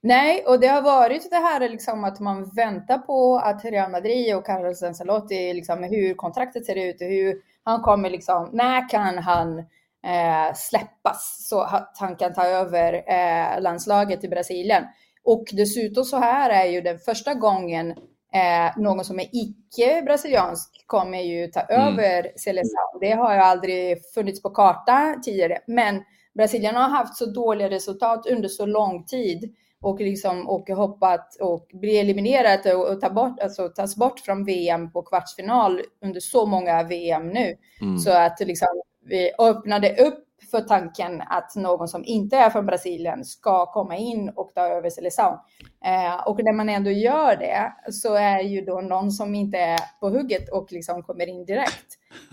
Nej, och det har varit det här liksom att man väntar på att Real Madrid och Carlos Ancelotti, liksom, hur kontraktet ser ut och hur han kommer liksom, när kan han eh, släppas så att han kan ta över eh, landslaget i Brasilien. Och dessutom så här är ju den första gången eh, någon som är icke-brasiliansk kommer ju ta över Seleção. Det har ju aldrig funnits på kartan tidigare, men Brasilien har haft så dåliga resultat under så lång tid och, liksom, och hoppat och bli eliminerat och, och ta bort, alltså, tas bort från VM på kvartsfinal under så många VM nu. Så att liksom, vi öppnade upp för tanken att någon som inte är från Brasilien ska komma in och ta över Seleção. Eh, och när man ändå gör det så är ju då någon som inte är på hugget och liksom kommer in direkt.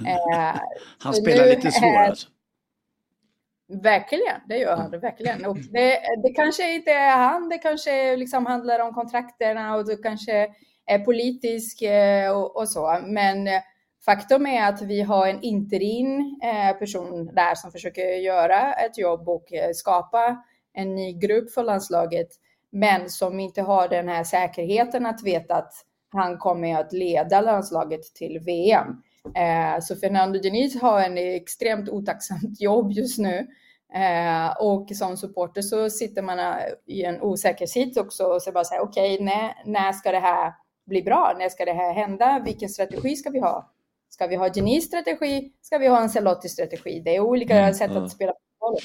Eh, (laughs) Han spelar lite svår är- alltså. Verkligen, det gör han det verkligen. Och det, det kanske inte är han, det kanske liksom handlar om kontrakterna och det kanske är politisk eh, och, och så. Men eh, faktum är att vi har en interin eh, person där som försöker göra ett jobb och eh, skapa en ny grupp för landslaget, men som inte har den här säkerheten att veta att han kommer att leda landslaget till VM. Eh, så Fernando Diniz har en extremt otacksamt (laughs) jobb just nu. Och som supporter så sitter man i en osäker sits också och så bara säger okej, när, när ska det här bli bra? När ska det här hända? Vilken strategi ska vi ha? Ska vi ha Diniz strategi? Ska vi ha Ancelotti strategi? Det är olika sätt att spela fotboll.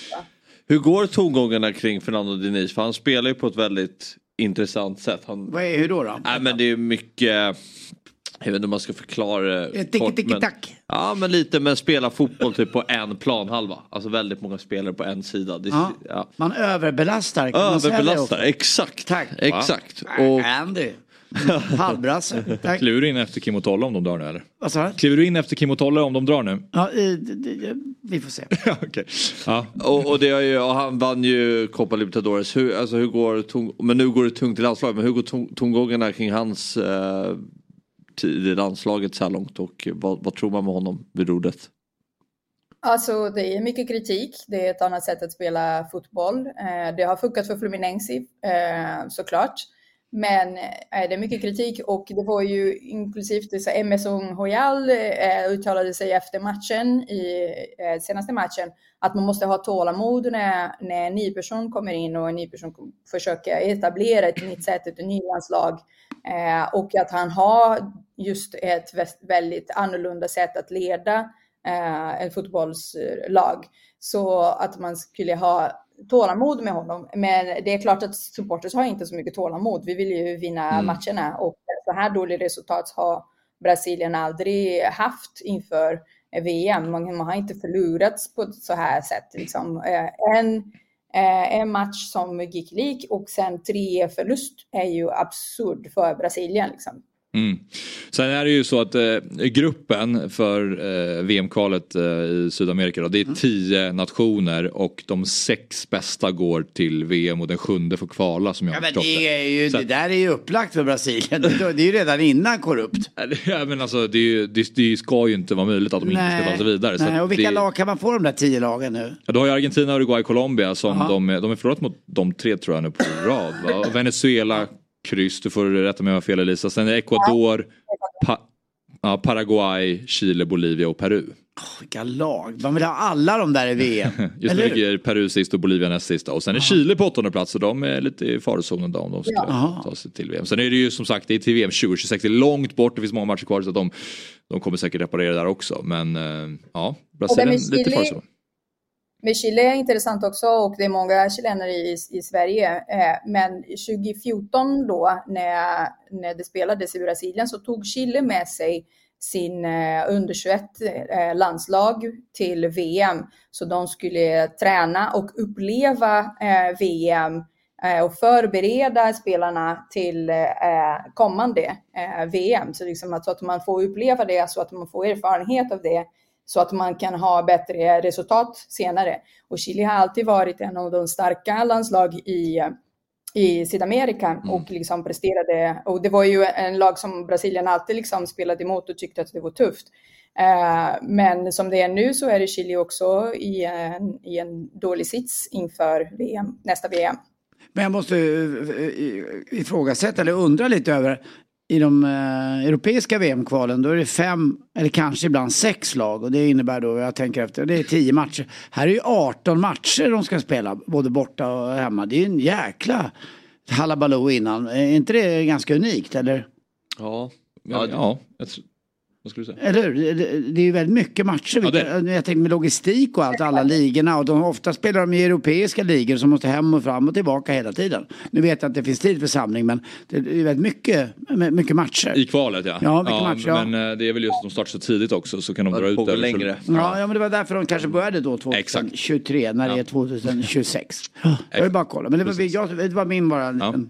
Hur går tongångarna kring Fernando Diniz? För han spelar ju på ett väldigt intressant sätt. Han, Vad är, hur då? då? nej, men det är mycket, jag vet inte om man ska förklara det kort, tiki, men- tack. Ja men lite men spela fotboll typ på en planhalva. Alltså väldigt många spelare på en sida. Det, Ja. ja. Man överbelastar. kan man säga det Överbelastar, också? exakt. Tack. Exakt. Och, Andy. Halvbrasse. (laughs) Tack. Kliver du in efter Kim och Tolle om de drar nu eller? Vad sa du? Kliver du in efter Kim och Tolle om de drar nu? Ja, vi får se. (laughs) Okej. Ja. och, och, det är ju, och han vann ju Copa Libertadores. Hur, alltså, hur går tong, men nu går det tungt i landslaget. Men hur går tong, tongångarna kring hans eh, tid i landslaget så här långt? Och vad, vad tror man med honom vid rodret? Alltså det är mycket kritik. Det är ett annat sätt att spela fotboll. Eh, det har funkat för Fluminense eh, såklart. Men eh, det är mycket kritik och det var ju inklusivt så Emerson Hoyal eh, uttalade sig efter matchen, i eh, senaste matchen, att man måste ha tålamod när, när en ny person kommer in och en ny person försöker etablera ett nytt sätt, ett nytt landslag. Eh, och att han har just ett väldigt annorlunda sätt att leda eh, ett fotbollslag. Så att man skulle ha tålamod med honom. Men det är klart att supporters har inte så mycket tålamod. Vi vill ju vinna mm. matcherna och så här dåligt resultat har Brasilien aldrig haft inför VM. Man, man har inte förlorats på så här sätt. Liksom. Eh, en, eh, en match som gick lik och sen tre förlust är ju absurd för Brasilien. Liksom. Mm. Sen är det ju så att eh, gruppen för eh, VM-kvalet eh, i Sydamerika då, det är mm. tio nationer och de sex bästa går till VM och den sjunde får kvala som jag ja, har men det. Är ju, så, det där är ju upplagt för Brasilien. det är ju redan innan korrupt. Ja, men alltså, det, är, det, det ska ju inte vara möjligt att de nej, inte ska ta sig vidare. Nej, och vilka det, lag kan man få de där tio lagen nu? Ja, du har ju Argentina, Uruguay, Colombia som de, de är förlorat mot de tre tror jag nu på rad. Va? Venezuela kryss, du får rätta mig om jag har fel Elisa. Sen är det Ecuador, pa ja, Paraguay, Chile, Bolivia och Peru. Oh, vilka lag, man vill ha alla de där i VM. (laughs) Just nu ligger Peru sist och Bolivia näst sista. Och sen är Chile på åttonde plats och de är lite i farozonen då om de ska ja. ta sig till VM. Sen är det ju som sagt det är till VM 2026, det är långt bort, det finns många matcher kvar så att de, de kommer säkert reparera där också. Men uh, ja, Brasilien lite farozonen. Men Chile är intressant också och det är många chilenare i, i Sverige. Eh, men 2014 då när, när det spelades i Brasilien så tog Chile med sig sin eh, under-21-landslag eh, till VM. Så de skulle träna och uppleva VM och förbereda spelarna till kommande VM. Så, liksom så att man får uppleva det, så att man får erfarenhet av det så att man kan ha bättre resultat senare. Och Chile har alltid varit en av de starka landslag i, i Sydamerika mm. och liksom presterade. Och det var ju en lag som Brasilien alltid liksom spelade emot och tyckte att det var tufft. Uh, men som det är nu så är Chile också i en, i en dålig sits inför VM, nästa VM. Men jag måste eh, ifrågasätta eller undra lite över i de eh, europeiska VM-kvalen då är det fem eller kanske ibland sex lag och det innebär då, jag tänker efter, det är tio matcher. Här är ju 18 matcher de ska spela både borta och hemma. Det är ju en jäkla halabaloo innan. Är inte det ganska unikt eller? Ja, ja, ja. Vad skulle du säga? Eller hur? Det, är ju väldigt mycket matcher. Ja, det... Jag tänker med logistik och allt, alla ligorna. Och de, ofta spelar de i europeiska ligor som måste hem och fram och tillbaka hela tiden. Nu vet jag att det finns tid för samling men det är väldigt mycket, mycket matcher. I kvalet ja. Ja, mycket ja, matcher, ja. Men eh, det är väl just att de startar så tidigt också så kan de dra ut det längre. Ja, ja, men det var därför de kanske började då 2023 Exakt. när det är 2026. (laughs) Jag vill bara kolla. Men det var, jag, det var min bara liten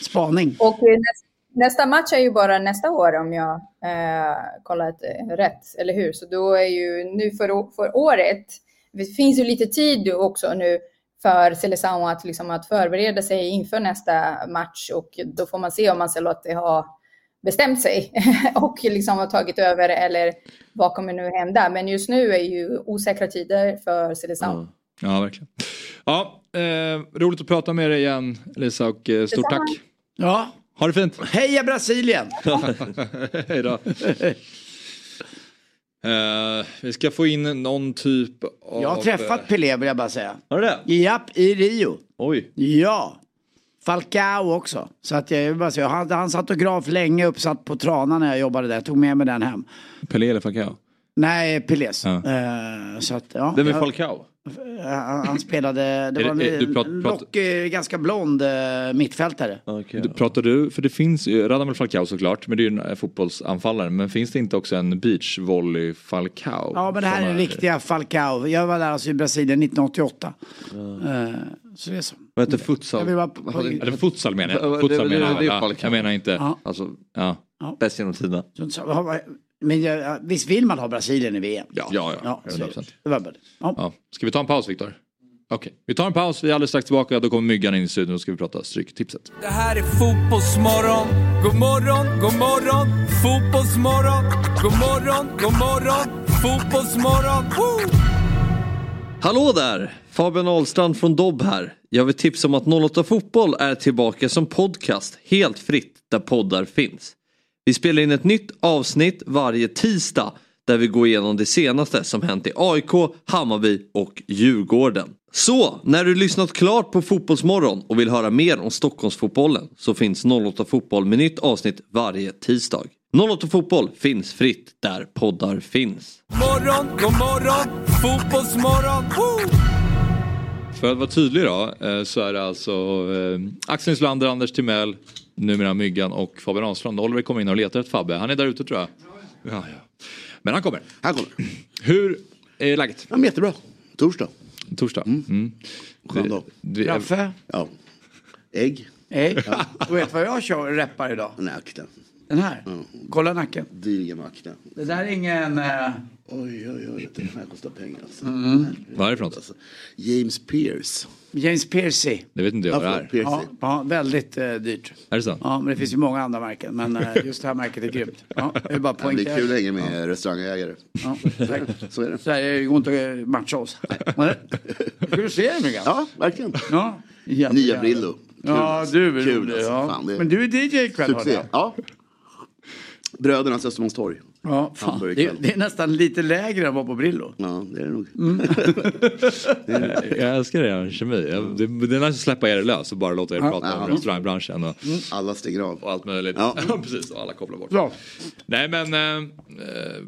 spaning. Och nästa Nästa match är ju bara nästa år om jag eh, kollat rätt, eller hur? Så då är ju nu för, för året, det finns ju lite tid också nu för Seleção att, liksom, att förbereda sig inför nästa match och då får man se om Ancelotti har bestämt sig (laughs) och liksom har tagit över eller vad kommer nu hända. Men just nu är ju osäkra tider för Seleção. Mm. Ja, verkligen. Ja, eh, roligt att prata med dig igen Lisa och eh, stort tack. Ja, ha det fint. Heja Brasilien! (laughs) Hej då. Uh, (laughs) vi ska få in någon typ av... Jag har träffat Pelé vill jag bara säga. Har du det? Japp, i Rio. Oj. Ja. Falcao också. Så att jag vill bara säga, han, hans autograf länge uppsatt på Trana när jag jobbade där. Jag tog med mig den hem. Pelé eller Falcao? Nej, Pelés. Ja. Uh, så att, ja, Vem är Falcao? Han spelade, det var en du prat, lockig, ganska blond eh, mittfältare. Okay. Du, pratar du, för det finns ju, Radamel Falcao såklart, men det är ju en fotbollsanfallare. Men finns det inte också en beachvolley Falcao? Ja, men det här är den riktiga Falcao. Jag var där alltså i Brasilien 1988. Mm. så det är så. Vad heter futsal? Jag på... Eller futsal menar jag. Futsal menar jag. Jag menar inte. Ja. Alltså, ja. Bäst genom tiderna. Men ja, visst vill man ha Brasilien i VM? Ja, ja, ja. ja det var bara ja. ja. Ska vi ta en paus Viktor? Okej, okay. vi tar en paus. Vi är alldeles strax tillbaka. Då kommer Myggan in i studion och ska vi prata Stryktipset. Det här är Fotbollsmorgon. God morgon, god morgon. Fotbollsmorgon. God morgon, god morgon. Fotbollsmorgon. Woo! Hallå där! Fabian Ahlstrand från Dobb här. Jag vill tipsa om att 08 Fotboll är tillbaka som podcast helt fritt där poddar finns. Vi spelar in ett nytt avsnitt varje tisdag där vi går igenom det senaste som hänt i AIK, Hammarby och Djurgården. Så, när du lyssnat klart på Fotbollsmorgon och vill höra mer om Stockholmsfotbollen så finns 08 Fotboll med nytt avsnitt varje tisdag. 08 Fotboll finns fritt där poddar finns. Morgon, god morgon, fotbollsmorgon. Woo! För att vara tydlig då eh, så är det alltså eh, Axel Nyslander, Anders Timell, numera Myggan och Fabian Ahlstrand. Oliver kommer in och letar efter Fabbe. Han är där ute tror jag. Ja, ja. Men han kommer. Han kommer. Hur är läget? Ja, men jättebra. Torsdag. Torsdag. Mm. Skön dag. Raffe? Ja. Ägg. Hej. Du vet vad jag kör reppar idag? Den här akten. Den här? Kolla nacken. Med akten. Det där är ingen... eh, Oj, oj, oj. Den här kostar pengar alltså. Mm. Vad är det för något? Alltså, James Pierce. James Piercy. Det vet inte jag vad det är. Ja, ja, väldigt eh, dyrt. Är det så? Ja, men det finns ju många andra märken. Men eh, (laughs) just det här märket är grymt. Ja, jag vill bara Det blir poängtera. kul att hänga med restaurangägare. Ja, tack. Så är det. Så här, det går inte att matcha oss. Nej. Ska du se det Myggan? Ja, verkligen. Ja. Jävlar. Nya Brillo. Kul, Ja, du är Kul, alltså. Ja. Fan, det är Men du är DJ ikväll hörde Succé. jag. Ja. Brödernas Östermalmstorg. Ja, fan. Det, det är nästan lite lägre än att vara på Brillo. Ja, det är det nog. Mm. (laughs) Jag älskar er kemi. Jag- Det, det är nice att släppa er lös och bara låta er Ja. prata om Ja. restaurangbranschen och, Alla stänger av. och allt möjligt. (laughs) Ja. precis. Och alla kopplar bort. Ja. Nej men eh, eh,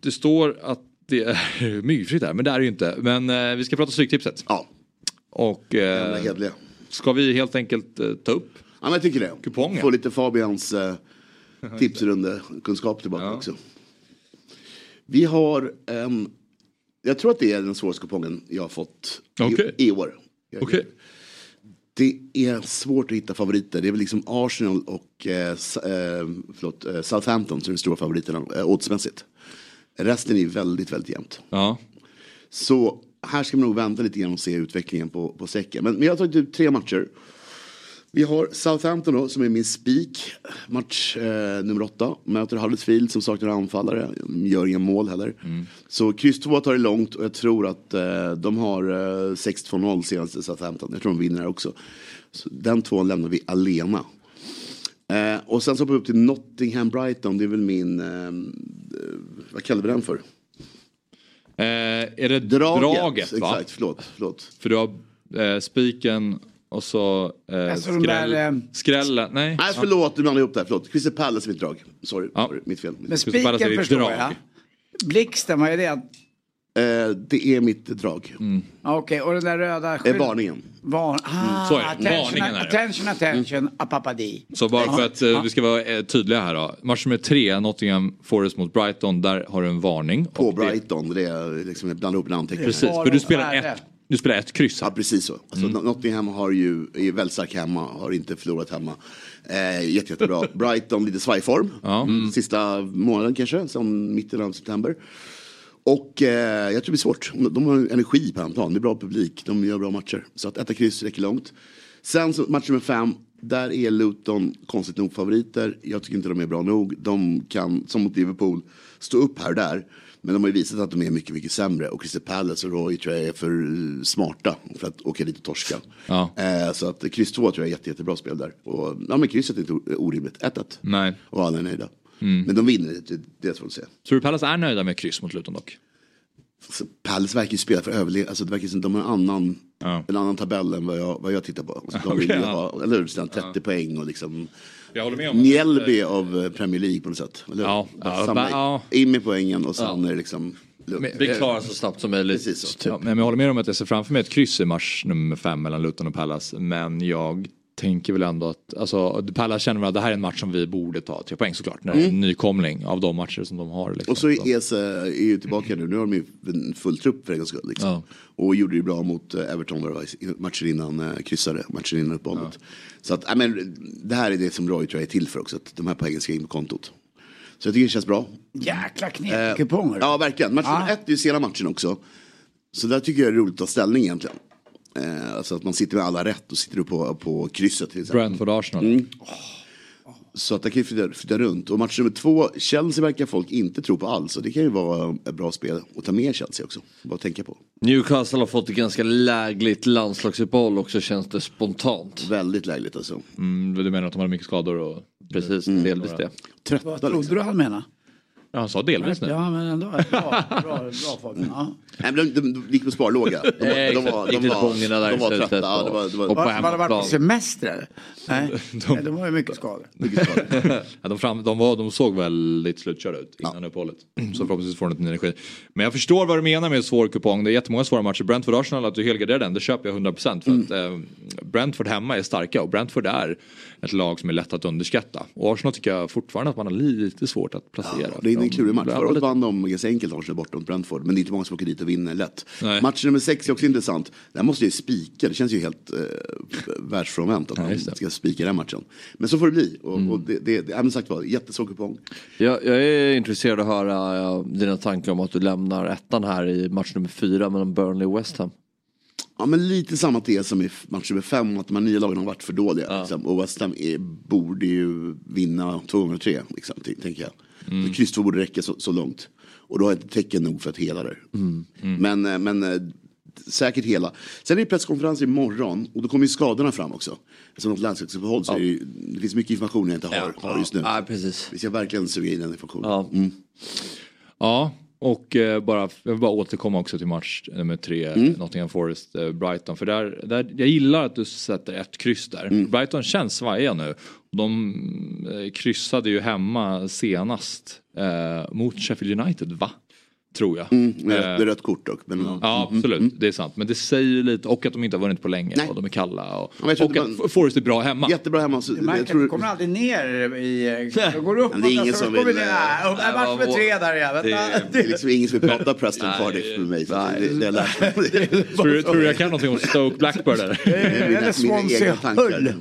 det står att det är (laughs) myggfritt här men det är det ju inte. Men eh, vi ska prata Stryktipset. Ja, Och eh, ska vi helt enkelt eh, ta upp? Ja, men jag tycker det. Kupongen. Få lite Fabians eh, (laughs) tipsrunde-kunskap tillbaka Ja. också. Vi har, ehm, jag tror att det är den svåraste kupongen jag har fått i, Okej. i år. Okej. Det är svårt att hitta favoriter. Det är väl liksom Arsenal och eh, eh, förlåt, eh, Southampton som är de stora favoriterna eh, oddsmässigt. Resten är väldigt, väldigt jämnt. Ja. Så här ska man nog vänta lite grann och se utvecklingen på, på säcken. Men, men jag har tagit ut tre matcher. Vi har Southampton då, som är min spik. Match eh, nummer åtta. Möter Huddersfield som saknar anfallare. Gör inga mål heller. Så kryss 2 tar det långt och jag tror att eh, de har eh, 6-2-0 senaste Southampton. Jag tror de vinner här också. Så den två lämnar vi alena. Eh, och sen så hoppar vi upp till Nottingham Brighton. Det är väl min, eh, eh, vad kallar vi den för? Eh, är det Draget. draget, va? Exakt, förlåt. förlåt. För du har spiken och så eh, Alltså de skräll, där, eh, skrällen. Nej. Nej, förlåt, du blandade ihop det här. Förlåt. Crystal Palace är mitt drag. Sorry, Ja. sorry mitt fel. Men är spiken förstår drag. jag. Blixten, vad är det? Eh, det är mitt drag. Ja, Okej, och den där röda... Eh, varningen. Var... Ah, Så är det. attention, Varningen är det. attention, attention, apapadi. Så bara för att eh, vi ska vara eh, tydliga här då. Match nummer tre, Nottingham Forest mot Brighton. Där har du en varning. På Och det- Brighton. Det är liksom, jag blandar ihop en anteckning. Precis, för du spelar ett, du spelar ett kryss Ja, precis så. Alltså, Nottingham har ju, är väldigt stark hemma, har inte förlorat hemma. Eh, jätte, jättebra. (laughs) Brighton lite svajform. Ja. Mm. Sista månaden kanske, som mitten av september. Och eh, jag tror det blir svårt. De har energi på hemmaplan, det är bra publik, de gör bra matcher. Så att etta kryss räcker långt. Sen så match nummer fem, där är Luton konstigt nog favoriter. Jag tycker inte de är bra nog. De kan, som mot Liverpool, stå upp här och där. Men de har ju visat att de är mycket, mycket sämre. Och Crystal Palace och Roy tror jag är för eh, smarta för att åka dit och torska. Ja. Eh, så att kryss 2 tror jag är jätte, jättebra spel där. Och, ja men krysset är inte orimligt. 1-1. Nej. Och alla är nöjda. Men de vinner, det, det svårt att säga. Tror du Palace är nöjda med kryss mot Luton dock? Så Palace verkar ju spela för överlevnad. Alltså det verkar som de har en annan, Ja. en annan tabell än vad jag, vad jag tittar på. Alltså de vill ju ja. ha, eller hur, Sten, 30 poäng och liksom Jag håller med om Mjällby av eh, Premier League på något sätt. Eller? Ja, ja, Samla, ja. In med poängen och sen är det liksom lugnt. Vi klarar så snabbt som möjligt. Precis så. Ja, men jag håller med om att jag ser framför mig ett kryss i match nummer fem mellan Luton och Palace. Men jag tänker väl ändå att, alltså Palace känner väl att det här är en match som vi borde ta tre poäng såklart. När det är en nykomling av de matcher som de har. Liksom. Mm. Och så är Ese är ju tillbaka nu. Nu har de ju en full trupp för en gångs skull. Liksom. Ja. Och gjorde ju bra mot eh, Everton var det, i matcher innan eh, kryssade, matcher innan uppehållet. Så att, ja, men, det här är det som Roy tror jag är till för också. Att de här poängen ska in på kontot. Så jag tycker det känns bra. Jäkla Eh, knepiga kuponger. Ja, verkligen. Match Ja. ett är ju sena matchen också. Så där tycker jag det är roligt att ta ställning egentligen. Eh, alltså att man sitter med alla rätt och sitter du på, på krysset till exempel. Brentford Arsenal. Mm. Så att det kan ju flytta, flytta runt. Och match nummer två, Chelsea verkar folk inte tro på alls. Och det kan ju vara ett bra spel att ta med Chelsea också. Bara tänka på. Newcastle har fått ett ganska lägligt landslagsuppehåll också känns det spontant. Väldigt lägligt alltså. Mm, du menar att de har mycket skador? Och... Precis, delvis det. Trötta Vad trodde du han menade? Ja, han sa delvis nu. Ja, men ändå. Bra, bra, bra Fabian. Ja. Nej, men de, de, de gick på sparlåga. De, de, de, var, de, var, ångerna där de var trötta. Ja, och- det var, det var, och på Var, var de varit på semester? Nej, (laughs) de, de har ju mycket skador. mycket skador. (laughs) Ja, de, fram, de, var, de såg väldigt slutkörda ut innan uppehållet. Så förhoppningsvis får de lite ny energi. Men jag förstår vad du menar med svår kupong. Det är jättemånga svåra matcher. Brentford-Arsenal, att du helgarderar den, det köper jag 100%. För att eh, Brentford hemma är starka och Brentford är ett lag som är lätt att underskatta. Och Arsenal tycker jag fortfarande att man har lite svårt att placera. Det är en klurig match. de- Förra året vann de ganska enkelt Arsenal borta mot Brentford. Men det är inte många som åker dit och vinner lätt. Nej. Match nummer sex är också intressant. Där måste jag ju spika. Det känns ju helt eh, världsfrånvänt att Ja, man. Mm. ska spika den matchen. Men så får det bli. Och, och det, det, det, ja, men sagt var, jättesvår kupong. Jag, jag är intresserad av att höra ja, dina tankar om att du lämnar ettan här i match nummer fyra mellan Burnley och West Ham. Ja men lite samma tes som i match nummer fem. Att de här nya lagen har varit för dåliga. Liksom. Och West Ham är, borde ju vinna två gånger tre. Liksom, tänker jag. Mm. Så kryss två borde räcka så, så långt. Och då har jag inte tecken nog för att hela det. Mm. Men, eh, men eh, säkert hela. Sen är det presskonferens imorgon och då kommer ju skadorna fram också. Eftersom något landslagsuppehåll så är det, det finns mycket information jag inte har, har just nu. Ja, precis. Vi ska verkligen suga in den informationen. Ja. Mm. Ja, och eh, bara, jag vill bara återkomma också till match nummer tre, Mm. Nottingham Forest, eh, Brighton. För där, där, jag gillar att du sätter ett kryss där. Mm. Brighton känns svajiga nu. De eh, kryssade ju hemma senast eh, mot Sheffield United, va? Tror jag. Mm, med, Eh, med rött kort dock. Men, Ja absolut, det är sant. Men det säger ju lite, och att de inte har vunnit på länge Nej. och de är kalla. Och, och inte att Forest är bra hemma. Jättebra hemma. Så, Du märker jag tror, kommer aldrig ner i... Du går upp det är ingen som vill, ner. eh, nej, match med tre där igen. Vänta. det är liksom ingen som vill prata Preston Cardiff med mig. Det, det, det är. (laughs) Tror du, tror jag kan någonting om Stoke Blackburn eller? Det är Eller Swansea. Hull.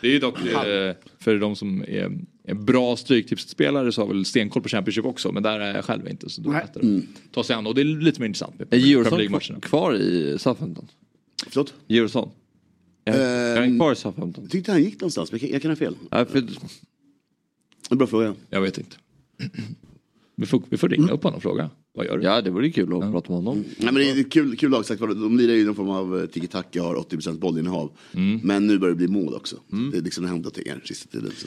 Det är ju dock eh, för de som är, är bra stryktipsspelare så har väl stenkoll på Championship också men där är jag själv inte så då är det att ta sig an och det är lite mer intressant med Är League-matcherna. kvar i Southampton? Förlåt? Djurgården? Är är han Ehm, kvar i Southampton? Jag tyckte han gick någonstans, men jag kan, jag kan ha fel. Nej, för, En bra fråga. Jag vet inte. Vi får, vi får ringa upp honom och fråga. Vad gör du? ja, det vore kul att prata med honom. Nej, men det är kul, kul lag sagt. De lirar ju i någon form av eh, tiki-taka och har 80% bollinnehav. Men nu börjar det bli mål också. Det är liksom hänt någonting här sista tiden. Så.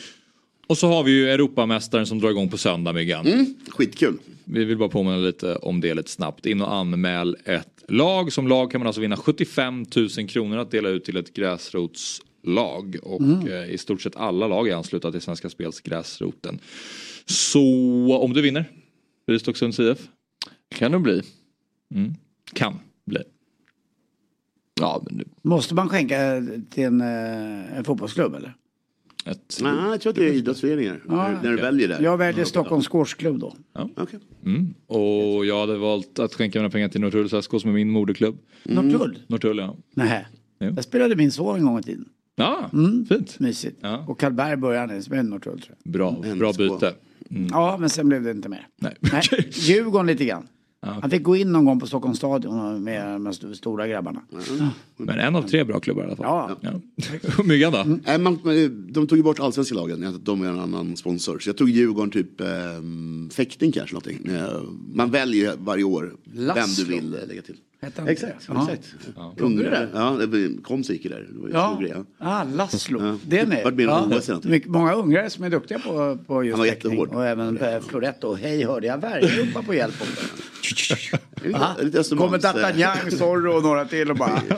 Och så har vi ju Europamästaren som drar igång på söndag Myggan. Mm, skitkul. Vi vill bara påminna lite om det lite snabbt. In och anmäl ett lag. Som lag kan man alltså vinna 75 000 kronor att dela ut till ett gräsrotslag. Och eh, i stort sett alla lag är anslutna till Svenska Spels gräsroten. Så om du vinner, blir det Stocksunds IF? Kan det bli. Kan bli. Ja, men nu. Måste man skänka till en, eh, en fotbollsklubb eller? Ett, Nej, jag tror att det är idrottsföreningar. när, när du väljer det. Jag väljer Stockholms Squashklubb då. Okej. mm. Och jag hade valt att skänka mina pengar till Norrtulls SK som är min moderklubb. Norrtull? Norrtull ja. Nej. Jo. Där spelade min son en gång i tiden. Ja, fint. Mysigt. Ja. Och Karlberg började han med Norrtull tror jag. Bra, bra byte. Ja, men sen blev det inte mer. Nej. Nej, (laughs) Djurgården lite grann. Han fick gå in någon gång på Stockholms stadion med de st- stora grabbarna. Men en av tre bra klubbar i alla fall. Ja. Ja. (laughs) Myggan då? Nej, man, men de tog ju bort allsvenska lagen, de är en annan sponsor. Så jag tog Djurgården, typ eh, fäkting kanske någonting. Eh, Man väljer varje år vem Laslo. du vill eh, lägga till. Exakt? Ja. exakt. Du Ungrare. det? Ja, det gick ju där. Det var ju Ja, stor grej. ja. ah, Laszlo. Ja. Det med. Vart med ja. OS. Mycket- Många ungrare som är duktiga på, på just Han var jättehård. Och även florett och hej hörde jag ropa på hjälp (laughs) Det Aha. Kommer D'Artagnan, Zorro och några till och bara... (laughs)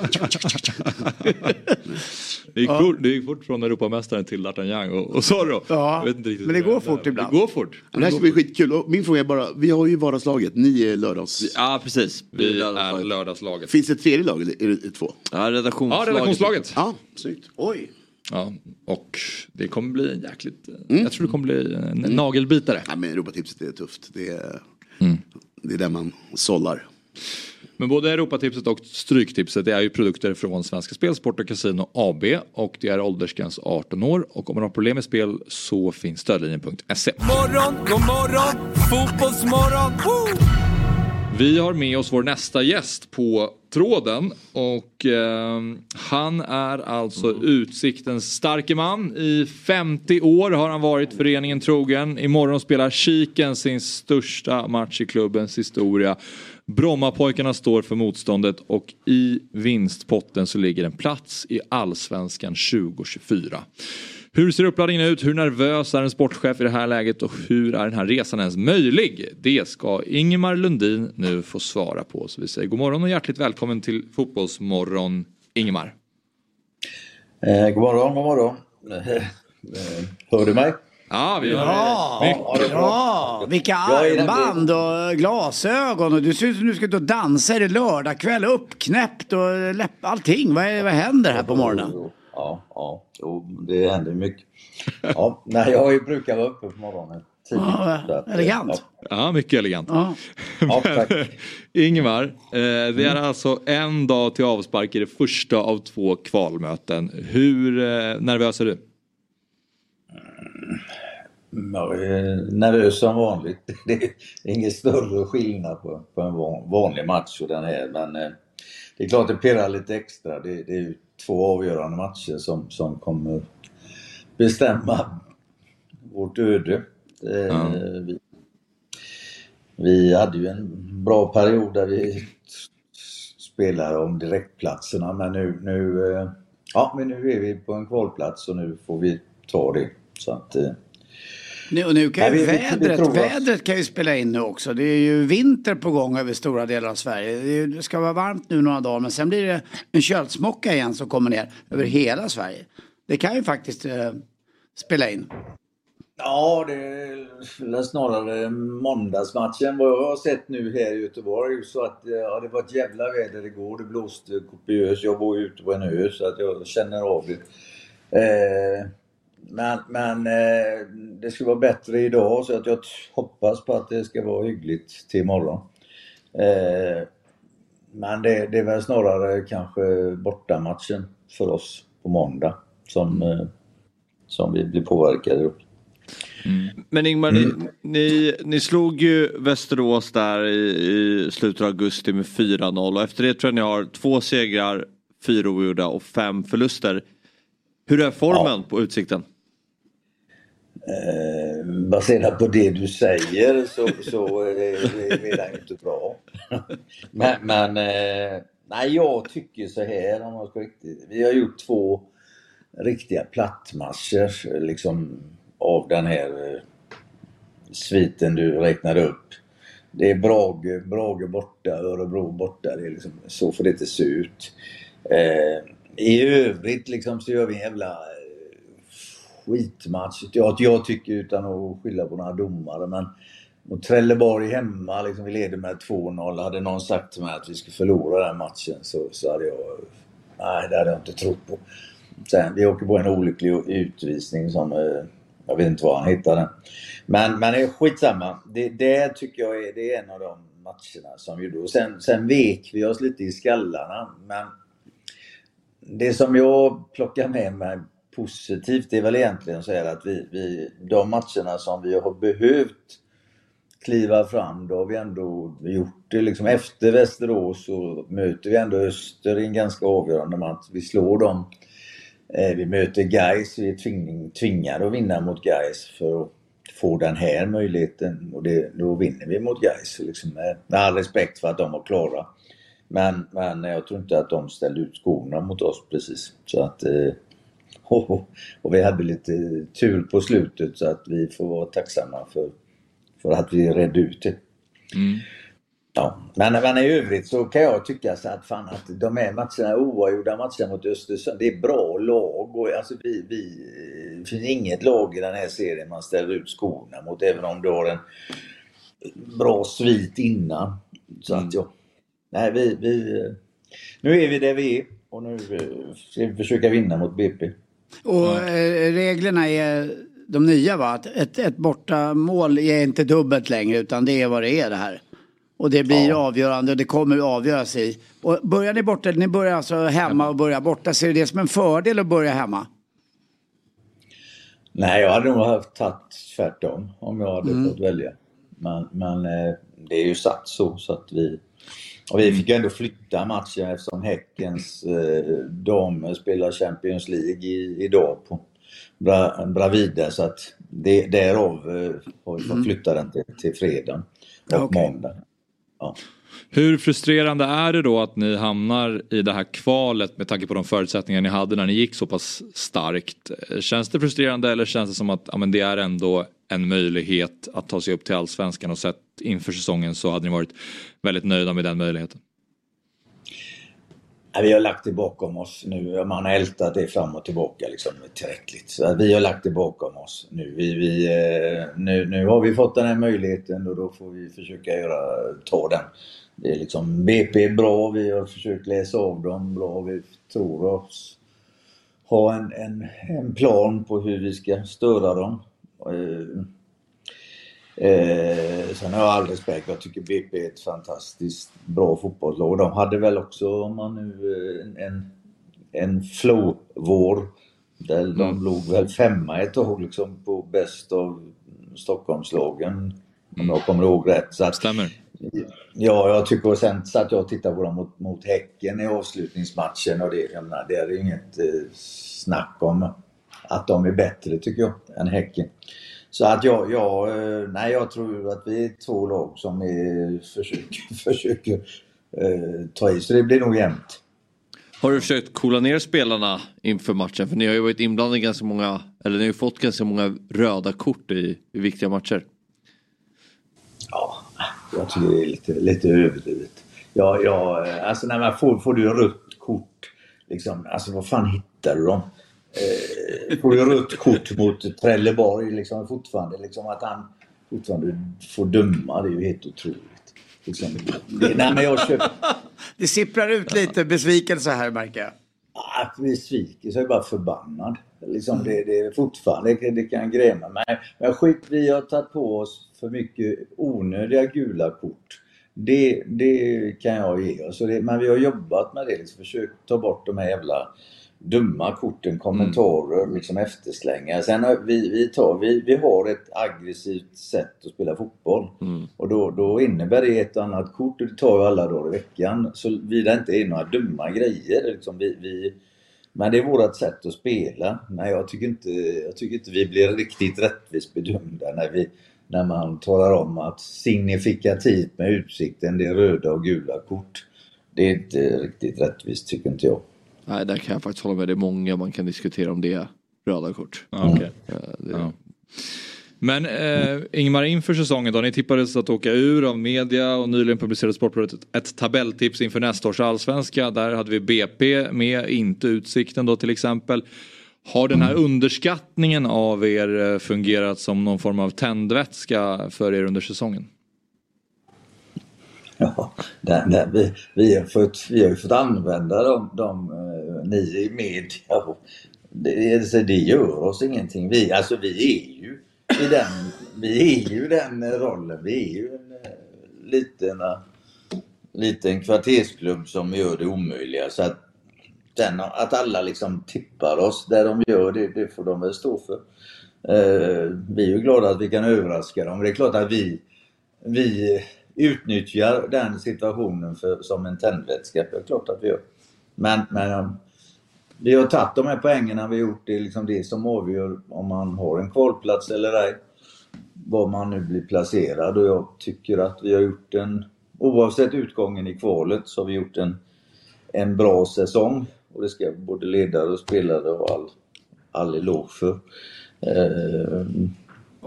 Det gick, fort, det gick fort från Europamästaren till D'Artagnan och, och Zorro. Ja, Jag vet inte riktigt men det går är. fort ibland. Det går fort. Det här ska bli skitkul. Och min fråga är bara, vi har ju vardagslaget, ni är lördags. Ja, precis. Vi är lördagslaget. Finns det ett tredje lag eller är det två? Ja, Ja, redaktionslaget. redaktionslaget. Ja, snyggt. Oj. Ja, och det kommer bli en jäkligt... Mm. Jag tror det kommer bli en nagelbitare. Ja, men Europatipset är tufft. Det är, Mm. Det är där man sållar. Men både Europatipset och Stryktipset det är ju produkter från Svenska Spel, Sport och Casino AB och det är åldersgräns 18 år och om man har problem med spel så finns stödlinjen.se. Morgon, god morgon, fotbollsmorgon. Woo! Vi har med oss vår nästa gäst på tråden. Och eh, han är alltså Utsiktens starke man. I 50 år har han varit föreningen trogen. Imorgon spelar Kiken sin största match i klubbens historia. Brommapojkarna står för motståndet och i vinstpotten så ligger en plats i Allsvenskan 2024. Hur ser uppladdningen ut? Hur nervös är en sportchef i det här läget och hur är den här resan ens möjlig? Det ska Ingemar Lundin nu få svara på. Så vi säger god morgon och hjärtligt välkommen till Fotbollsmorgon Ingemar. Eh, god morgon, god morgon. Eh, hör du mig? Ja, vi hör Ja, dig. Mycket bra. ja, vilka armband och glasögon och du ser ut som du ska ut och dansa. Är det lördagkväll? Uppknäppt och läpp, allting. Vad, är, vad händer här på morgonen? Ja, ja, jo, det händer mycket. Ja, (laughs) nej, jag brukar vara uppe på morgonen tidigt. Elegant. Ja, mycket elegant. Ja. (laughs) Ja, tack. Ingemar, eh, det är alltså en dag till avspark i det första av två kvalmöten. Hur eh, nervös är du? Är nervös som vanligt. (laughs) Det är ingen större skillnad på, på en van- vanlig match och den här. Men eh, det är klart det pirrar lite extra. Det, det är ju två avgörande matcher som, som kommer bestämma vårt öde. Eh, Ja. vi, vi hade ju en bra period där vi spelade om direktplatserna men nu, nu, eh, ja, men nu är vi på en kvalplats och nu får vi ta det. Så att, eh, Nu, och nu kan ju Nej, vi- vädret, vädret kan ju spela in nu också. Det är ju vinter på gång över stora delar av Sverige. Det, ska vara varmt nu några dagar men sen blir det en kölsmocka igen som kommer ner över hela Sverige. Det kan ju faktiskt eh, spela in. Ja, det är snarare måndagsmatchen vad jag har sett nu här i Göteborg. Så att ja, det var ett jävla väder igår. Det blåste kopiöst. Jag bor ju ute på en ö så att jag känner av det. Eh, men men eh, det ska vara bättre idag så att jag hoppas på att det ska vara hyggligt till imorgon. Eh, men det, det är väl snarare kanske bortamatchen för oss på måndag som, eh, som vi blir påverkade av. Men Ingmar, ni, ni, ni slog ju Västerås där i, i slutet av augusti med 4-0 och efter det tror jag ni har två segrar, fyra oavgjorda och fem förluster. Hur är formen på Utsikten? Eh, baserat på det du säger så, så är det, inte bra. (laughs) men men eh, nej, jag tycker så här om man ska riktigt. Vi har gjort två riktiga plattmatcher liksom av den här eh, sviten du räknade upp. Det är Brage, Brage borta, Örebro borta. Det är liksom, så får det inte se ut. Eh, I övrigt liksom så gör vi en jävla eh, skitmatch. Jag, jag tycker utan att skylla på några domare men mot Trelleborg hemma, liksom, vi leder med 2-0. Hade någon sagt till mig att vi skulle förlora den matchen så, så hade jag... Nej, det hade jag inte trott på. Sen, vi åker på en olycklig utvisning som... Eh, jag vet inte var han hittade den. Men, men det är skitsamma. Det, det tycker jag är, det är en av de matcherna som vi gjorde. Och sen, sen vek vi oss lite i skallarna. Men det som jag plockar med mig positivt är väl egentligen så här att vi, vi, de matcherna som vi har behövt kliva fram, då har vi ändå gjort det. Liksom efter Västerås så möter vi ändå Öster i en ganska avgörande match. Vi slår dem. Eh, vi möter Gais, vi är tving, tvingade att vinna mot Gais för att få den här möjligheten. Och det, då vinner vi mot Gais. Liksom med, med all respekt för att de var klara. Men, men jag tror inte att de ställde ut skorna mot oss precis. Så att, eh, (laughs) och, och vi hade lite tur på slutet så att vi får vara tacksamma för, för att vi redde ut det. Ja, men, men i övrigt så kan jag tycka så att, fan, att de här matcherna, oavgjorda matcherna mot Östersund, det är bra lag. Och, alltså, vi, vi, det finns inget lag i den här serien man ställer ut skorna mot, även om du har en bra svit innan. Så att ja, nej, vi, vi, nu är vi där vi är och nu eh, ska vi försöka vinna mot BP. Och eh, reglerna är de nya va? Att ett, ett bortamål är inte dubbelt längre utan det är vad det är det här. Och det blir avgörande och det kommer avgöras i. Och börjar ni borta, ni börjar alltså hemma och börjar borta, ser du det som en fördel att börja hemma? Nej, jag hade nog haft tagit tvärtom om jag hade Mm. fått välja. Men, men eh, det är ju satt så, så att vi, Och vi fick ju ändå flytta matchen eftersom Häckens eh, damer spelar Champions League i, idag på Bra, Bravida. Så att det, därav eh, har vi fått flytta den till, till fredagen och måndag. Ja. Hur frustrerande är det då att ni hamnar i det här kvalet med tanke på de förutsättningar ni hade när ni gick så pass starkt? Känns det frustrerande eller känns det som att ja, men det är ändå en möjlighet att ta sig upp till allsvenskan och sett inför säsongen så hade ni varit väldigt nöjda med den möjligheten? Vi har lagt det bakom oss nu. Man har ältat det fram och tillbaka liksom tillräckligt. Så vi har lagt det bakom oss nu. Vi, vi, eh, nu. Nu har vi fått den här möjligheten och då får vi försöka göra, ta den. Det är liksom, BP är bra, vi har försökt läsa av dem bra. Vi tror oss ha en, en, en plan på hur vi ska störa dem. Eh, Eh, sen har jag all respekt. Jag tycker BP är ett fantastiskt bra fotbollslag. De hade väl också, om man nu, eh, en, en flow-vår. Där mm. De låg väl femma ett tag liksom på bäst av Stockholmslagen. Mm. Om jag kommer ihåg rätt. Så att, Stämmer. Ja, jag tycker och sen satt jag och tittade på dem mot, mot Häcken i avslutningsmatchen och det, jag menar, det är inget eh, snack om att de är bättre tycker jag än Häcken. Så att jag, jag, eh, nej, jag tror att vi är två lag som är, (laughs) försöker, försöker eh, ta i. Så det blir nog jämnt. Har du försökt coola ner spelarna inför matchen? För ni har ju varit inblandade i ganska många, eller ni har ju fått ganska många röda kort i, i viktiga matcher. Ja, jag tycker det är lite, lite överdrivet. Ja, ja, alltså när man får, får du rött kort, liksom, alltså vad fan hittar du dem? Eh, får ju rött kort mot Trelleborg liksom, fortfarande. Liksom, att han fortfarande får döma, det är ju helt otroligt. Liksom, det, nej, men jag köper... (laughs) det sipprar ut lite besvikelse här märker jag. Att besvikelse, jag är bara förbannad. Liksom, det, det är fortfarande, det, det kan gräma mig. Men skit, vi har tagit på oss för mycket onödiga gula kort. Det, det kan jag ge oss. Men vi har jobbat med det, liksom, försökt ta bort de här jävla dumma korten, kommentarer, mm. liksom efterslängar. Sen vi, vi, tar, vi, vi har ett aggressivt sätt att spela fotboll. Mm. Och då, då innebär det ett annat kort och det tar vi alla dagar i veckan. Så vi det inte är några dumma grejer. Liksom vi, vi, men det är vårt sätt att spela. Nej, jag tycker inte, jag tycker inte vi blir riktigt rättvist bedömda när, vi, när man talar om att signifikativt med utsikten, det är röda och gula kort. Det är inte riktigt rättvist tycker inte jag. Nej, där kan jag faktiskt hålla med. Det är många man kan diskutera om det är röda kort. Ja, okay. det... ja. Men eh, Ingmar inför säsongen då, ni tippades att åka ur av media och nyligen publicerade Sportbladet ett, ett tabelltips inför nästa års allsvenska. Där hade vi BP med, inte Utsikten då till exempel. Har den här underskattningen av er eh, fungerat som någon form av tändvätska för er under säsongen? (laughs) Ja, den, den, vi, vi, har fått, vi har ju fått använda de, de eh, ni i media. Det, alltså, det gör oss ingenting. Vi, alltså vi är ju i den, vi är ju den rollen. Vi är ju en eh, liten, eh, liten kvartersklubb som gör det omöjliga. Så att, den, att alla liksom tippar oss där de gör det, det får de väl stå för. Eh, vi är ju glada att vi kan överraska dem. Det är klart att vi, vi utnyttjar den situationen för, som en tändvätska. Det är klart att vi gör. Men, men um, vi har tagit de här poängen, vi har gjort det är liksom det som avgör om man har en kvalplats eller ej. Var man nu blir placerad och jag tycker att vi har gjort en, oavsett utgången i kvalet, så har vi gjort en, en bra säsong. Och det ska både ledare och spelare och all, all eloge för. Eh,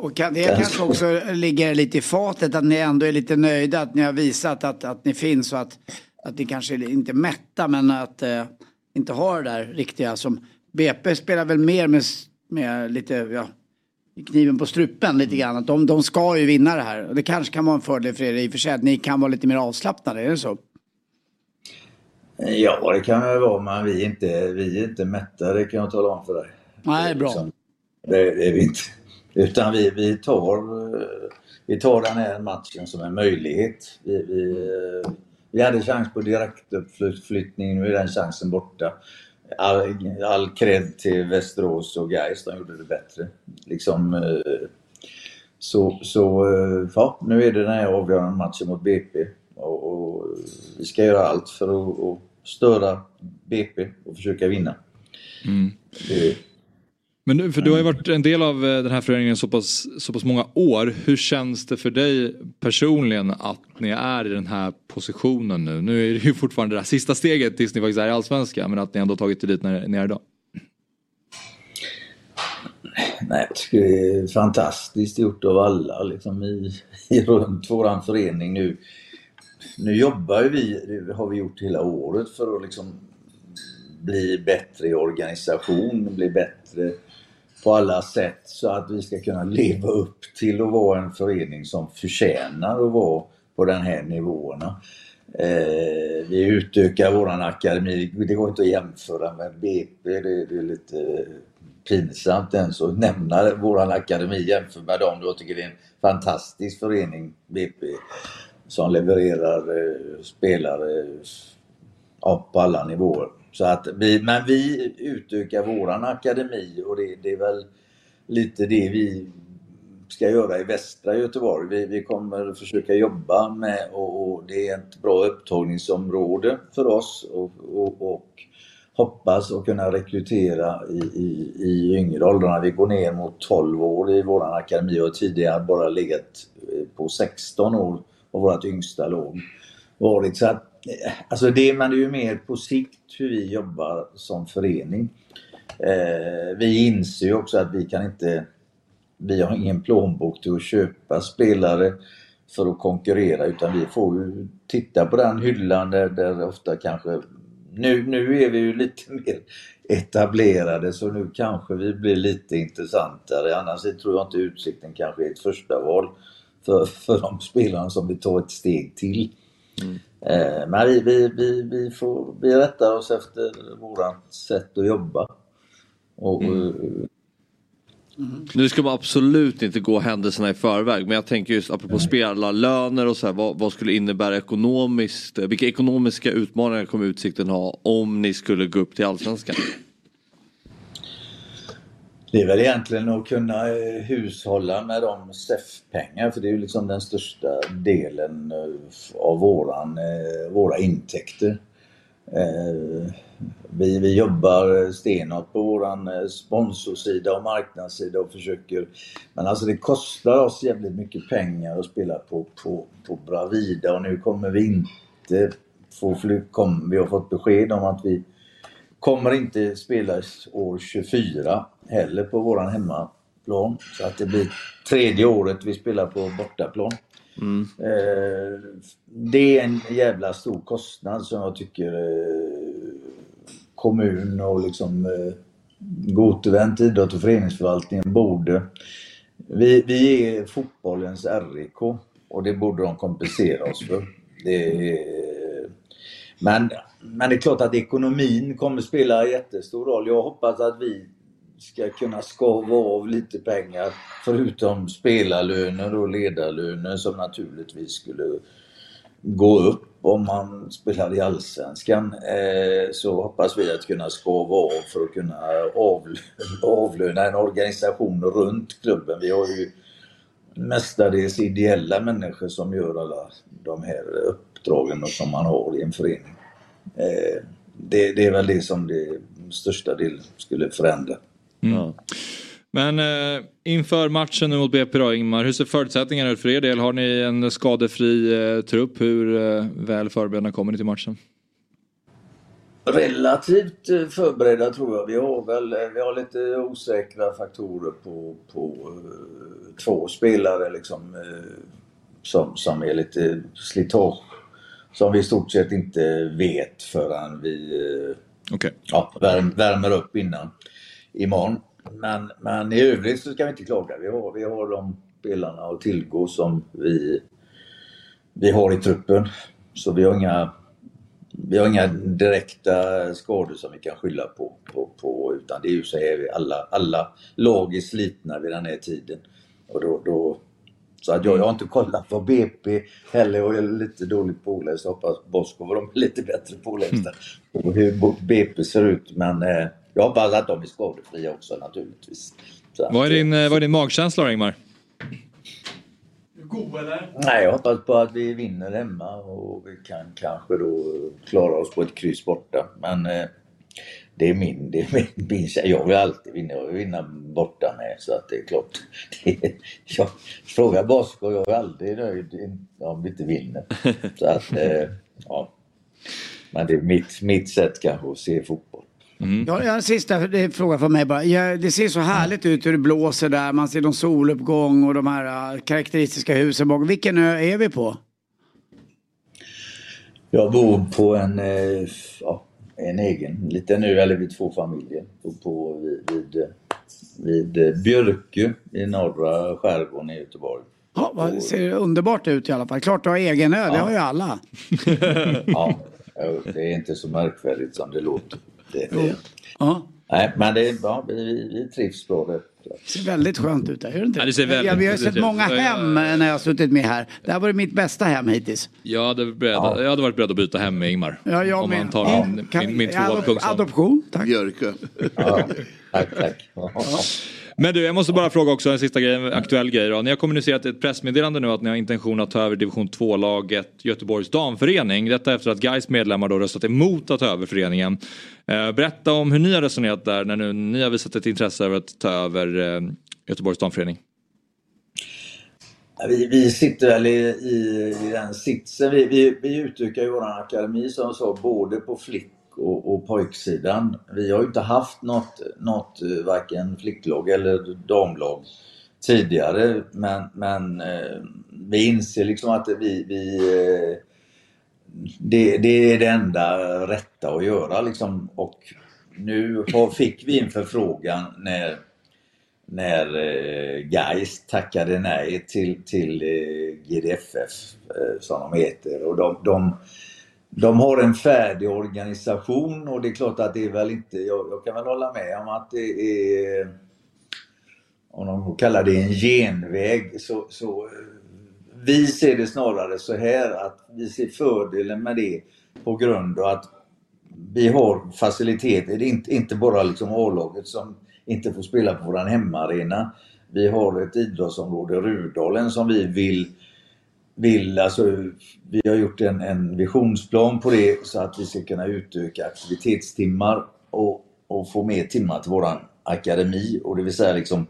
och kan, det kanske också ligger lite i fatet att ni ändå är lite nöjda att ni har visat att, att ni finns och att, att ni kanske inte är mätta men att eh, inte har det där riktiga som BP spelar väl mer med, med lite ja, kniven på strupen lite grann. Att de, de ska ju vinna det här och det kanske kan vara en fördel för er i och för sig att ni kan vara lite mer avslappnade, är det så? Ja det kan det vara men vi är inte, vi är inte mätta det kan jag tala om för dig. Nej, bra. Liksom, det, det är vi inte. Utan vi, vi, tar, vi tar den här matchen som en möjlighet. Vi, vi, vi hade chans på direktuppflyttning, nu är den chansen borta. All, all cred till Västerås och Gais, de gjorde det bättre. Liksom, eh, så, så ja, nu är det den här avgörande matchen mot BP. Och, och vi ska göra allt för att, att störa BP och försöka vinna. Mm. Det, Men för du har ju varit en del av eh, den här föreningen så pass, så pass många år. Hur känns det för dig personligen att ni är i den här positionen nu? Nu är det ju fortfarande det här sista steget tills ni faktiskt är i Allsvenskan men att ni ändå tagit er dit när ni är idag. Nej, jag tycker det är fantastiskt gjort av alla liksom i, i runt våran förening nu. Nu jobbar ju vi, det har vi gjort hela året för att liksom bli bättre i organisation, bli bättre på alla sätt så att vi ska kunna leva upp till att vara en förening som förtjänar att vara på den här nivåerna. Eh, vi utökar våran akademi, det går inte att jämföra med BP, det, det är lite pinsamt ens att nämna våran akademi jämfört med dem. Jag tycker det är en fantastisk förening, BP, som levererar eh, spelare ja, på alla nivåer. Så att vi, men vi utökar våran akademi och det, det är väl lite det vi ska göra i västra Göteborg. Vi, vi kommer försöka jobba med och, och det är ett bra upptagningsområde för oss och, och, och hoppas att kunna rekrytera i, i, i yngre åldrarna. Vi går ner mot 12 år i våran akademi och har tidigare bara legat på 16 år och vårt yngsta låg varit. Så att, alltså det, men det är ju mer på sikt hur vi jobbar som förening. Eh, vi inser ju också att vi kan inte, vi har ingen plånbok till att köpa spelare för att konkurrera utan vi får ju titta på den hyllan där, där ofta kanske nu, nu är vi ju lite mer etablerade så nu kanske vi blir lite intressantare. Annars tror jag inte Utsikten kanske är ett första val för, för de spelarna som vill ta ett steg till. Mm. Eh, men vi, vi, vi, vi, får, vi rättar oss efter vårat sätt att jobba. Och, mm. Nu ska man absolut inte gå händelserna i förväg men jag tänker just apropå spelarlöner och så här, vad, vad skulle innebära ekonomiskt? Vilka ekonomiska utmaningar kommer Utsikten ha om ni skulle gå upp till Allsvenskan? Det är väl egentligen att kunna eh, hushålla med de SEF-pengar för det är ju liksom den största delen eh, av våran, eh, våra intäkter. Vi, vi jobbar stenhårt på våran sponsorsida och marknadssida och försöker... Men alltså det kostar oss jävligt mycket pengar att spela på, på, på Bravida och nu kommer vi inte få flyg, kom, Vi har fått besked om att vi kommer inte spela år 24 heller på våran hemmaplan. Så att det blir tredje året vi spelar på bortaplan. Mm. Eh, det är en jävla stor kostnad som jag tycker eh, kommun och liksom eh, Gotevent idrott och föreningsförvaltningen borde... Vi, vi är fotbollens RIK och det borde de kompensera oss för. Det är, men, men det är klart att ekonomin kommer spela jättestor roll. Jag hoppas att vi ska kunna skava av lite pengar förutom spelarlöner och ledarlöner som naturligtvis skulle gå upp om man spelar i Allsvenskan. Eh, så hoppas vi att kunna skava av för att kunna avlöna en organisation runt klubben. Vi har ju mestadels ideella människor som gör alla de här uppdragen som man har i en förening. Eh, det, det är väl det som det största delen skulle förändra. Mm. Ja. Men eh, inför matchen nu mot BP då Ingmar, hur ser förutsättningarna ut för er del? Har ni en skadefri eh, trupp? Hur eh, väl förberedda kommer ni till matchen? Relativt eh, förberedda tror jag. Vi har väl eh, vi har lite osäkra faktorer på, på uh, två spelare liksom, som, som är lite slitage. Som vi i stort sett inte vet förrän vi okay. ja, värm, värmer upp innan imorgon. Men, men i övrigt så ska vi inte klaga. Vi har, vi har de spelarna att tillgå som vi, vi har i truppen. Så vi har inga, vi har inga direkta skador som vi kan skylla på. på, på utan det är ju så här, alla, alla lag är slitna vid den här tiden. Och då, då, så att jag, jag har inte kollat på BP heller och jag är lite dåligt påläst. Hoppas Bosko var de lite bättre pålästa på hur BP ser ut. Men eh, jag hoppas att de är skadefria också naturligtvis. vad, är din, vad är din magkänsla då Ingmar? ko eller? Nej, jag hoppas på att vi vinner hemma och vi kan kanske då klara oss på ett kryss borta. Men eh, det är min, det är min, min Jag vill alltid vinna. Jag vill vinna borta med. Så att det är klart. (laughs) Det är, jag, fråga Bosko, jag är aldrig nöjd om vi inte vinner. Så att, eh, ja. Men det är mitt, mitt sätt kanske att se fotboll. Mm. Ja, en sista fråga från mig bara. Ja, det ser så härligt ut hur det blåser där. Man ser någon soluppgång och de här uh, karaktäristiska husen bakom. Vilken ö är vi på? Jag bor på en, eh, ja, en egen liten ö, eller vid två familjer. På, på, vid, vid, vid Björkö i norra skärgården i Göteborg. Ja, det ser underbart ut i alla fall. Klart du har egen ö, ja. det har ju alla. (laughs) ja, det är inte så märkvärdigt som det låter. Det, det. Ja. Nej, men det är bra. Vi, vi trivs bra. Det ser väldigt skönt ut där, gör det inte? Ja, det ser väldigt, ja, vi har sett många hem när jag har suttit med här. Det här var mitt bästa hem hittills. Jag hade, beredd, ja. jag hade varit beredd att byta hem med Ingmar. Ja, jag om med. man tar ja. min, min, min tvåa på Kungsholm. Adoption, tack. Björkö. Ja, tack, tack. Men du, jag måste bara fråga också en sista grej, en aktuell grej då. Ni har kommunicerat ett pressmeddelande nu att ni har intention att ta över division 2-laget Göteborgs damförening. Detta efter att Gais medlemmar då röstat emot att ta över föreningen. Eh, berätta om hur ni har resonerat där när nu ni har visat ett intresse över att ta över eh, Göteborgs damförening. Vi, vi sitter väl i, i, i den sitsen. Vi, vi, vi utökar ju vår akademi som så både på flick och, och pojksidan. Vi har ju inte haft något, något eh, varken flicklag eller damlag tidigare men, men eh, vi inser liksom att vi, vi eh, det, det, är det enda rätta att göra liksom och nu fick vi en förfrågan när när Geist tackade nej till, till GDFF som de heter och de, de de har en färdig organisation och det är klart att det är väl inte, jag, jag kan väl hålla med om att det är, om de kallar det en genväg, så, så eh, vi ser det snarare så här att vi ser fördelen med det på grund av att vi har faciliteter. Det är inte, inte bara liksom A-laget som inte får spela på våran hemmaarena. Vi har ett idrottsområde, Rudalen, som vi vill vill, alltså, vi har gjort en, en visionsplan på det så att vi ska kunna utöka aktivitetstimmar och, och få mer timmar till våran akademi. Och det vill säga liksom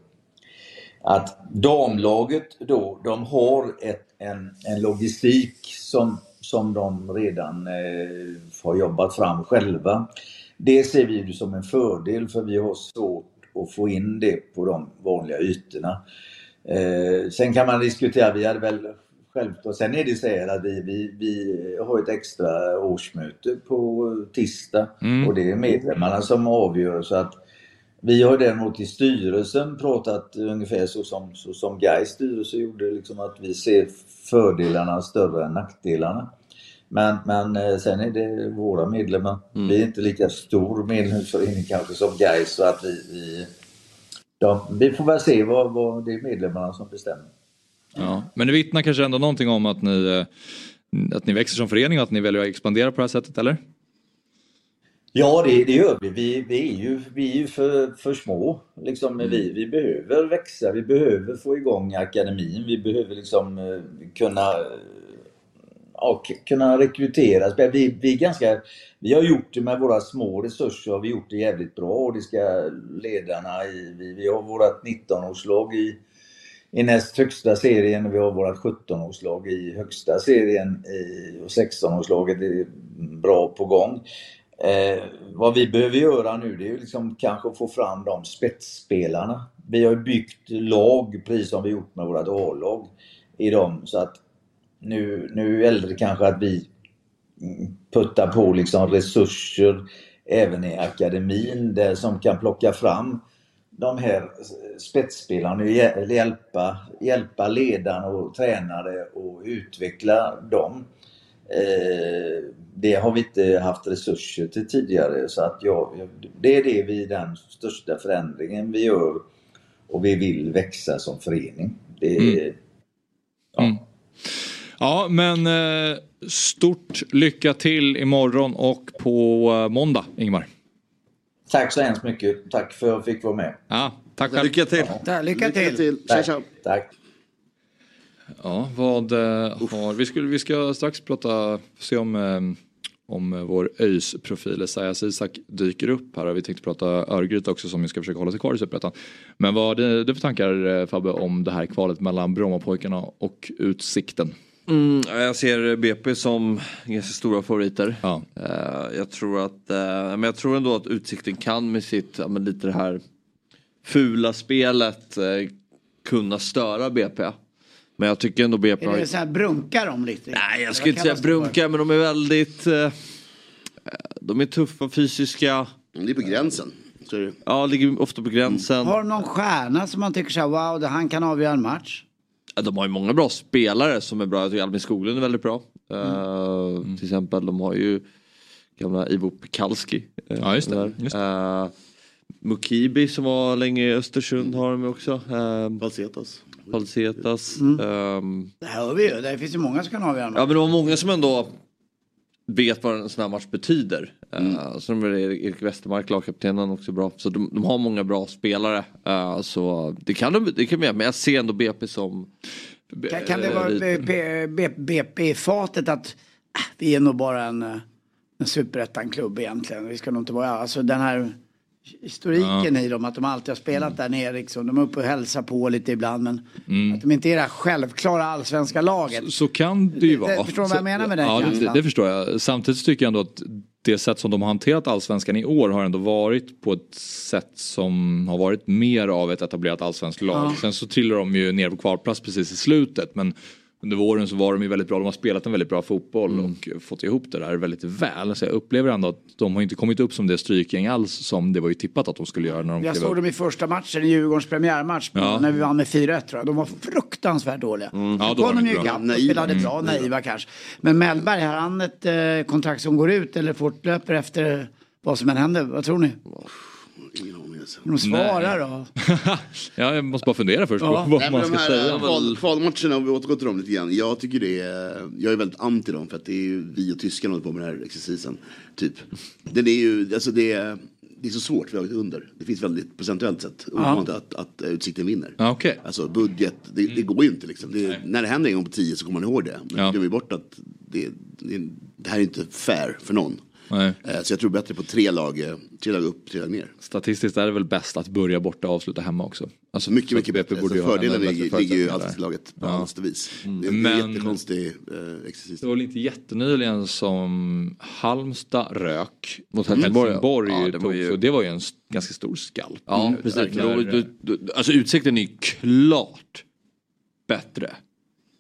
att damlaget då, de har ett, en, en logistik som, som de redan eh, har jobbat fram själva. Det ser vi som en fördel för vi har svårt att få in det på de vanliga ytorna. Eh, sen kan man diskutera, vi hade väl Självklart. Sen är det så här att vi, vi, vi har ett extra årsmöte på tisdag mm. och det är medlemmarna som avgör. Så att vi har däremot i styrelsen pratat ungefär så som, så som Gais styrelse gjorde, liksom att vi ser fördelarna större än nackdelarna. Men, men eh, sen är det våra medlemmar. Mm. Vi är inte lika stor medlemsförening kanske som Gais så att vi, vi, de, vi får väl se vad, vad det är medlemmarna som bestämmer. Ja. Men det vittnar kanske ändå någonting om att ni, eh, att ni växer som förening och att ni väljer att expandera på det här sättet, eller? Ja, det, det gör vi. Vi, vi är ju, vi är ju för, för små. Liksom, mm. vi, vi behöver växa, vi behöver få igång akademin, vi behöver liksom eh, kunna ja, kunna rekrytera. Vi, vi, är ganska, vi har gjort det med våra små resurser, har vi gjort det jävligt bra och det ska ledarna i, vi, vi har vårt 19-årslag i i näst högsta serien. Vi har vårt 17-årslag i högsta serien och 16-årslaget är bra på gång. Eh, vad vi behöver göra nu det är ju liksom kanske få fram de spetsspelarna. Vi har byggt lag precis som vi gjort med vårt A-lag i dem så att nu, nu är det kanske att vi puttar på liksom resurser även i akademin där som kan plocka fram de här spetsspelarna hjälpa, hjälpa ledarna och tränare och utveckla dem. Eh, det har vi inte haft resurser till tidigare så att ja, det är det vi, den största förändringen vi gör och vi vill växa som förening. Det, mm. Ja. Mm. ja men eh, stort lycka till imorgon och på eh, måndag Ingmar. Tack så hemskt mycket. Tack för att jag fick vara med. Ja, tack själv. Lycka till. Ja. lycka till. Lycka till. Tack. Tja, tja. Tack. Ja, vad eh, har... Vi, skulle, vi ska strax prata, se om, eh, om eh, vår ÖIS profil Esaias Isak dyker upp här. Vi tänkte prata Örgryte också som vi ska försöka hålla sig kvar i Superettan. Men vad har du för tankar Fabbe om det här kvalet mellan Brommapojkarna och Utsikten? Mm, jag ser BP som ganska stora favoriter. Ja. Eh, jag, tror att, eh, men jag tror ändå att Utsikten kan med sitt, ja, men lite det här fula spelet eh, kunna störa BP. Men jag tycker ändå BP Är det så här brunkar de lite? Nej jag skulle inte säga brunka men de är väldigt... De är tuffa, fysiska. Det är på gränsen. Så är det. Ja, ligger ofta på gränsen. Har de någon stjärna som man tycker så här, wow, det han kan avgöra en match? De har ju många bra spelare som är bra. Jag tycker Albin Skoglund är väldigt bra. Eh, Till exempel, de har ju gamla Ivo Pekalski. eh, Ja, just det. Just Eh, Mukibi som var länge i Östersund har de också. Uh, Falsetas. Falsetas. Mm. ehm, Det hör vi ju, det finns ju många som kan avgöra. Ja men det var många som ändå vet vad en sån här match betyder. Uh, så de är Erik Westermark, lagkaptenen, också bra. Så de, de har många bra spelare. Uh, så det kan de, det kan de göra. Men jag ser ändå BP som... Kan, kan det eh, vara BP i fatet att äh, vi är nog bara en, en superettan-klubb egentligen. Vi ska nog inte vara, alltså den här historiken i dem, att de alltid har spelat där nere liksom. De är uppe och hälsar på lite ibland men Mm. att de inte är det här självklara allsvenska laget. Så kan det ju Det- vara. förstår du vad jag menar med den Ja, det, det förstår jag. Samtidigt tycker jag ändå att det sätt som de har hanterat allsvenskan i år har ändå varit på ett sätt som har varit mer av ett etablerat allsvenskt lag. Ja. Sen så trillar de ju ner på kvalplats precis i slutet men under våren så var de ju väldigt bra. De har spelat en väldigt bra fotboll Mm. och fått ihop det där väldigt väl. Så jag upplever ändå att de har inte kommit upp som det strykgäng alls som det var ju tippat att de skulle göra när de Jag såg upp. dem i första matchen, i Djurgårdens premiärmatch, Ja. när vi vann med 4-1 tror jag. De var fruktansvärt dåliga. Ja, Ja, då var kom de ju bra. ikapp och Naiva. spelade bra, Mm. naiva kanske. Men Mellberg, har han ett eh, kontrakt som går ut eller fortlöper efter vad som än händer? Vad tror ni? Ingen aning. De svarar då? (laughs) ja, jag måste bara fundera först Ja. på vad Nej, man ska de här säga. eh, kval, kvalmatcherna, om vi återgår till dem lite grann. Jag tycker det är, jag är väldigt anti dem för att det är ju vi och tyskarna håller på med den här exercisen. Typ. Den är ju, alltså det är, det är så svårt, vi har under. Det finns väldigt procentuellt sett ovanligt att, att eh, Utsikten vinner. Ja, okej. Alltså budget, det, det går ju inte liksom. Det, när det händer en gång på tio så kommer man ihåg det. Men Ja. ja. glömmer bort att det, det, det här är inte fair för någon. Nej. Eh, Så jag tror bättre på tre lag, eh, tre lag upp, tre lag ner. Statistiskt är det väl bäst att börja borta och avsluta hemma också. Alltså, Mycket, mycket bättre. Alltså, fördelen ligger, ligger ju alltid till laget på Ja. vis. Mm. Det är en Men- jättekonstig eh, exercis. Det var väl inte jättenyligen som Halmstad rök Mot Helsingborg, Helsingborg, ja. Ja, det var ju- så det var ju en ganska stor skalp. Ja, Mm, precis. Då, då, då, alltså Utsikten är ju klart bättre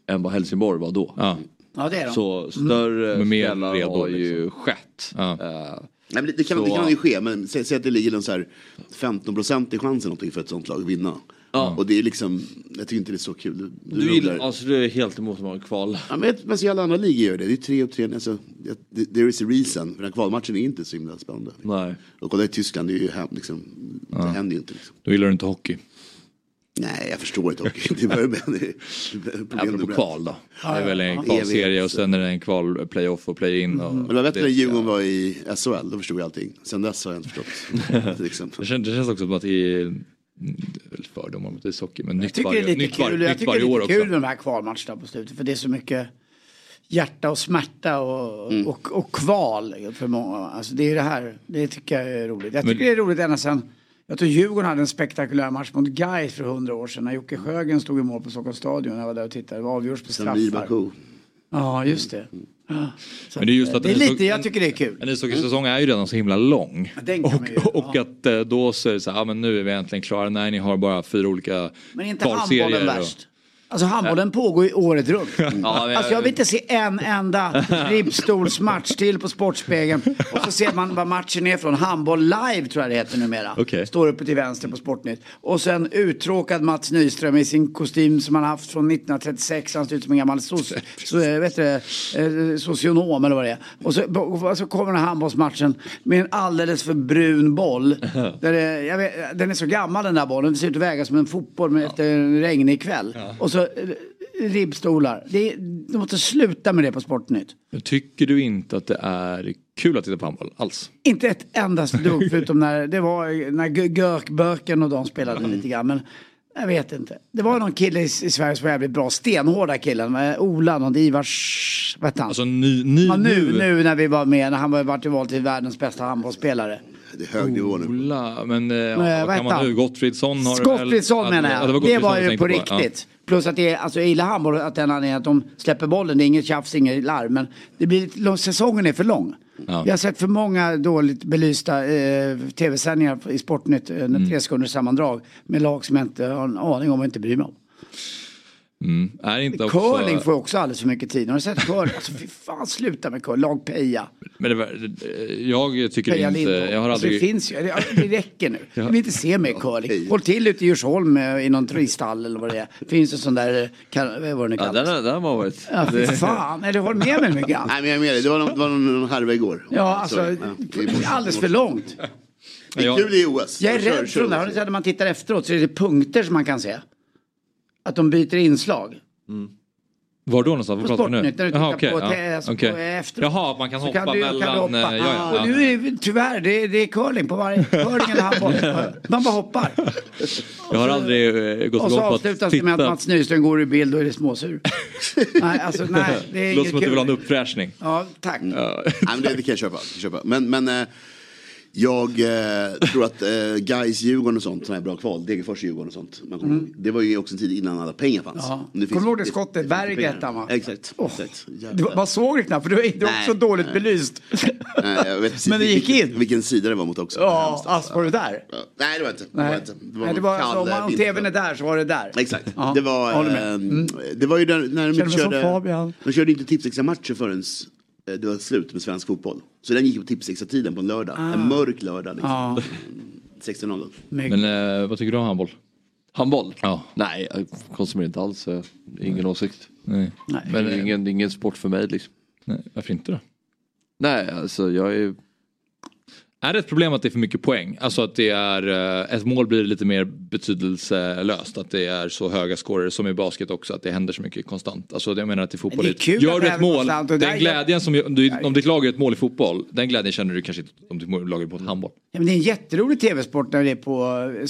än vad Helsingborg var då. Ja. Ja, det är de. Så större Men mer smällar redo, har ju liksom. skett. Ja. Eh, Nej, men det, kan, Så- det kan ju ske, men säg, säg att det ligger en så här 15 procent i chansen någonting för ett sånt lag att vinna. Ja. Och det är liksom, jag tycker inte det är så kul. Du, du gillar, alltså du är helt emot att man kval. Ja, men, men så alla andra ligor gör det. Det är tre och tre. Alltså, det- there is a reason. För den här kvalmatchen är inte så himla spännande. Nej. Och kolla i Tyskland, det är ju hem, liksom, det händer ju inte. Liksom. Då gillar du inte hockey. Nej, jag förstår inte hockey. Det nummer (laughs) ett. kval då. Det är väl en kvalserie och sen är det en kval playoff och play-in. Och Men det var bättre när Djurgården var i SHL, då förstod jag allting. Sen dess har jag inte förstått. (laughs) till exempel. Det känns, det känns också som att det är mm, det är väl fördomar mot ishockey men Jag nytt tycker det är varje, lite nytt var, kul, jag nytt tycker det varje är år lite kul också. med de här kvalmatcherna på slutet. För det är så mycket hjärta och smärta och, Mm. och, och kval för många. Alltså det är det här, det tycker jag är roligt. Jag Men- tycker det är roligt ända sedan jag tror Djurgården hade en spektakulär match mot Gais för hundra år sedan när Jocke Sjögren stod i mål på Stockholms stadion. Jag var där och tittade. Det var avgjorts på Samir straffar. Baku. Ja, just det. Ja. Så Men det är just att det är en lite, jag tycker det är kul. En ishockeysäsong är ju redan så himla lång. ju- och och att eh, då så är det så här, ja men nu är vi äntligen klara. Nej, ni har bara fyra olika Men inte handbollen och- värst? Alltså handbollen pågår ju året runt. Ja, Alltså jag vill inte se en enda ribbstolsmatch till på Sportspegeln. Och så ser man vad matchen är från. Handboll live tror jag det heter numera. Okej. Står uppe till vänster på Sportnytt. Och sen uttråkad Mats Nyström i sin kostym som han haft från 1936. Han ser ut som en gammal soc, så, eh, vet du, eh, socionom eller vad det är. Och så, och så kommer den här handbollsmatchen med en alldeles för brun boll. (laughs) Där det, vet, den är så gammal den där bollen. Det ser ut att väga som en fotboll med efter en regnig kväll. Och så eh, ribbstolar. Det, de måste sluta med det på Sportnytt. Men tycker du inte att det är kul att titta på handboll alls? Inte ett endast dugg förutom när det var när G- Görkbörken och de spelade lite grann. Men Jag vet inte. Det var någon kille i, i Sverige som var jävligt bra. Stenhårda killen. Ola, någon Ivars... Vad hette han? Alltså ny, ny, ja, nu, nu. nu när vi var med, när han var varit vald till världens bästa handbollsspelare. Det är hög nivå nu. Ola, men eh, vad vad hette kan man nu? Gottfridsson har väl- Gottfridsson Ja, menar ja, jag. det var, det var ju på riktigt. Plus att det är, alltså jag gillar handboll att den anledningen att de släpper bollen. Det är inget tjafs, inget larm. Men det blir, säsongen är för lång. Ja. Vi har sett för många dåligt belysta eh, tv-sändningar i Sportnytt. Eh, Mm. tre sekunders sammandrag. Med lag som jag inte har en aning om och inte bryr mig om. Ja. Mm. Är inte också... Curling får också alldeles för mycket tid. Har du sett curling? Alltså fy fan sluta med curling. Lag Peja. Men det var, jag tycker Peja inte... Lindholm. Jag har alltså, det aldrig... finns ju. Det, det räcker nu. (laughs) Ja. Jag vill inte se mer curling. Håll till ute i Djursholm eh, i någon turisthall eller vad det är. Finns det sån där, kan, vad var det nu Ja, kallas? den, har- den har man varit. Ja, fy fan. Eller håll med mig mycket. (laughs) Nej, men jag är med dig. Det var någon, det var någon, någon härva igår. Ja, alltså Sorry. Ja, det är alldeles för långt. Det är kul i OS. Jag är rädd för de där. När man tittar efteråt så är det punkter som man kan se. Att de byter inslag. Var då någonstans? På Vad pratar vi Sportnytt, när du tittar okej. på ja. alltså, på efteråt. Jaha, att man kan Så hoppa du, kan mellan... du hoppa. eh, Ja, ja, Och ja. nu är det, tyvärr, det är, det är curling på varje, (laughs) curling eller handboll. Man bara hoppar. Jag har aldrig eh, gått Och så igång på att avslutas det med att titta. Mats Nyström går ur bild och är småsur. (laughs) nej, alltså nej, det är låter som att du kul. vill ha en uppfräschning. Ja, tack. Ja. Nej, men det, det kan jag köpa. Kan jag köpa. Men, men eh, jag eh, tror att eh, Gais Djurgården och sånt, sådana här bra kval, Degerfors Djurgården och sånt. Man kommer, Mm. Det var ju också en tid innan alla pengar fanns. Ja. Nu Kommer du ihåg det skottet? Berg hette han va? Exakt. exakt. Du, man såg det knappt för det var inte Nej, också dåligt belyst. (laughs) Nej, jag vet precis Men det gick in. Vilken sida det var mot också. Ja, alltså var du där? Ja. Nej, det var inte. Det var Nej, inte. Nej, det var alltså, om, om tvn är där så var det där. Exakt. Ja, Det var, med. Mm. eh, det var ju där, när de körde, de körde inte tipsextra matcher förrän eh, det var slut med svensk fotboll. Så den gick på tipsextra tiden på en lördag. Ah. En mörk lördag. Liksom. Ja. 16.00. Men eh, vad tycker du om handboll? Handboll? Ja. Nej, jag konsumerar inte alls. eh, Ingen åsikt. Nej. Men det är ingen, ingen sport för mig liksom. Nej, varför inte då? Nej, alltså jag är... Är det ett problem att det är för mycket poäng? Alltså att det är, eh, ett mål blir lite mer betydelselöst. Att det är så höga scorer som i basket också. Att det händer så mycket konstant. Alltså jag menar att i fotboll, det är kul gör du ett mål, den glädjen som, du, om ditt lag gör ett mål i fotboll, den glädjen känner du kanske inte om ditt lag gör på ett handboll. Ja, men det är en jätterolig tv-sport när det är på, eh,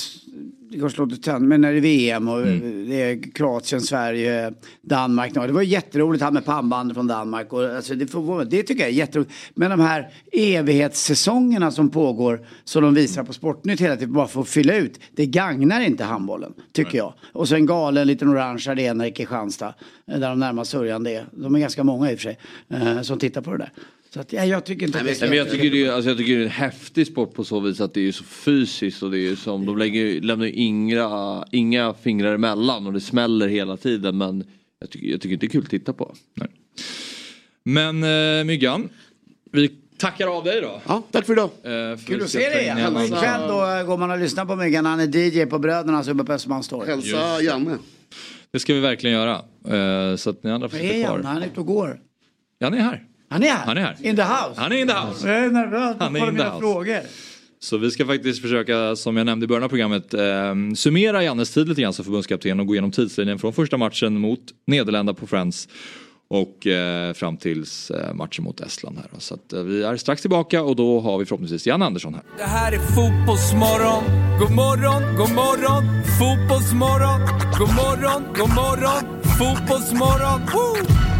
det slå till tönt, men när det är VM och Mm. det är Kroatien, Sverige, Danmark. Det var jätteroligt han med pannbandet från Danmark. Och, alltså, det, får, det tycker jag är jätteroligt. Men de här evighetssäsongerna som pågår, som de visar på Sportnytt hela tiden, bara för att fylla ut, det gagnar inte handbollen, tycker jag. Och så en galen liten orange arena i Kristianstad, eh, där de närmast sörjande är. De är ganska många i och för sig, eh, som tittar på det där. Så att, ja, jag tycker inte att det är Nej, men jag, tycker det är, alltså, jag tycker det är en häftig sport på så vis att det är så fysiskt och det är som, de lägger, lämnar ju inga, inga fingrar emellan och det smäller hela tiden men jag tycker, jag tycker inte det är kul att titta på. Men eh, Myggan, vi tackar av dig då. Ja, tack för idag. Eh, för Kul att se dig igen. Janne Ikväll då eh, går man och lyssnar på Myggan. Han är DJ på Brödernas uppe på Östermalmstorg. Hälsa Janne. Det ska vi verkligen göra. Eh, så att ni andra får Var är sitta Janne? kvar. Han är ute och går. Han är här. Han är här? Han är här. In the house? Han är in the house. Jag är nervös. Han är in the mina house. frågor. Så vi ska faktiskt försöka, som jag nämnde i början av programmet, eh, summera Jannes tid lite grann som förbundskapten och gå igenom tidslinjen från första matchen mot Nederländerna på Friends och eh, fram tills eh, matchen mot Estland här. Så att, eh, vi är strax tillbaka och då har vi förhoppningsvis Jan Andersson här. Det här är fotbollsmorgon. God morgon, god morgon. Fotbollsmorgon. God morgon, god morgon. Fotbollsmorgon. Woo!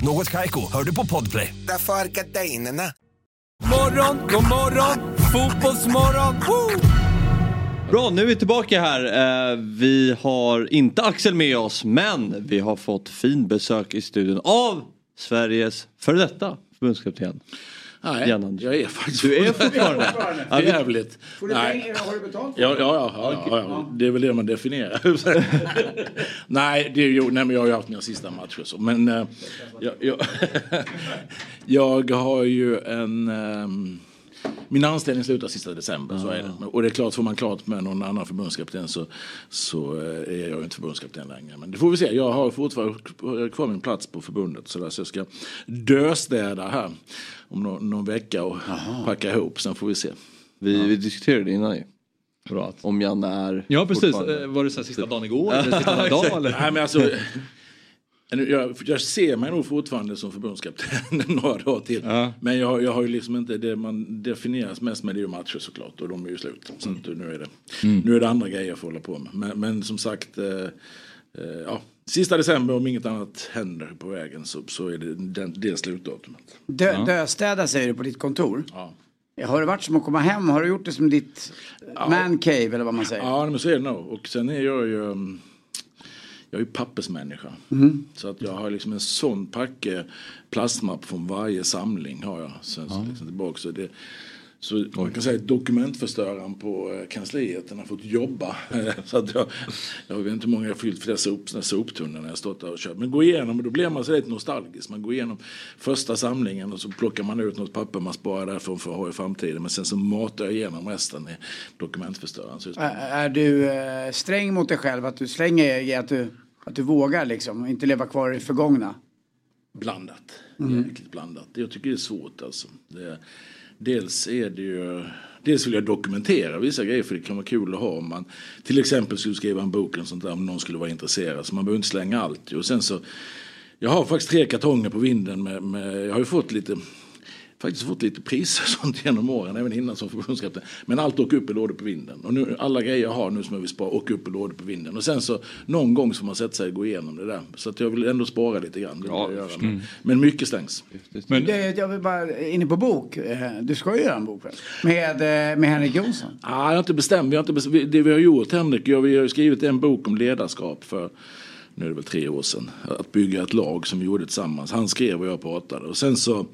Något Kaiko, hör du på Podplay. Därför är gardinerna. Morgon, god morgon. Fotbollsmorgon. Woo! Bra, nu är vi tillbaka här. Eh, Vi har inte Axel med oss men vi har fått fin besök i studion av Sveriges före detta förbundskapten. Nej, Jan jag är faktiskt Du är fortfarande? För (laughs) jävligt. Får du Nej. pengar? Har du betalt? Ja, ja, ja, ja, ja, det är väl det man definierar. (laughs) nej, det är ju, nej, men jag har ju haft mina sista matcher så. Men eh, jag, jag, (laughs) jag har ju en... ehm, min anställning slutar sista december, så är det. Och det är klart, får man klart med någon annan förbundskapten så, så eh, är jag inte förbundskapten längre. Men det får vi se. Jag har fortfarande kvar min plats på förbundet så, där, så jag ska döstäda här om någon, någon vecka och packa ihop. Sen får vi se. Vi, vi diskuterade det innan ju. Bra. Om Janne är Ja precis, Eh, var det så här sista dagen igår? (laughs) eller sista dagen idag, eller? Nej, men alltså, jag, jag ser mig nog fortfarande som förbundskapten (laughs) några dagar till. Men jag, jag har ju liksom inte det man definieras mest med det är ju matcher såklart och de är ju slut. Så att nu, är det, Mm. nu är det andra grejer jag får hålla på med. Men, men som sagt, eh, eh, ja, sista december om inget annat händer på vägen så, så är det den, det slutdatumet. Dö, Döstäda säger du på ditt kontor. Ja. Har det varit som att komma hem? Har du gjort det som ditt man cave eller vad man säger? Ja, men så är det nog. Och sen är jag ju, um, jag är ju pappersmänniska. Mhm. Så att jag har liksom en sån packe plastmapp från varje samling har jag. Sen så liksom tillbaka. Så, det, så man kan säga att dokumentförstöraren på eh, kansliet har fått jobba. (laughs) så att jag, jag vet inte hur många jag har fyllt för det sop, soptunnor när jag stått där och kört. Men gå igenom och då blir man så lite nostalgisk. Man går igenom första samlingen och så plockar man ut något papper man sparar därifrån för att ha i framtiden. Men sen så matar jag igenom resten i dokumentförstöraren. Är, är du eh, sträng mot dig själv? Att du slänger att du, att du vågar liksom? Inte leva kvar i det förgångna? Blandat. Mm. Jäkligt blandat. Jag tycker det är svårt alltså. Det, dels är det ju... Dels vill jag dokumentera vissa grejer för det kan vara kul att ha om man till exempel skulle skriva en bok eller sånt där om någon skulle vara intresserad. Så man behöver inte slänga allt. Och sen så, jag har faktiskt tre kartonger på vinden med, med jag har ju fått lite faktiskt fått lite priser sånt genom åren, även innan som förbundskapten. Men allt åker upp i lådor på vinden. Och nu, alla grejer jag har nu som jag vill spara åker upp i lådor på vinden. Och sen så någon gång så får man sätta sig och gå igenom det där. Så att jag vill ändå spara lite grann. Det vill jag göra. Men, Mm. men mycket slängs. Men, Det, jag vill bara, inne på bok. eh, Du ska ju göra en bok väl? Med, eh, med Henrik Jonsson. Ah, jag har inte bestämt. Vi har inte bestämt. Det vi har gjort Henrik, jag, vi har skrivit en bok om ledarskap för nu är det väl tre år sedan. Att bygga ett lag som vi gjorde tillsammans. Han skrev och jag pratade. Och sen så,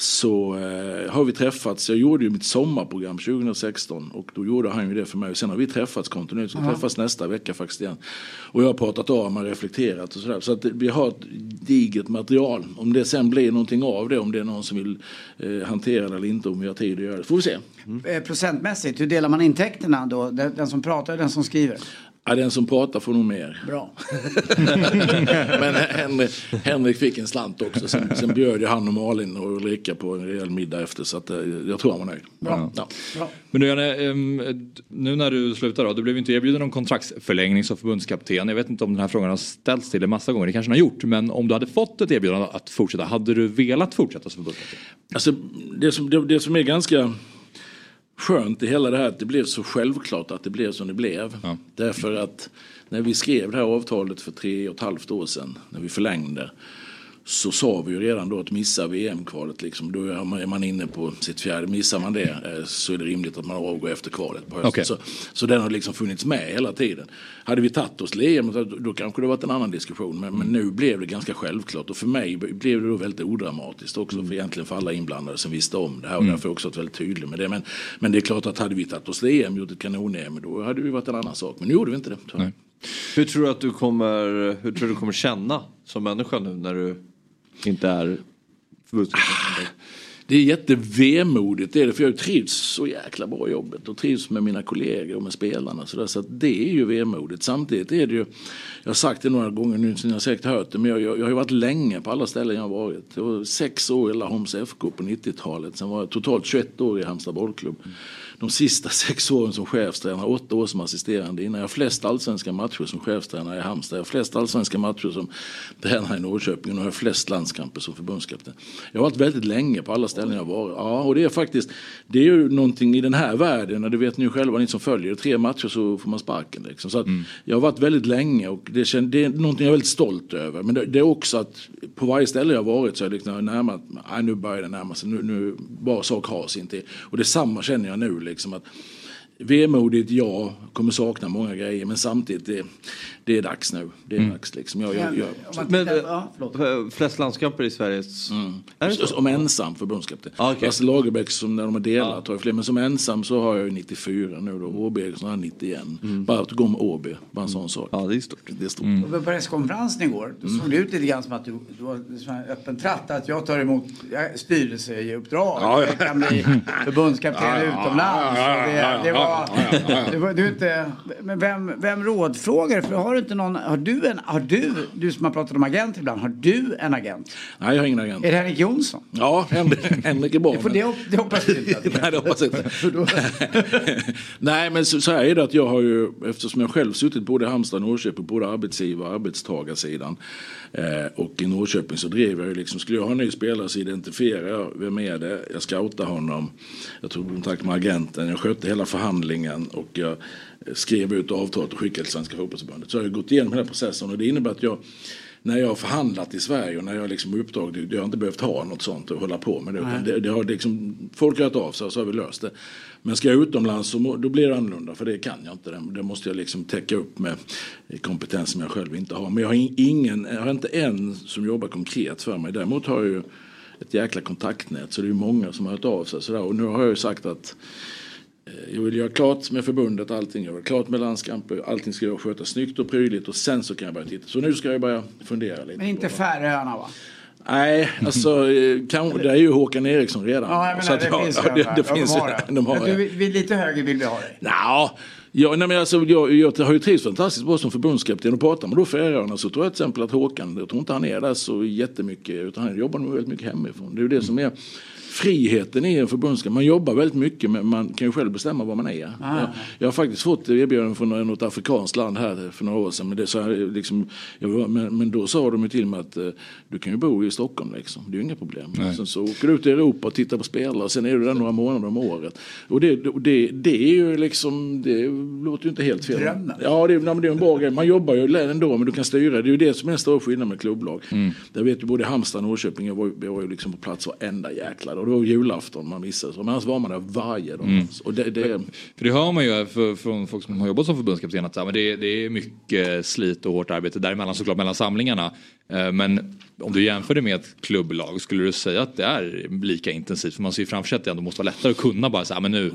så eh, har vi träffats. Jag gjorde ju mitt sommarprogram 2016 och då gjorde han ju det för mig. Och sen har vi träffats kontinuerligt. Vi träffas nästa vecka faktiskt igen. Och jag har pratat av och reflekterat och sådär. Så att vi har ett digert material. Om det sen blir någonting av det, om det är någon som vill eh, hantera det eller inte, om vi har tid att göra det. Får vi se. Eh, Procentmässigt, hur delar man intäkterna då? Den, den som pratar och den som skriver? Ja, den som pratar får nog mer. Bra. (laughs) Men Henrik, Henrik fick en slant också. Sen, sen bjöd ju han och Malin och Ulrika på en rejäl middag efter. Så att, eh, jag tror han var nöjd. Bra. Ja. Men nu, Janne, ehm, nu när du slutar då, du blev inte erbjuden någon kontraktsförlängning som förbundskapten. Jag vet inte om den här frågan har ställts till dig massa gånger, det kanske den har gjort. Men om du hade fått ett erbjudande att fortsätta, hade du velat fortsätta som förbundskapten? Alltså, det, som, det, det som är ganska skönt i hela det här att det blev så självklart att det blev som det blev. Därför att när vi skrev det här avtalet för tre och ett halvt år sedan, när vi förlängde, så sa vi ju redan då att missar VM-kvalet, liksom, då är man, inne på sitt fjärde. Missar man det eh, så är det rimligt att man avgår efter kvalet på hösten. Okej. Så, så den har liksom funnits med hela tiden. Hade vi tagit oss till EM, då, kanske det varit en annan diskussion. Men, men nu blev det ganska självklart. Och för mig blev det då väldigt odramatiskt också. För egentligen för alla inblandade som visste om det här. Och Mm. därför också varit väldigt tydlig med det. Men, men det är klart att hade vi tagit oss till EM, gjort ett kanon-EM, då hade det varit en annan sak. Men nu gjorde vi inte det. Hur tror du att du kommer, hur tror du, du kommer känna som människa nu när du inte är förbundskapten? Det är jättevemodigt, det är det, för jag trivs så jäkla bra i jobbet och trivs med mina kollegor och med spelarna. Så, där, så att det är ju vemodigt. Samtidigt är det ju, jag har sagt det några gånger nu, som ni har säkert hört det, men jag, jag, jag har ju varit länge på alla ställen jag har varit. Jag var sex år i Laholms FK på 90-talet, sen var jag totalt 21 år i Halmstad bollklubb. De sista (laughs) sex åren som chefstränare, åtta år som assisterande innan. Jag har flest allsvenska matcher som chefstränare i Halmstad. Jag har flest allsvenska matcher som (laughs) tränare i Norrköping och jag har flest landskamper som förbundskapten. Jag har varit väldigt länge på alla ställen jag varit. Ja, och det är faktiskt, det är ju någonting i den här världen, och det vet ni ju själva ni som följer, tre matcher så får man sparken. Liksom. Så att Jag har varit väldigt länge och det, känner, det är någonting jag är väldigt stolt över. Men det, det är också att på varje ställe jag har varit så har jag liksom närmat nej, nu börjar det närma sig, nu, nu bara sak har sin tid. Och detsamma känner jag nu liksom att Vemodigt, ja. Kommer sakna många grejer. Men samtidigt, det, det är dags nu. Det är dags liksom. Jag, jag, jag, Men, eh, flest landskamper i Sverige? Är det så? Som ensam förbundskapten. Ah, okej. Lasse Lagerbäck som när de har delat har ju fler. Men som ensam så har jag ju 94 nu då. Åby Eriksson har 91. Bara att gå om Åby. Bara en sån sak. Ja det är stort. Det är stort. Och På presskonferensen igår, då såg det ut lite grann som att du, du var som en öppen tratt. Att jag tar emot jag- styrelseuppdrag. Ja, ja. Jag kan bli förbundskapten Ja, ja, utomlands. ja, ja, ja, det, det ja, var, ja, ja, ja. (laughs) du inte, men vem, vem rådfrågar? För har du inte någon, har du en, har du, du som har pratat om agent ibland, har du en agent? Nej, jag har ingen agent. Är det Henrik Jonsson? Ja, Henrik, Henrik är bra. Det, får, det, det hoppas du inte. (laughs) Nej, det hoppas jag inte. (laughs) (laughs) Nej, men så, så här är det att jag har ju, eftersom jag själv suttit både i Halmstad och Norrköping, både arbetsgivare och arbetstagarsidan. Eh, och i Norrköping så drev jag ju liksom, skulle jag ha en ny spelare så identifierar jag vem är det, jag scoutar honom, jag tog kontakt med agenten, jag skötte hela förhandlingen och jag skrev ut avtalet och skickade till Svenska Fotbollförbundet. Så jag har gått igenom hela processen och det innebär att jag när jag har förhandlat i Sverige och när jag liksom uppdrag, jag har inte behövt ha något sånt och hålla på med det. Utan det, det har liksom, folk har hört av sig och så har vi löst det. Men ska jag utomlands så må, då blir det annorlunda för det kan jag inte. Det, det måste jag liksom täcka upp med kompetens som jag själv inte har. Men jag har in- ingen, jag har inte en som jobbar konkret för mig. Däremot har jag ju ett jäkla kontaktnät så det är många som har hört av sig. Sådär. Och nu har jag ju sagt att jag vill göra klart med förbundet allting. Jag vill klart med landskamper. Allting ska jag sköta snyggt och prydligt och sen så kan jag börja titta. Så nu ska jag börja fundera lite. Men inte Färöarna va? Nej, alltså eh, kanske, det är ju Håkan Eriksson redan. Ja, jag menar, Så det ja, finns ja, det, det finns de har det. de har Men det. du, vi, lite högre vill vi ha dig. Nja, ja, nej, men alltså, jag, jag har ju trivts fantastiskt bra som förbundskapten och pratar man då Färöarna så tror jag till exempel att Håkan, jag tror inte han är där så jättemycket utan han jobbar nog väldigt mycket hemifrån. Det är ju det som är friheten i en förbundskap. Man jobbar väldigt mycket men man kan ju själv bestämma vad man är. Ah. Jag, jag har faktiskt fått erbjudanden från något afrikanskt land här för några år sedan. Men, det, så här, liksom, jag, men, men då sa de ju till mig att eh, du kan ju bo i Stockholm liksom. Det är ju inga problem. Nej. Sen så åker du ut i Europa och tittar på spelare och sen är du där några månader om året. Och det, det, det är ju liksom, det låter ju inte helt fel. Drömmen. Ja, det, är- nej, men det är en bra grej. Man jobbar ju ändå men du kan styra. Det är ju det som är en stor skillnad med klubblag. Mm. Jag vet ju både Halmstad och Norrköping, jag var, jag var ju liksom på plats varenda jäkla dag. Det var julafton man missade. Men annars var man där varje dag. Mm. Och det, det, För det hör man ju för, från folk som har jobbat som förbundskapten att det, det är mycket slit och hårt arbete däremellan såklart mellan samlingarna. Eh, Men om du jämför det med ett klubblag skulle du säga att det är lika intensivt? För man ser ju framför sig att det ändå måste vara lättare att kunna bara säga men nu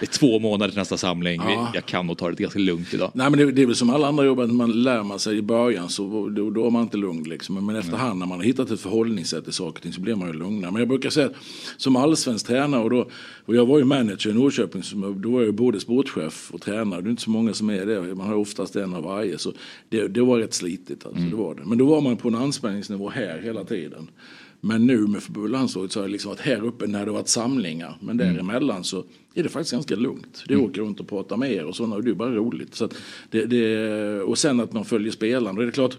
det är två månader till nästa samling. Ja. jag kan nog ta det ganska lugnt idag. Nej men det, det är väl som alla andra jobb att man lär man sig i början så då, då är man inte lugn liksom. Men efterhand när man har hittat ett förhållningssätt till saker och ting så blir man ju lugnare. Men jag brukar säga att som allsvensk tränare och, då, och jag var ju manager i Norrköping så då var jag både sportchef och tränare. Det är inte så många som är det. Man har oftast en av varje. Så det, det var rätt slitigt alltså. Det var det. Men då var man på en anspänningsnivå här hela tiden. Men nu med förbundslandslaget så har det liksom varit här uppe när det varit samlingar. Men däremellan så är det faktiskt ganska lugnt. Det åker runt och pratar med er och sådana och det är bara roligt. Så det, det, och sen att man följer spelarna. Det är klart,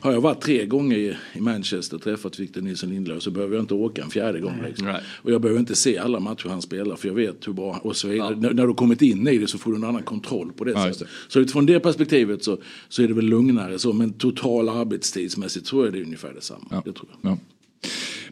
har jag varit tre gånger i, i Manchester träffat Victor Nilsson Lindelöf så behöver jag inte åka en fjärde gång. Liksom. Och jag behöver inte se alla matcher han spelar för jag vet hur bra och så vidare. När, när du kommit in i det så får du en annan kontroll på det Ja, sättet. Så utifrån det perspektivet så, så är det väl lugnare så. Men total arbetstidsmässigt tror jag det är ungefär detsamma. Det tror jag. Ja.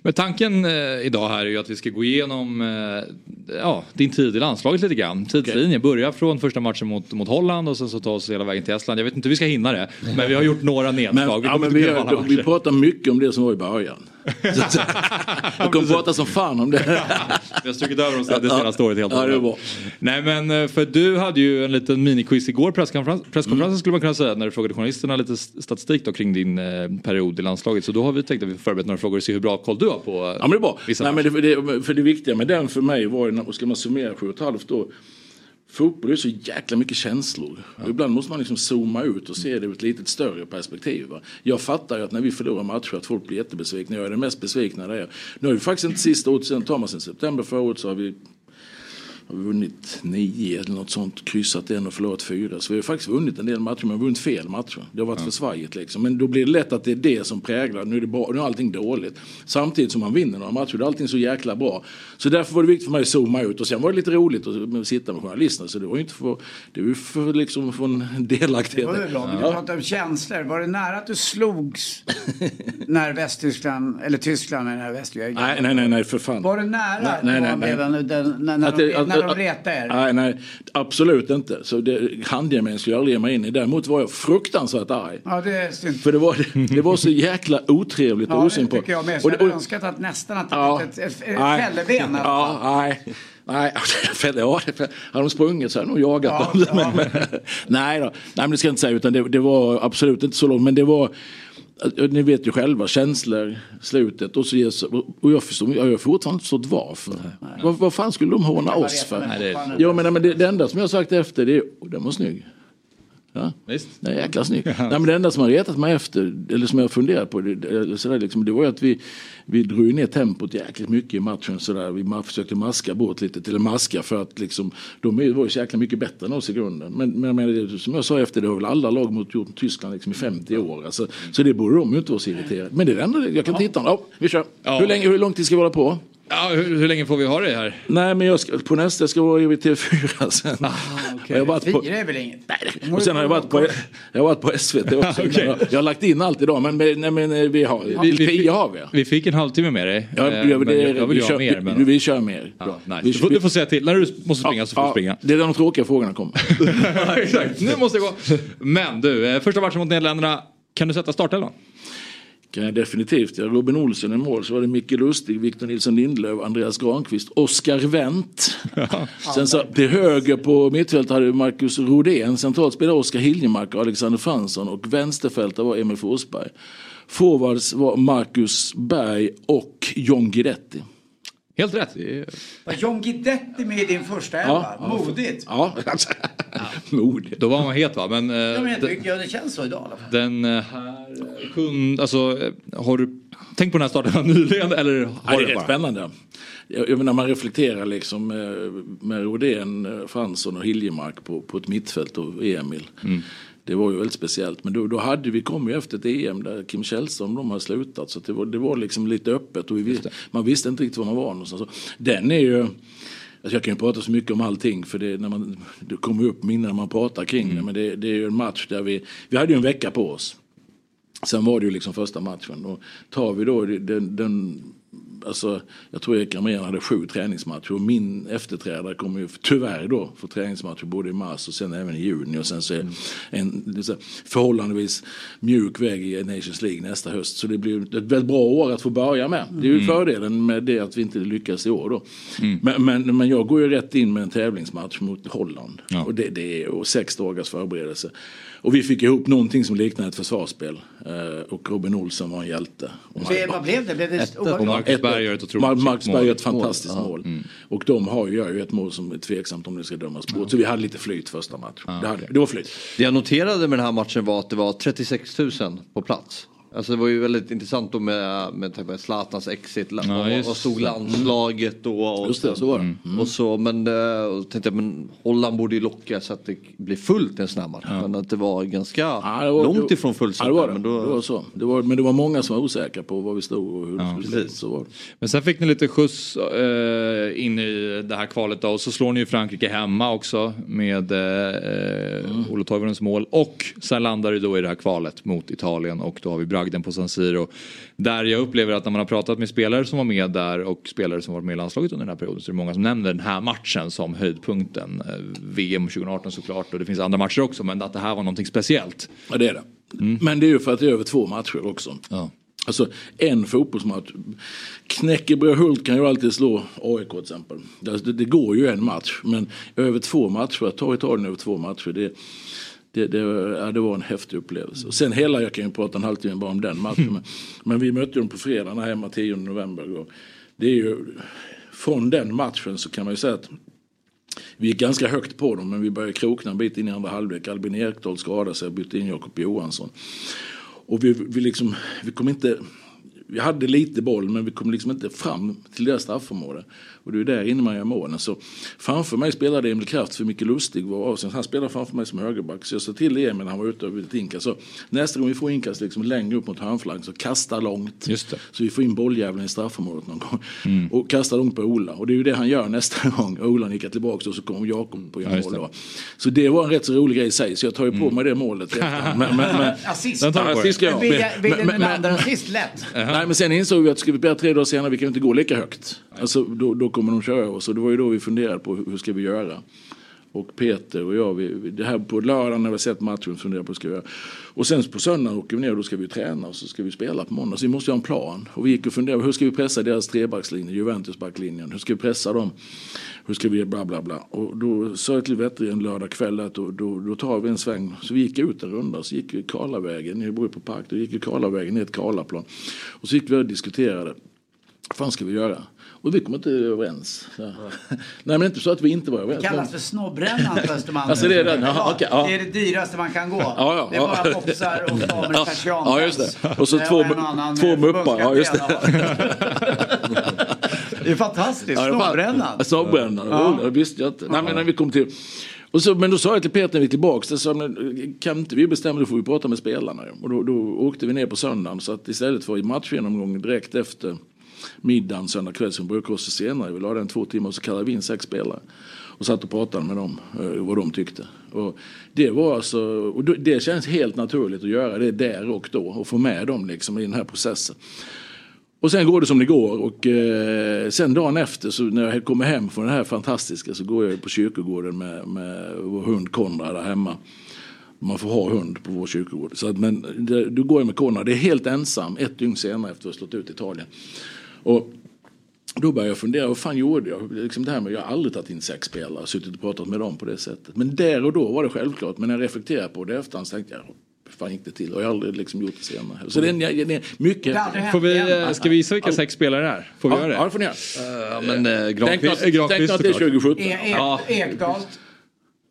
Men tanken eh, idag här är ju att vi ska gå igenom eh, ja, din tid i landslaget lite grann. Tidslinjen. Börja från första matchen mot, mot Holland och sen så ta oss hela vägen till Estland. Jag vet inte hur vi ska hinna det. Men vi har gjort några nedslag. Men, vi ja, men vi, vi pratar mycket om det som var i början. Jag kommer prata som fan om det. (laughs) Vi har strukit över oss det senaste året helt och Ja, hållet. Nej men eh, för du hade ju en liten miniquiz igår, presskonferens, presskonferensen Mm. skulle man kunna säga, när du frågade journalisterna lite statistik då kring din eh, period i landslaget. Så då har vi tänkt att vi förberett några frågor och se hur bra koll du har på eh, Ja men det är bra. Nej, men det, det, för det viktiga med den för mig var ju, ska man summera sju och ett halvt år. Fotboll är så jäkla mycket känslor. Och ibland måste man liksom zooma ut och se det ur ett lite större perspektiv. Va? Jag fattar ju att när vi förlorar matcher att folk blir jättebesvikna. Jag är den mest besvikna där. Nu har vi faktiskt inte sista året sen tar man sen september förra året så har vi har vi vunnit nio eller något sånt, kryssat en och förlorat fyra. Så vi har faktiskt vunnit en del matcher men vi har vunnit fel matcher. Det har varit för svajigt liksom. Men då blir det lätt att det är det som präglar. Nu är, det bra, nu är allting dåligt. Samtidigt som man vinner några matcher, då är allting så jäkla bra. Så därför var det viktigt för mig att zooma ut. Och sen var det lite roligt att sitta med journalisterna. Så det var ju inte för, det var för liksom få en delaktighet. Det var ju bra. Ja. pratar om känslor. Var det nära att du slogs (laughs) när Västtyskland, eller Tyskland, när Västtyskland Nej, nej, nej, nej, för fan. Var det nära Nej, nej, när nej, när, när, Att de- det- att- när när de retar er? Nej, nej, absolut inte. Så det, handgemäng skulle jag aldrig ge mig in i. Däremot var jag fruktansvärt arg. Ja, det är synd. För det var, det var så jäkla otrevligt och Ja, det osympatiskt. tycker jag med. Så Och jag hade önskat att nästan att det Ja. var ett, ett, ett Nej. fälleben. Ja, nej. Nej, (laughs) ja, hade de sprungit så hade de nog jagat Ja, dem. (laughs) Men, nej då, nej men det ska jag inte säga utan det, det var absolut inte så långt. Men det var, ni vet ju själva, känslor, slutet och så ges, och jag förstår, jag har fortfarande inte förstått varför. Vad, vad fan skulle de håna oss för? Nej, det är- Ja, men, nej, men det, det enda som jag har sagt efter det är, den var snygg. Ja, Visst. det är jäkla snygg. Nej, men det enda som har retat mig efter, eller som jag funderat på, det, eller sådär, liksom, det var ju att vi, vi drog ner tempot jäkligt mycket i matchen. Sådär. Vi ma- försökte maska bort lite till maska för att liksom, de var ju så jäkla mycket bättre än oss i grunden. Men, men, men det, som jag sa efter, det har väl alla lag mot gjort Tyskland liksom, i 50 år. Alltså, så det borde de ju inte vara så irriterade. Men det är det enda, jag kan titta, ja, vi kör. Ja. Hur, länge, hur lång tid ska vi hålla på? Ja, hur, hur länge får vi ha det här? Nej, men jag ska, på nästa ska jag vara i TV4 sen. Jag varit på- Fyra är väl inget? och sen har jag varit på, jag har varit på SVT också. (laughs) Okej. jag, jag har lagt in allt idag men, men, nej, men eh, vi har, Vi- vi, vi- vi, har vi. Vi fick en halvtimme med dig. Ja, eh, ja, men det, jag, jag vill vi, kör, mer. vi, Men... vi kör mer. Ja, nice. Vi- du, får, du får säga till. När du måste springa så får du ja, springa. Det är de tråkiga frågorna kommer. (laughs) Exakt, nu måste jag gå. Men du, eh, första matchen mot Nederländerna. Kan du sätta startelvan? Kan jag definitivt. Ja, Robin Olsson i mål, så var det Micke Lustig, Victor Nilsson Lindlöf, Andreas Granqvist, Oskar Wendt. Sen så till höger på mittfältet hade Marcus Rodén, centralt spelade Oskar Hiljemark och Alexander Fransson och vänsterfältare var Emil Forsberg. Forwards var Marcus Berg och John Guidetti. Helt rätt. Var John Guidetti med i din första elva? Modigt. Ja, alltså, (laughs) modigt. Då var man het va? Men, eh, Ja, men jag den- tycker, ja, det känns så idag i alla fall. den eh, här sjunde, alltså eh, har du tänkt på den här starten (laughs) nyligen eller har Ja, det är rätt bara? spännande. Jag, jag menar, man reflekterar liksom med, med Rodén, eh, Fransson och Hiljemark på, på ett mittfält och Emil. Det var ju väldigt speciellt. Men då, då hade vi kom ju efter ett EM där Kim Källström de har slutat. Så det, var, det var liksom lite öppet och vi, visste- man visste inte riktigt var man var någonstans. Så Den är ju... Alltså jag kan ju prata så mycket om allting för det, när man, det kommer upp minnen när man pratar kring det. Men det, det är ju en match där vi, vi hade ju en vecka på oss. Sen var det ju liksom första matchen. Och tar vi då den, den alltså, jag tror Erik Hamrén hade sju träningsmatcher och min efterträdare kommer ju tyvärr då få träningsmatcher både i mars och sen även i juni och sen så är en är så här förhållandevis mjuk väg i Nations League nästa höst. Så det blir ett väldigt bra år att få börja med. Det är ju Mm. fördelen med det att vi inte lyckas i år då. Men, men, men jag går ju rätt in med en tävlingsmatch mot Holland. Och det, det är och sex dagars förberedelse. Och vi fick ihop någonting som liknade ett försvarsspel. Eh, och Robin Olsen var en hjälte. Och Så, vad blev det? Blev det? Och Marcus Berg gör ett otroligt Mar- Marcus mål. Berg gör ett fantastiskt Ja. mål. Mm. Och de har ju, gör ju ett mål som är tveksamt om det ska dömas bort. Så vi hade lite flyt första matchen. det, hade, det var flyt. Det jag noterade med den här matchen var att det var 36 000 på plats. Alltså det var ju väldigt intressant då med, med typ av Zlatans exit. Ja, just vad stod landslaget då? Och Just det, så var det. Mm. Och så, men, eh, och tänkte jag, men Holland borde ju locka så att det blir fullt en här match. Men att det var ganska Ja, det var- långt ifrån fullsatt. Ja, det var det. Men då, det var så. Det var, men det var många som var osäkra på var vi stod och hur det skulle bli. Så var det. Men sen fick ni lite skjuts eh, in i det här kvalet då och så slår ni ju Frankrike hemma också med eh, Mm. Olof Toivonens mål och sen landar det då i det här kvalet mot Italien och då har vi bragden på San Siro. Där jag upplever att när man har pratat med spelare som var med där och spelare som varit med i landslaget under den här perioden så är det många som nämner den här matchen som höjdpunkten. Eh, VM 2018 såklart och det finns andra matcher också men att det här var någonting speciellt. Ja, det är det. Men det är ju för att det är över två matcher också. Ja. Alltså en fotbollsmatch. Knäckebröd Hult kan ju alltid slå AIK till exempel. Det, det, det går ju en match. Men över två matcher, att ta Italien över två matcher. Det, det, det, ja, det var en häftig upplevelse. Och sen hela, jag kan ju prata en halvtimme bara om den matchen. Men, (laughs) men vi mötte dem på fredagen hemma 10 november. Och det är ju, från den matchen så kan man ju säga att vi gick ganska högt på dem men vi började krokna en bit in i andra halvlek. Albin Ekdal skadade sig och bytte in Jakob Johansson. Och vi, vi, liksom, vi kom inte... Vi hade lite boll men vi kom liksom inte fram till deras straffområde. Och det är där inne man gör målen. Så framför mig spelade Emil Kraft för Micke Lustig var avstängd. Han spelade framför mig som högerback. Så jag sa till Emil när han var ute och ville inkast. Så nästa gång vi får inkast liksom längre upp mot hörnflagg så kasta långt. Just det. Så vi får in bolljäveln i straffområdet någon gång. Mm. Och kasta långt på Ola. Och det är ju det han gör nästa (laughs) gång. Ola nickar tillbaka och så kommer Jakob på Ja, mål. det. då. Så det var en rätt så rolig grej i sig. Så jag tar ju på mig det målet. (laughs) men, men, men, Assist. Den tar. Vill jag- vill Men- den men- andra assist lätt? (laughs) Nej, Nej men sen insåg vi att ska vi börja tre dagar senare, vi kan ju inte gå lika högt. Alltså, då, då kommer de köra oss och det var ju då vi funderade på hur, ska vi göra. Och Peter och jag, vi, det här på lördagen när vi sett matchen funderade på hur ska vi göra. Och sen på söndagen åker vi ner och då ska vi träna och så ska vi spela på måndag. Så vi måste ju ha en plan. Och vi gick och funderade, hur ska vi pressa deras trebackslinje, Juventus backlinjen? Hur ska vi pressa dem? Hur ska vi bla bla bla. Och då sa jag till Vetter en lördag kväll att då, då, då tar vi en sväng. Så vi gick ut en runda, så gick vi Karlavägen, ni bor ju på Park, då gick vi Karlavägen ner till Karlaplan. Och så gick vi och diskuterade, vad fan ska vi göra? Och vi kom inte överens. Ja. (laughs) Nej men inte så att vi inte var Det överens. kallas för snåbrännan på (laughs) Östermalm. Alltså, det är den, ja. Det är det dyraste man kan gå. Ja, det är bara popsar och (laughs) damer i det. Och så två- två muppar, ja, just det. Det är fantastiskt. Det Snåbrännan. Snåbrännan, Ja. det visste jag inte. Nej, men när vi kom till... Och så, men då sa jag till Peter när vi tillbaka, så sa, men, kan inte vi bestämma, då får vi prata med spelarna. Och då, då åkte vi ner på söndagen, så att istället för i matchgenomgången direkt efter middagen söndag kväll som brukar oss senare, vi la den två timmar och så kallade vi in sex spelare. Och satt och pratade med dem, eh, vad de tyckte. Och det var alltså, och det känns helt naturligt att göra det där och då och få med dem liksom i den här processen. Och sen går det som det går och eh, sen dagen efter så när jag kommer hem från det här fantastiska så går jag på kyrkogården med, med vår hund Konrad där hemma. Man får ha hund på vår kyrkogård. Så att, men det, då går jag med Konrad, det är helt ensam ett dygn senare efter att ha slått ut Italien. Och då började jag fundera, vad fan gjorde jag? Liksom det här med, jag har aldrig tagit in sex spelare, suttit och pratat med dem på det sättet. Men där och då var det självklart, men när jag reflekterar på det efterhand så tänkte jag, fan gick det till? Och jag har aldrig liksom gjort det senare. Så det är, det är mycket... Får vi, ska vi visa vilka sex spelare det är? Får vi Ja, göra det? ja, det får ni göra. Ja, men eh, Tänk Granqvist. att, tänk att det är 2017. E- E- Ekdal.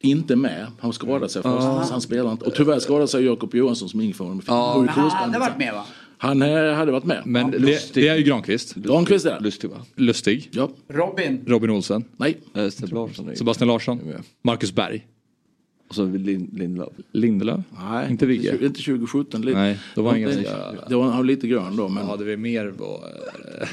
Inte med. Han skadade sig först. Så Han spelade inte. Och tyvärr skadade sig Jakob Johansson som ingen får med. Ja. Han hade varit med va? Han eh, hade varit med. Men det, det är ju Granqvist. Granqvist är Lustig va? Lustig. Ja. Robin. Robin Olsen. Nej. Sebastian Larsson. Sebastian Larsson. Marcus Berg. Och så Lind- Lindelöf. Lindelöf. Nej, Inte Vigge. Inte 2017. Lite. Nej, då var han Inte- ganska- Det var han var lite grön då. Men... Hade vi mer på eh,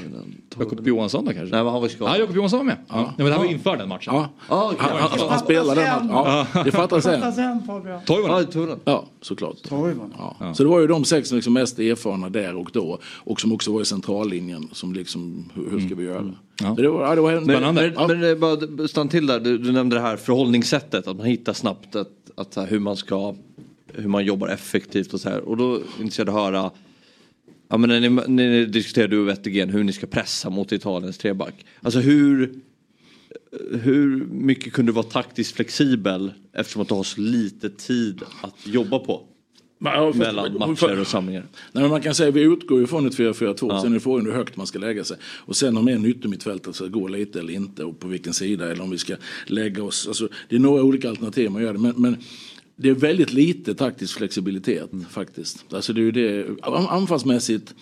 Jakob Johansson då kanske? Nej men han var skadad. Ja, Jakob Johansson var med. Ja. Nej, men det här var inför den matchen. Ja. Ah, okej. Han, han, han spelade den matchen. Ja, det fattar sen. Fatta sen Fabian. Toivonen. Ja. Ja, såklart. Toivonen. Ja. Så det var ju de sex som liksom mest erfarna där och då. Och som också var i centrallinjen. Som liksom, hur, hur ska vi göra? Ja. Så det var, ja, det var en, Men, men, eh, bara stanna till där, du, du nämnde det här förhållningssättet, att man hittar snabbt att, att här, hur man ska, hur man jobbar effektivt och så här. Och då är jag intresserad av att höra, ja men när ni, när ni diskuterar du och Wettergren hur ni ska pressa mot Italiens treback. Alltså hur, hur mycket kunde du vara taktiskt flexibel eftersom att du har så lite tid att jobba på? Ja, Mellan matcher och samlingar. Nej, men man kan säga att vi utgår ju från ett 4-4-2. Ja. Sen är frågan hur högt man ska lägga sig. Och sen om en yttermittfältare ska gå lite eller inte och på vilken sida eller om vi ska lägga oss. Alltså, det är några olika alternativ man gör det. Men, men det är väldigt lite taktisk flexibilitet faktiskt. Alltså det är ju det, an- anfallsmässigt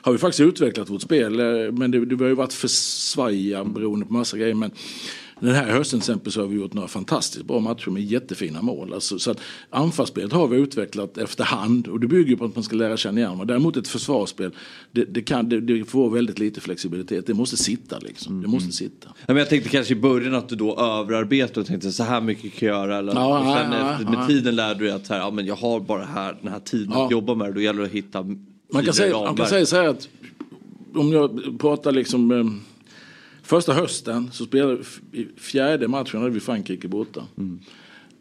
har vi faktiskt utvecklat vårt spel. eh, Men det, det har ju varit för svaja beroende på massa grejer. Men den här hösten till exempel så har vi gjort några fantastiskt bra matcher med jättefina mål. Alltså, så att anfallsspelet har vi utvecklat efterhand och det bygger på att man ska lära känna igen. Däremot ett försvarsspel, det, det, kan, det, det får väldigt lite flexibilitet. Det måste sitta liksom. Det måste sitta. Ja, men jag tänkte kanske i början att du då överarbetade och tänkte så här mycket kan jag göra. Eller, Ja, och sen ja, efter, med tiden lärde du dig att här, ja, men jag har bara här, den här tiden att jobba med det. Då gäller det att hitta Man kan, säga, man kan säga så här att om jag pratar liksom eh, första hösten så spelade i fjärde matchen hade vi Frankrike borta.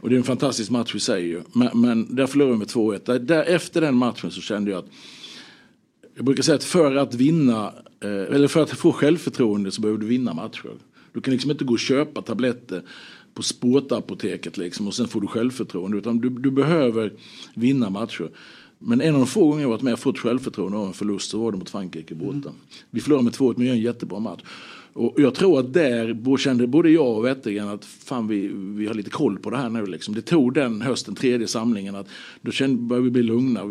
Och det är en fantastisk match i sig ju. Men, men där förlorade vi med 2-1. Där, där, efter den matchen så kände jag att jag brukar säga att för att vinna, eh, eller för att få självförtroende så behöver du vinna matcher. Du kan liksom inte gå och köpa tabletter på sportapoteket liksom och sen får du självförtroende. Utan du, du behöver vinna matcher. Men en av de få gånger jag varit med och fått självförtroende av en förlust så var det mot Frankrike borta. Vi förlorade med 2-1 men gör en jättebra match. Och jag tror att där kände både jag och Wettergren att fan vi, vi har lite koll på det här nu. Liksom. Det tog den hösten, tredje samlingen, att då kände, började vi bli lugna.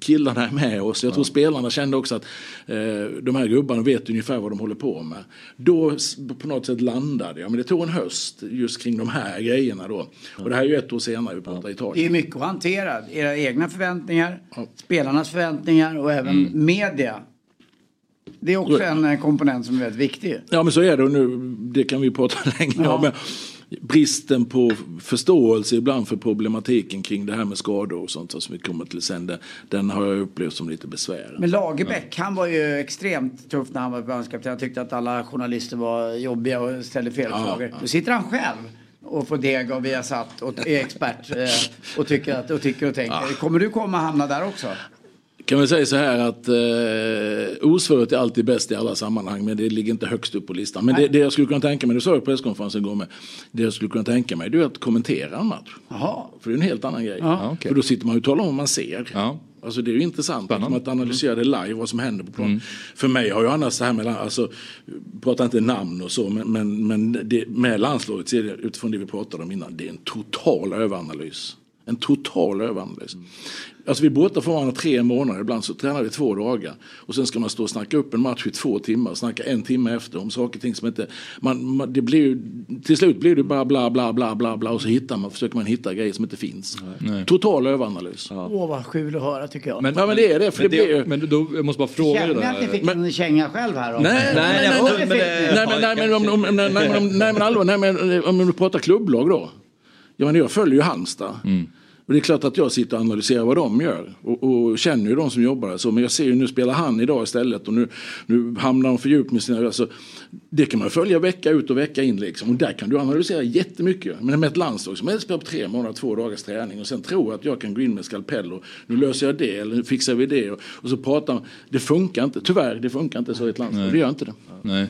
Killarna är med oss. Jag tror spelarna kände också att eh, de här gubbarna vet ungefär vad de håller på med. Då på något sätt landade jag. Men det tog en höst just kring de här grejerna då. Och det här är ju ett år senare vi pratar Det Italien. är mycket att hantera. Era egna förväntningar, spelarnas förväntningar och även Mm. media. Det är också en eh, komponent som är väldigt viktig. Ja men så är det och nu, det kan vi prata (laughs) länge om. Men bristen på förståelse ibland för problematiken kring det här med skador och sånt som vi kommer till sen. Den, den har jag upplevt som lite besvärande. Men Lagerbäck, han var ju extremt tuff när han var förbundskapten. Han tyckte att alla journalister var jobbiga och ställde fel Ja, frågor. ja. Då sitter han själv och får deg av Viasat och är expert eh, och tycker, att, och tycker och tänker. Kommer du komma hamna där också? Kan vi säga så här att eh, osvuret är alltid bäst i alla sammanhang men det ligger inte högst upp på listan. Men det, det jag skulle kunna tänka mig, det sa jag på presskonferensen igår med, det jag skulle kunna tänka mig det är att kommentera en match. Jaha. För det är en helt annan grej. Ja, okej. För då sitter man ju och talar om vad man ser. Alltså det är ju intressant liksom, att analysera det live, vad som händer på plan. För mig har ju annars det här med, alltså, pratar inte namn och så, men, men, men det, med landslaget det utifrån det vi pratade om innan, det är en total överanalys. En total överanalys. Alltså vi är borta från varandra tre månader, ibland så tränar vi två dagar. Och sen ska man stå och snacka upp en match i två timmar, snacka en timme efter om saker och ting som inte... Man, man, det blir ju, till slut blir det bara bla bla bla bla bla och så hittar man, försöker man hitta grejer som inte finns. Total överanalys. Åh vad kul att höra tycker jag. Men, ja, men det är det. För Men, det, blir ju... men då, jag måste bara fråga dig Känner ni att ni där. fick en känga själv här? då? Nej, nej, nej, nej, nej, nej, men- nej, men om- om- nej, men om- nej, men allvar, nej, men om du pratar klubblag då. Jag, menar, jag följer ju Halmstad. Och det är klart att jag sitter och analyserar vad de gör. Och, och känner ju de som jobbar. Så, men jag ser ju nu spelar han idag istället. Och nu, nu hamnar de för djupt med sina... Alltså, det kan man följa vecka ut och vecka in liksom. Och där kan du analysera jättemycket. Men med ett landslag som helst spelar på tre månader, två dagars träning. Och sen tror att jag kan gå in med skalpell och nu löser jag det eller nu fixar vi det. Och, och så pratar man. Det funkar inte. Tyvärr, det funkar inte så i ett landslag. Nej. Det gör inte det. Nej.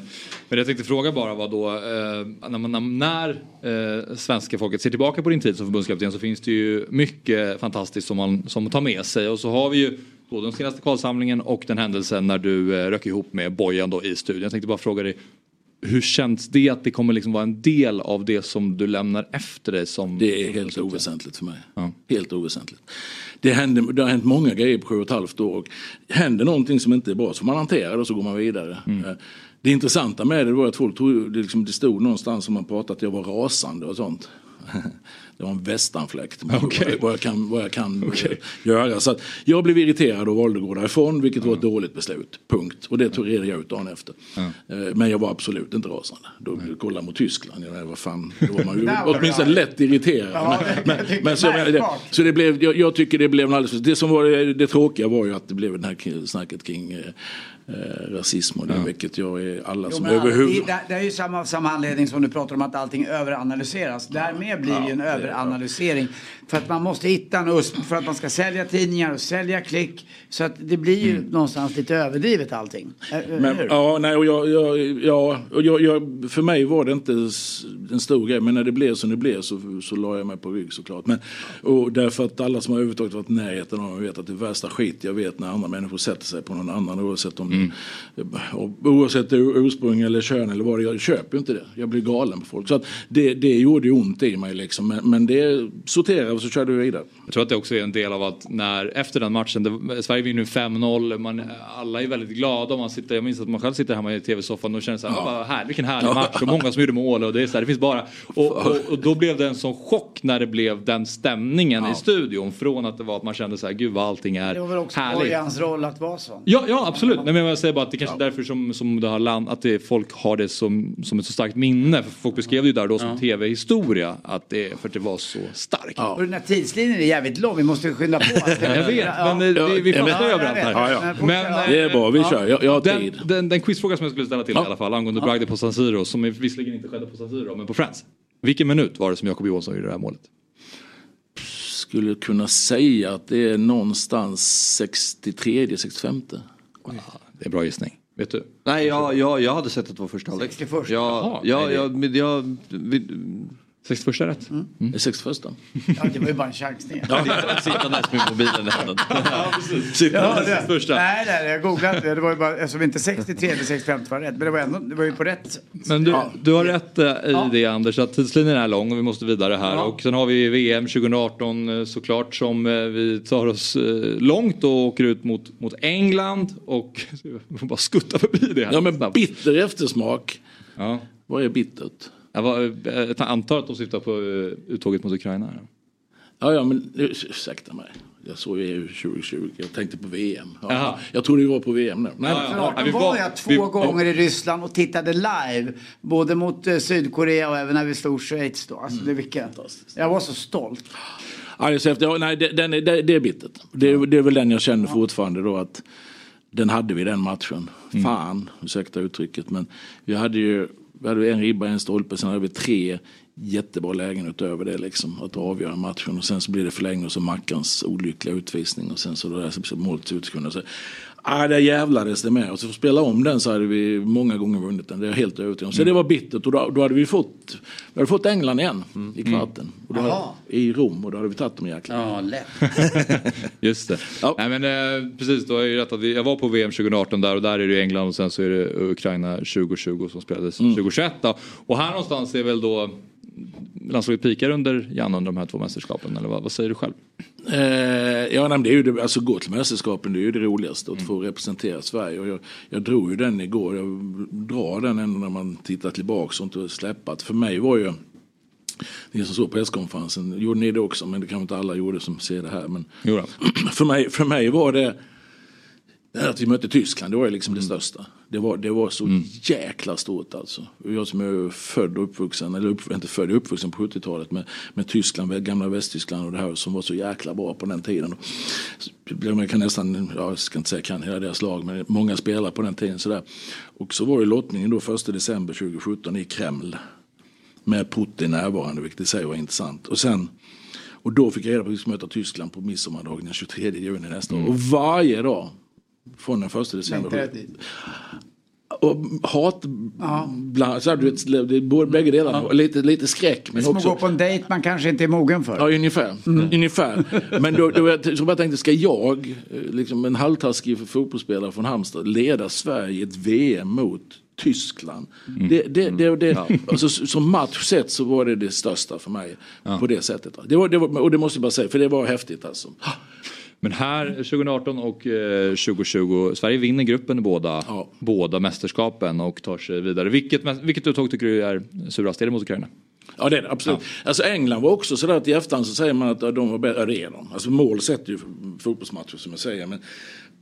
Men jag tänkte fråga bara var då, eh, när, man, när eh, svenska folket ser tillbaka på din tid som förbundskapten så finns det ju mycket fantastiskt som man som tar med sig. Och så har vi ju både den senaste kvalsamlingen och den händelsen när du eh, rök ihop med Bojan då i studion. Jag tänkte bara fråga dig, hur känns det att det kommer liksom vara en del av det som du lämnar efter dig som... Det är helt oväsentligt för mig. Helt oväsentligt. Det, händer, det har hänt många grejer på sju och ett halvt år. Och händer någonting som inte är bra så man hantera det och så går man vidare. Eh, Det intressanta med det var att folk tog, det, liksom, det stod någonstans som man pratade att jag var rasande och sånt. (laughs) Det var en västanfläkt. Okej. Vad jag kan, vad jag kan eh, göra. Så att jag blev irriterad och valde att gå därifrån vilket var ett dåligt beslut. Punkt. Och det tog redde jag ut dagen efter. Eh, Men jag var absolut inte rasande. Då kolla mot Tyskland. Jag vad fan, då var man ju (laughs) det åtminstone lätt irriterad. Ja, det- men, jag tycker men så, menar, det, så det blev, jag, jag tycker det blev en alldeles det som var det, det tråkiga var ju att det blev den här snacket kring eh, rasism och det, vilket jag är alla Jo, som men det, överhuvud... det, det är ju samma, samma anledning som du pratar om att allting överanalyseras. Därmed blir det ju en överanalysering. För att man måste hitta en USP för att man ska sälja tidningar och sälja klick. Så att det blir ju någonstans lite överdrivet allting. Men, ja, nej, och jag, jag, ja, och jag, jag, för mig var det inte en stor grej, men när det blev som det blev så, så la jag mig på rygg såklart. Men, och därför att alla som har övertaget varit i närheten av mig vet att det värsta skit jag vet när andra människor sätter sig på någon annan oavsett om och, oavsett ur- ursprung eller kön eller vad det är, jag köper ju inte det. Jag blir galen på folk. Så att det, det gjorde ju ont i mig liksom, men, men det sorterade och så körde vi vidare. Jag tror att det också är en del av att när efter den matchen, det, Sverige vinner ju 5-0, man, alla är väldigt glada och man sitter, jag minns att man själv sitter hemma i tv-soffan och känner så här, "Ah, vad här, vilken härlig Ja. match och många som gjorde mål och det är så här, det finns bara. Och, och, och då blev det en sån chock när det blev den stämningen i studion från att det var att man kände så här, gud vad allting är Det var väl också härligt. Bojans roll att vara sån. Ja, ja absolut. Nej, men jag säger bara att det kanske är därför som, som det har land, att det, folk har det som, som ett så starkt minne. För folk beskrev det ju där då som tv-historia, att det, för att det var så starkt. Och den här tidslinjen är jävligt lång, vi måste skynda på. (laughs) Jag vet, men det, det, vi fastnar ju överallt här. Ja, ja. Men, eh, Det är bra, vi kör. Jag, jag har den, tid. den, den quizfråga som jag skulle ställa till i alla fall angående bragder på San Siro, som visserligen inte skedde på San Siro, men på Friends. Vilken minut var det som Jakob Johansson gjorde det här målet? Skulle kunna säga att det är någonstans 63, 65. Det är bra gissning. Vet du? Nej, jag, jag, jag hade sett att det var första halvlek. 61. Ja, Jaha, ja, nej, det- ja, men jag, vi, 61 är rätt. Det är 61. Ja, det var ju bara en chansning. sittandes med mobilen i handen. Ja, det, Första. nej, nej, jag googlade det. Det var ju bara, eftersom inte 63 eller 65 var rätt. Men det var, ändå, det var ju på rätt. Men du, du har rätt eh, i det Anders, att tidslinjen är lång och vi måste vidare här. Ja. Och sen har vi VM 2018 eh, såklart som eh, vi tar oss långt och åker ut mot, mot England och (laughs) vi får bara skutta förbi det här. Ja men bitter eftersmak. Ja. Vad är bittert? Jag, var, jag antar att de syftar på eh, uttåget mot Ukraina. Ja, ja men ursäkta mig. Jag såg EU 2020, jag tänkte på VM. Ja, jag trodde vi var på VM nu. Men, Förlåt, då var jag två gånger i Ryssland och tittade live. Både mot eh, Sydkorea och även när vi slog Schweiz då. Alltså, det är vilket... Jag var så stolt. Ja, det, är så efter, ja, nej, det, den är, det, det är bittert. Det, det är väl den jag känner fortfarande då att den hade vi den matchen. Fan, ursäkta uttrycket. Men vi hade ju vi hade en ribba, en stolpe, sen hade vi tre jättebra lägen utöver det liksom. Att avgöra matchen och sen så blir det förlängning och så Mackans olyckliga utvisning och sen så det där så- målet utsekunder. Ah, det jävlades det med. Och så för att spela om den så hade vi många gånger vunnit den. Det är jag helt övertygad om. Så det var bittert och då, då hade vi fått, vi hade fått England igen i kvarten. Och då, Jaha. I Rom och då hade vi tagit dem jäklar. Ja, lätt. (laughs) Just det. Nej, men, eh, precis, du har ju rätt att vi, jag var på VM 2018 där och där är det England och sen så är det Ukraina 2020 som spelades 2021. Då. Och här någonstans är väl då landslaget pikar under Janne under de här två mästerskapen eller vad, vad säger du själv? Eh, ja, nej, det är ju det, alltså gå till mästerskapen det är ju det roligaste att få representera Sverige. Och jag, jag drog ju den igår, jag drar den ändå när man tittar tillbaka och inte släppa. Att För mig var ju, ni som såg presskonferensen, gjorde ni det också men det kanske inte alla gjorde som ser det här. Men (clears throat) för, mig, för mig var det det här att vi mötte Tyskland, det var ju liksom det största. Det var, det var så jäkla stort alltså. Jag som är född och uppvuxen, eller upp, inte född, jag uppvuxen på 70-talet med, med Tyskland, gamla Västtyskland och det här som var så jäkla bra på den tiden. Man kan nästan, ja, jag ska inte säga kan hela deras lag, men många spelare på den tiden sådär. Och så var det lottningen då 1 december 2017 i Kreml. Med Putin närvarande, vilket i sig var intressant. Och sen och då fick jag reda på att vi skulle möta Tyskland på midsommardagen den 23 juni nästa år. Och varje dag från den 1 december. Jag. Och hat, bland, så här, du vet, det är både bägge delarna. Lite, lite skräck. Det är Men som att också, gå på en dejt man kanske inte är mogen för. Ja, ungefär. ungefär. Men då, då, jag, så bara tänkte, ska jag, eh, liksom en halvtaskig fotbollsspelare från Halmstad, leda Sverige i ett VM mot Tyskland? Det, det, det, det, alltså, som match sett så var det det största för mig. På det sättet. Det var, det var, och det måste jag bara säga, för det var häftigt alltså. Men här 2018 och eh, 2020, Sverige vinner gruppen i båda, båda mästerskapen och tar sig vidare. Vilket, vilket uttåg tycker du är surast? Är det mot Ukraina? Ja det är det absolut. Alltså England var också sådär att i efterhand så säger man att ja, de var bättre. Ja, det är de. Alltså mål sätter ju fotbollsmatcher som jag säger. Men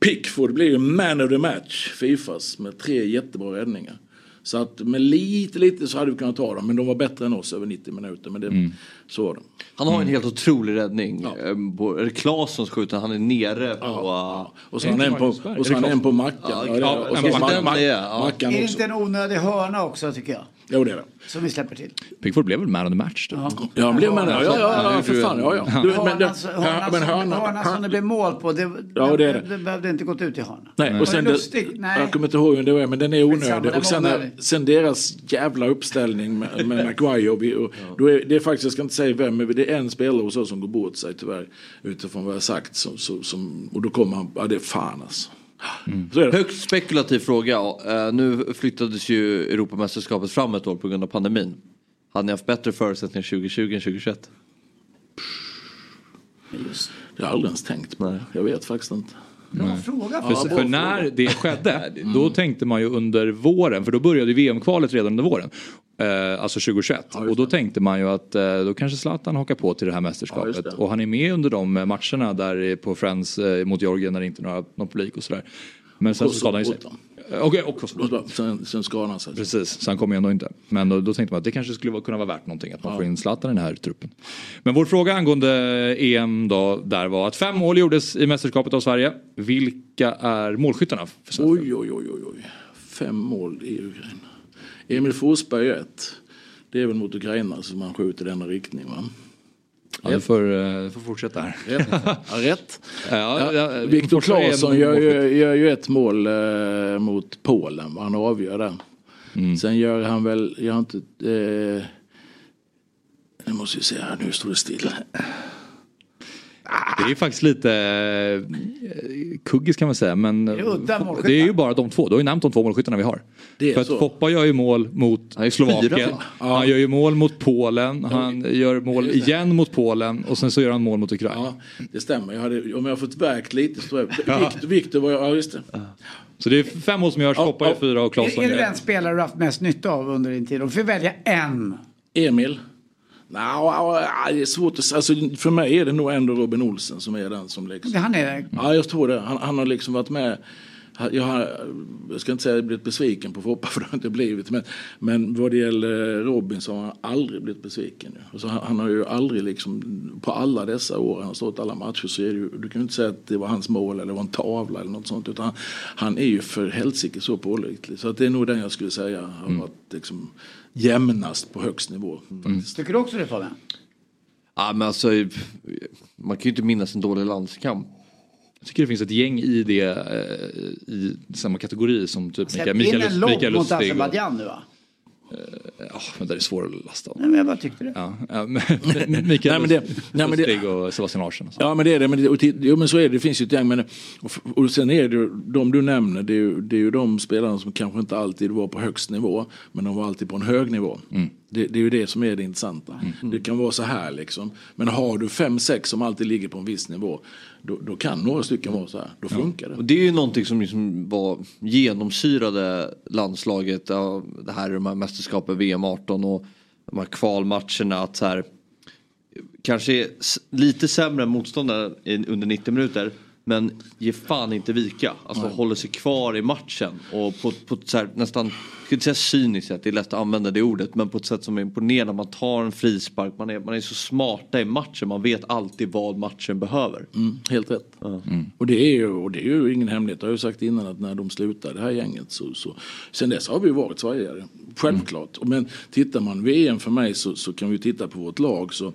Pickford blir ju man of the match, Fifas, med tre jättebra räddningar. Så att med lite, lite så hade vi kunnat ta dem. Men de var bättre än oss över 90 minuter. Men det, så var det. Han har en helt otrolig räddning. Ja. På, är det Claessons skjuter? Han är nere på... Och så han en på, och så han en på Mackan. Ja, Ja, det är- ja, och så är, ja. Mackan Är det inte en onödig hörna också tycker jag? Jo det är det. Som vi släpper till. Pickford blev väl man of the match då? Ja, han blev man Ja, ja, ja, ja, för fan. Ja, ja. Du, men, det, hörna, som det blev mål på, det, Ja, det det. det behövde inte gått ut i hörnan. Nej, och sen lustigt? Nej. jag kommer inte ihåg vem det var, men den är onödig. Och sen, sen deras jävla uppställning med, med (laughs) Maguire. Och och då är, det är faktiskt, jag ska inte säga vem, men det är en spelare hos oss som går bort sig tyvärr. Utifrån vad jag sagt. Som, som, som, och då kommer han, ja det är fan alltså. Det. Högst spekulativ fråga. Eh, nu flyttades ju Europamästerskapet fram ett år på grund av pandemin. Hade ni haft bättre förutsättningar 2020 än 2021? Jag har aldrig ens tänkt på det. Jag vet faktiskt inte. Bra fråga. För, för när det skedde, då tänkte man ju under våren, för då började ju VM-kvalet redan under våren. Eh, alltså 2021. och då tänkte man ju att eh, då kanske Zlatan hakar på till det här mästerskapet. just det. och han är med under de eh, matcherna där på Friends eh, mot Georgien när det inte är några, någon publik och sådär. Men sen så skadade han sig. Okej, och Kosovo. Sen, sen skadade han sig. Precis, så han kom ju ändå inte. Men då, då tänkte man att det kanske skulle kunna vara värt någonting att man får in Zlatan i den här truppen. Men vår fråga angående EM då, där var att fem mål gjordes i mästerskapet av Sverige. Vilka är målskyttarna? För? Oj, oj, oj, oj, oj. Fem mål i Ukraina. Emil Forsberg är ett. Det är väl mot Ukraina som man skjuter i denna riktning va? Ja, du får, uh, får fortsätta här. Rätt. Ja, rätt. (laughs) Ja, ja, Viktor Claesson gör ju, gör ju ett mål eh, mot Polen. Han avgör den. Mm. Sen gör han väl, jag har inte... Eh, nu måste vi se här, nu står det still. Det är ju faktiskt lite eh, kuggis kan man säga. Men Det är ju bara de två. Du har ju nämnt de två målskyttarna vi har. Det är För att så. Foppa gör ju mål mot fyra Slovakien. till. Han gör ju mål mot Polen. Han gör mål igen mot Polen. Och sen så gör han mål mot Ukraina. Ja, det stämmer. Jag hade, om jag har fått vägt lite så jag... Ja. Victor, Victor var ja just det. Så det är fem mål som görs. Foppa gör fyra och Claesson är det gör den spelare du haft mest nytta av under din tid? Om du får välja en. Emil. Nja, det är svårt att säga. Alltså, för mig är det nog ändå Robin Olsen som är den som liksom... Han är Ja, jag tror det. Han, han har liksom varit med. Jag, har, jag ska inte säga att jag blivit besviken på Foppa (laughs) för det har inte blivit. Men, men vad det gäller Robin så har han aldrig blivit besviken. Alltså, han, han har ju aldrig liksom, på alla dessa år han har stått alla matcher så är det ju, du kan ju inte säga att det var hans mål eller det var en tavla eller något sånt. Utan han, han är ju för helsike så pålitlig. Så att det är nog den jag skulle säga har Mm. varit liksom, jämnast på högst nivå. faktiskt. Tycker du också det Fabian? Ja, men alltså, man kan ju inte minnas en dålig landskamp. Jag tycker det finns ett gäng i det eh, i samma kategori som typ Släpp Mikael, in Mikael, en logg Mikael mot Lustig. och- Azerbajdzjan nu va? Ja, men det är svårt att lasta om. Nej, men jag bara tyckte det. Ja, ja, men, Mikael Nej, men det- nej, men det- och Sebastian Larsson. och så. Ja men det är det. Men, det, och till, jo, men så är det. Det finns ju ett gäng. Men, och, och sen är det ju de du nämner. Det är, ju, det är ju de spelarna som kanske inte alltid var på högst nivå. Men de var alltid på en hög nivå. Det, det är ju det som är det intressanta. Det kan vara så här liksom. Men har du fem, sex som alltid ligger på en viss nivå. Då, då kan några stycken vara så här. Då funkar det. Och det är ju någonting som liksom var genomsyrade landslaget. Det här är de här mästerskapen, VM 18 och de här kvalmatcherna. Att så här, kanske lite sämre i- under 90 minuter. Men ge fan inte vika. Alltså håller sig kvar i matchen. Och på, på ett så här, nästan, jag ska inte säga cyniskt sätt, det är lätt att använda det ordet. Men på ett sätt som är imponerande. Man tar en frispark, man är, man är så smarta i matchen. Man vet alltid vad matchen behöver. Mm, helt rätt. Och, det är ju, och det är ju ingen hemlighet. Jag har ju sagt innan att när de slutar det här gänget så, så sen dess har vi ju varit svajigare. Självklart. Men tittar man VM för mig så, så kan vi titta på vårt lag så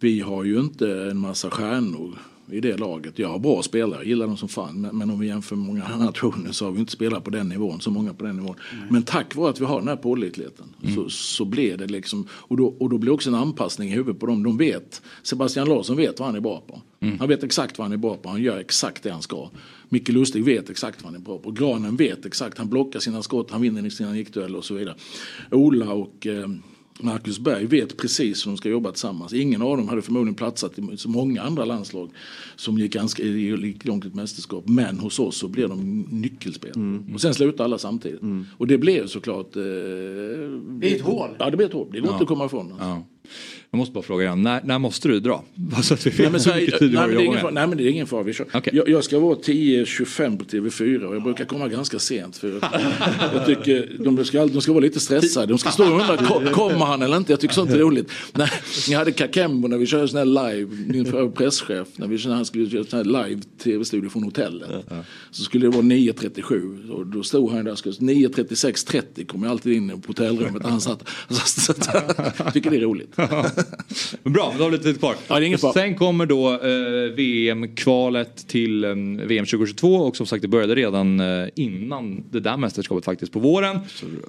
vi har ju inte en massa stjärnor i det laget. Jag har bra spelare, jag gillar dem som fan. Men, men om vi jämför med många andra nationer så har vi inte spelat på den nivån, så många på den nivån. Men tack vare att vi har den här pålitligheten så, så blir det liksom, och då, och då blir också en anpassning i huvudet på dem. De vet, Sebastian Larsson vet vad han är bra på. Han vet exakt vad han är bra på, han gör exakt det han ska. Micke Lustig vet exakt vad han är bra på. Granen vet exakt, han blockar sina skott, han vinner sina nickdueller och så vidare. Ola och eh, Marcus Berg vet precis hur de ska jobba tillsammans. Ingen av dem hade förmodligen platsat i så många andra landslag som gick ganska gick långt i ett mästerskap. Men hos oss så blir de nyckelspel. Och sen slutar alla samtidigt. Och det blev såklart... Eh, det är ett hål. Ja, det blir ett hål. Det går Ja. inte att komma ifrån. Ja. Jag måste bara fråga igen, när, när måste du dra? Så att vi vet Nej men, så, hur nej, mycket tid du har att jobba nej men det är ingen fara. Vi kör. Jag, jag ska vara 10.25 på TV4 och jag brukar komma ganska sent. För (laughs) jag, tycker de ska, de ska vara lite stressade. De ska stå och undra, "Ko- (laughs) kommer han eller inte? Jag tycker sånt är roligt. Nej, jag hade Kakembo när vi körde sån här live, min förra presschef, när vi, när han skulle göra sån här live tv-studio från hotellet. Så skulle det vara 9.37 och då stod han där och skulle, 9.36.30 kom jag alltid in på hotellrummet där han satt. (laughs) Jag tycker det är roligt. Men Bra, då har vi lite tid kvar. Ja, det är ingen fara. Sen kommer då eh, VM-kvalet till eh, VM 2022 och som sagt det började redan eh, innan det där mästerskapet faktiskt på våren.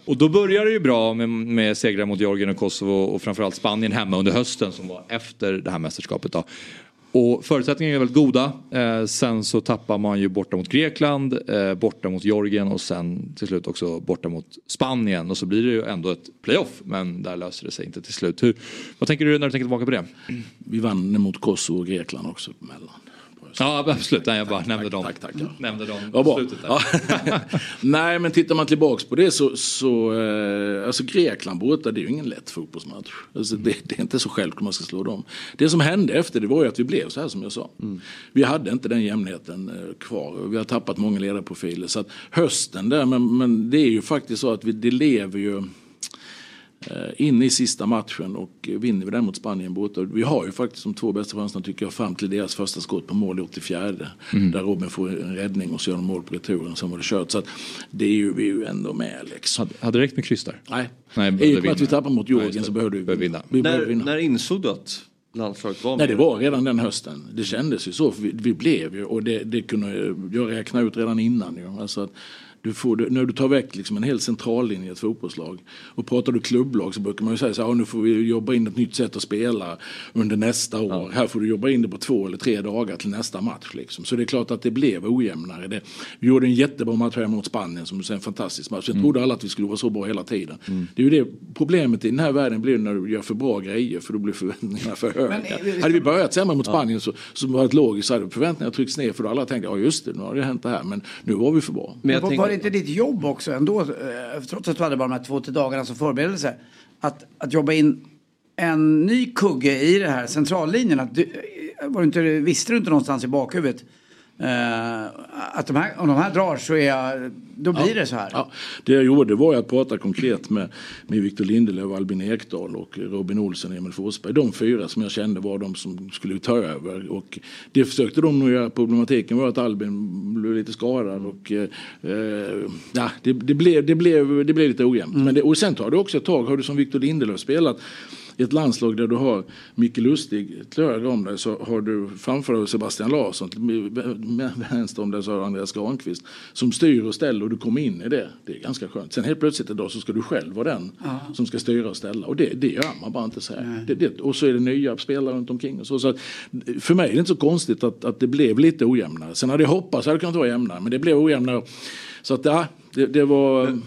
Och då började det ju bra med, med segrar mot Georgien och Kosovo och framförallt Spanien hemma under hösten som var efter det här mästerskapet. Då. Och förutsättningarna är väldigt goda. Eh, sen så tappar man ju borta mot Grekland, eh, borta mot Georgien och sen till slut också borta mot Spanien. Och så blir det ju ändå ett playoff men där löser det sig inte till slut. Hur, vad tänker du när du tänker tillbaka på det? Vi vann mot Kosovo och Grekland också mellan. Ja absolut, Nej, jag bara nämnde dem. Tack, tack. Nämnde dem Ja, bra. (laughs) Ja. Nej men tittar man tillbaks på det så, så eh, alltså Grekland borta det är ju ingen lätt fotbollsmatch. Alltså, det, det är inte så självklart man ska slå dem. Det som hände efter det var ju att vi blev så här som jag sa. Vi hade inte den jämnheten eh, kvar. Vi har tappat många ledarprofiler. Så att hösten där, men, men det är ju faktiskt så att vi, det lever ju eh, in i sista matchen och vinner vi den mot Spanien borta. Vi har ju faktiskt de två bästa chanserna tycker jag fram till deras första skott på mål i 84. Mm. Där Robin får en räddning och så gör de mål på returen. Sen var det kört. Så att det är ju, vi är ju ändå med liksom. Hade, hade det räckt med kryss där? Nej. Nej, I och med att vi tappar mot Nej, just så behövde vi Behövde vinna. Vi När, vinna. när insåg du att landslaget var Nej med? det var redan den hösten. Det kändes ju så. För vi, vi blev ju och det, det kunde jag räkna ut redan innan. Ju. Alltså att du får, när du tar väck liksom en hel centrallinje i ett fotbollslag och pratar du klubblag så brukar man ju säga så här, "Ja, nu får vi jobba in ett nytt sätt att spela under nästa år. Här får du jobba in det på två eller tre dagar till nästa match. Liksom. Så det är klart att det blev ojämnare. Det, vi gjorde en jättebra match här mot Spanien som är en fantastisk match. Jag Mm. trodde alla att vi skulle vara så bra hela tiden. Det är ju det problemet i den här världen blir när du gör för bra grejer för då blir förväntningarna för höga. eh, Hade vi börjat sämre mot Spanien så, så var det logiskt så hade förväntningarna tryckts ner för då alla tänkte ja just det nu har det hänt det här men nu var vi för bra. Men var, var det inte ditt jobb också ändå, eh, trots att du hade bara de här två, tre dagarna som förberedelse, att, att jobba in en ny kugge i det här centrallinjen. Att du, eh, var du inte, visste du inte någonstans i bakhuvudet eh, att de här, om de här drar så är jag, då blir det så här? Ja, det jag gjorde var att prata konkret med, med Victor Lindelöf, Albin Ekdal och Robin Olsen och Emil Forsberg. De fyra som jag kände var de som skulle ta över. Och det försökte de nog göra. Problematiken var att Albin blev lite skadad. Och, eh, ja, det, det, blev, det, blev, det blev lite ojämnt. Men det, och sen tar det också ett tag. Har du som Victor Lindelöf spelat i ett landslag där du har Micke Lustig höger om dig så har du framför dig Sebastian Larsson, vänster om dig så har Andreas Granqvist som styr och ställer och du kommer in i det. Det är ganska skönt. Sen helt plötsligt idag så ska du själv vara den Ja. som ska styra och ställa och det, det gör man bara inte så här. Det, det, och så är det nya spelare runt omkring. Och så, så för mig är det inte så konstigt att, att det blev lite ojämnare. Sen hade jag hoppats att det kunnat vara jämnare men det blev ojämnare. Så att ja, det, det var...